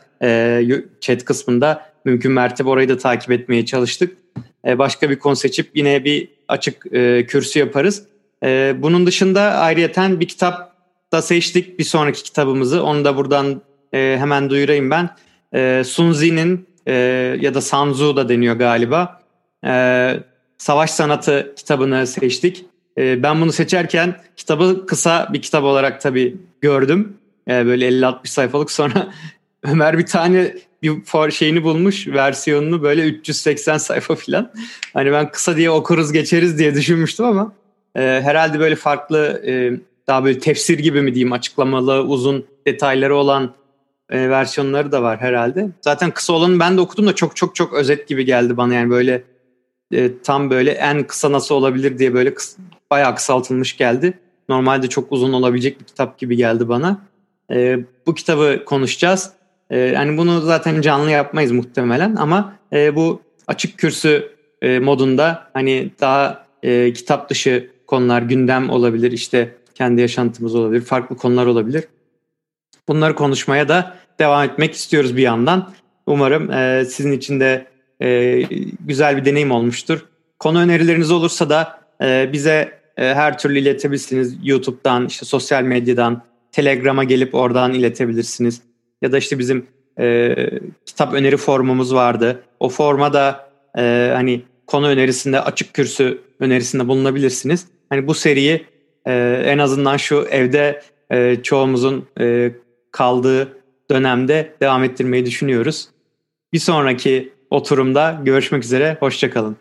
chat kısmında. Mümkün mertebe orayı da takip etmeye çalıştık. başka bir konu seçip yine bir açık kürsü yaparız. bunun dışında ayrıyeten bir kitap da seçtik bir sonraki kitabımızı. Onu da buradan hemen duyurayım ben. E, Sunzi'nin e, ya da Sanzu da deniyor galiba. E, Savaş Sanatı kitabını seçtik. E, ben bunu seçerken kitabı kısa bir kitap olarak tabii gördüm. E, böyle 50-60 sayfalık sonra Ömer bir tane bir for şeyini bulmuş versiyonunu böyle 380 sayfa falan. Hani ben kısa diye okuruz geçeriz diye düşünmüştüm ama e, herhalde böyle farklı e, daha böyle tefsir gibi mi diyeyim açıklamalı uzun detayları olan e, versiyonları da var herhalde. Zaten kısa olanı ben de okudum da çok çok çok özet gibi geldi bana yani böyle e, tam böyle en kısa nasıl olabilir diye böyle kıs, bayağı kısaltılmış geldi. Normalde çok uzun olabilecek bir kitap gibi geldi bana. E, bu kitabı konuşacağız. E, yani bunu zaten canlı yapmayız muhtemelen ama e, bu açık kürsü e, modunda hani daha e, kitap dışı konular gündem olabilir işte kendi yaşantımız olabilir farklı konular olabilir. Bunları konuşmaya da devam etmek istiyoruz bir yandan. Umarım e, sizin için de e, güzel bir deneyim olmuştur. Konu önerileriniz olursa da e, bize e, her türlü iletebilirsiniz. YouTube'dan, işte sosyal medyadan, Telegram'a gelip oradan iletebilirsiniz. Ya da işte bizim e, kitap öneri formumuz vardı. O forma da e, hani konu önerisinde açık kürsü önerisinde bulunabilirsiniz. Hani bu seriyi e, en azından şu evde e, çoğumuzun e, kaldığı dönemde devam ettirmeyi düşünüyoruz. Bir sonraki oturumda görüşmek üzere. Hoşçakalın.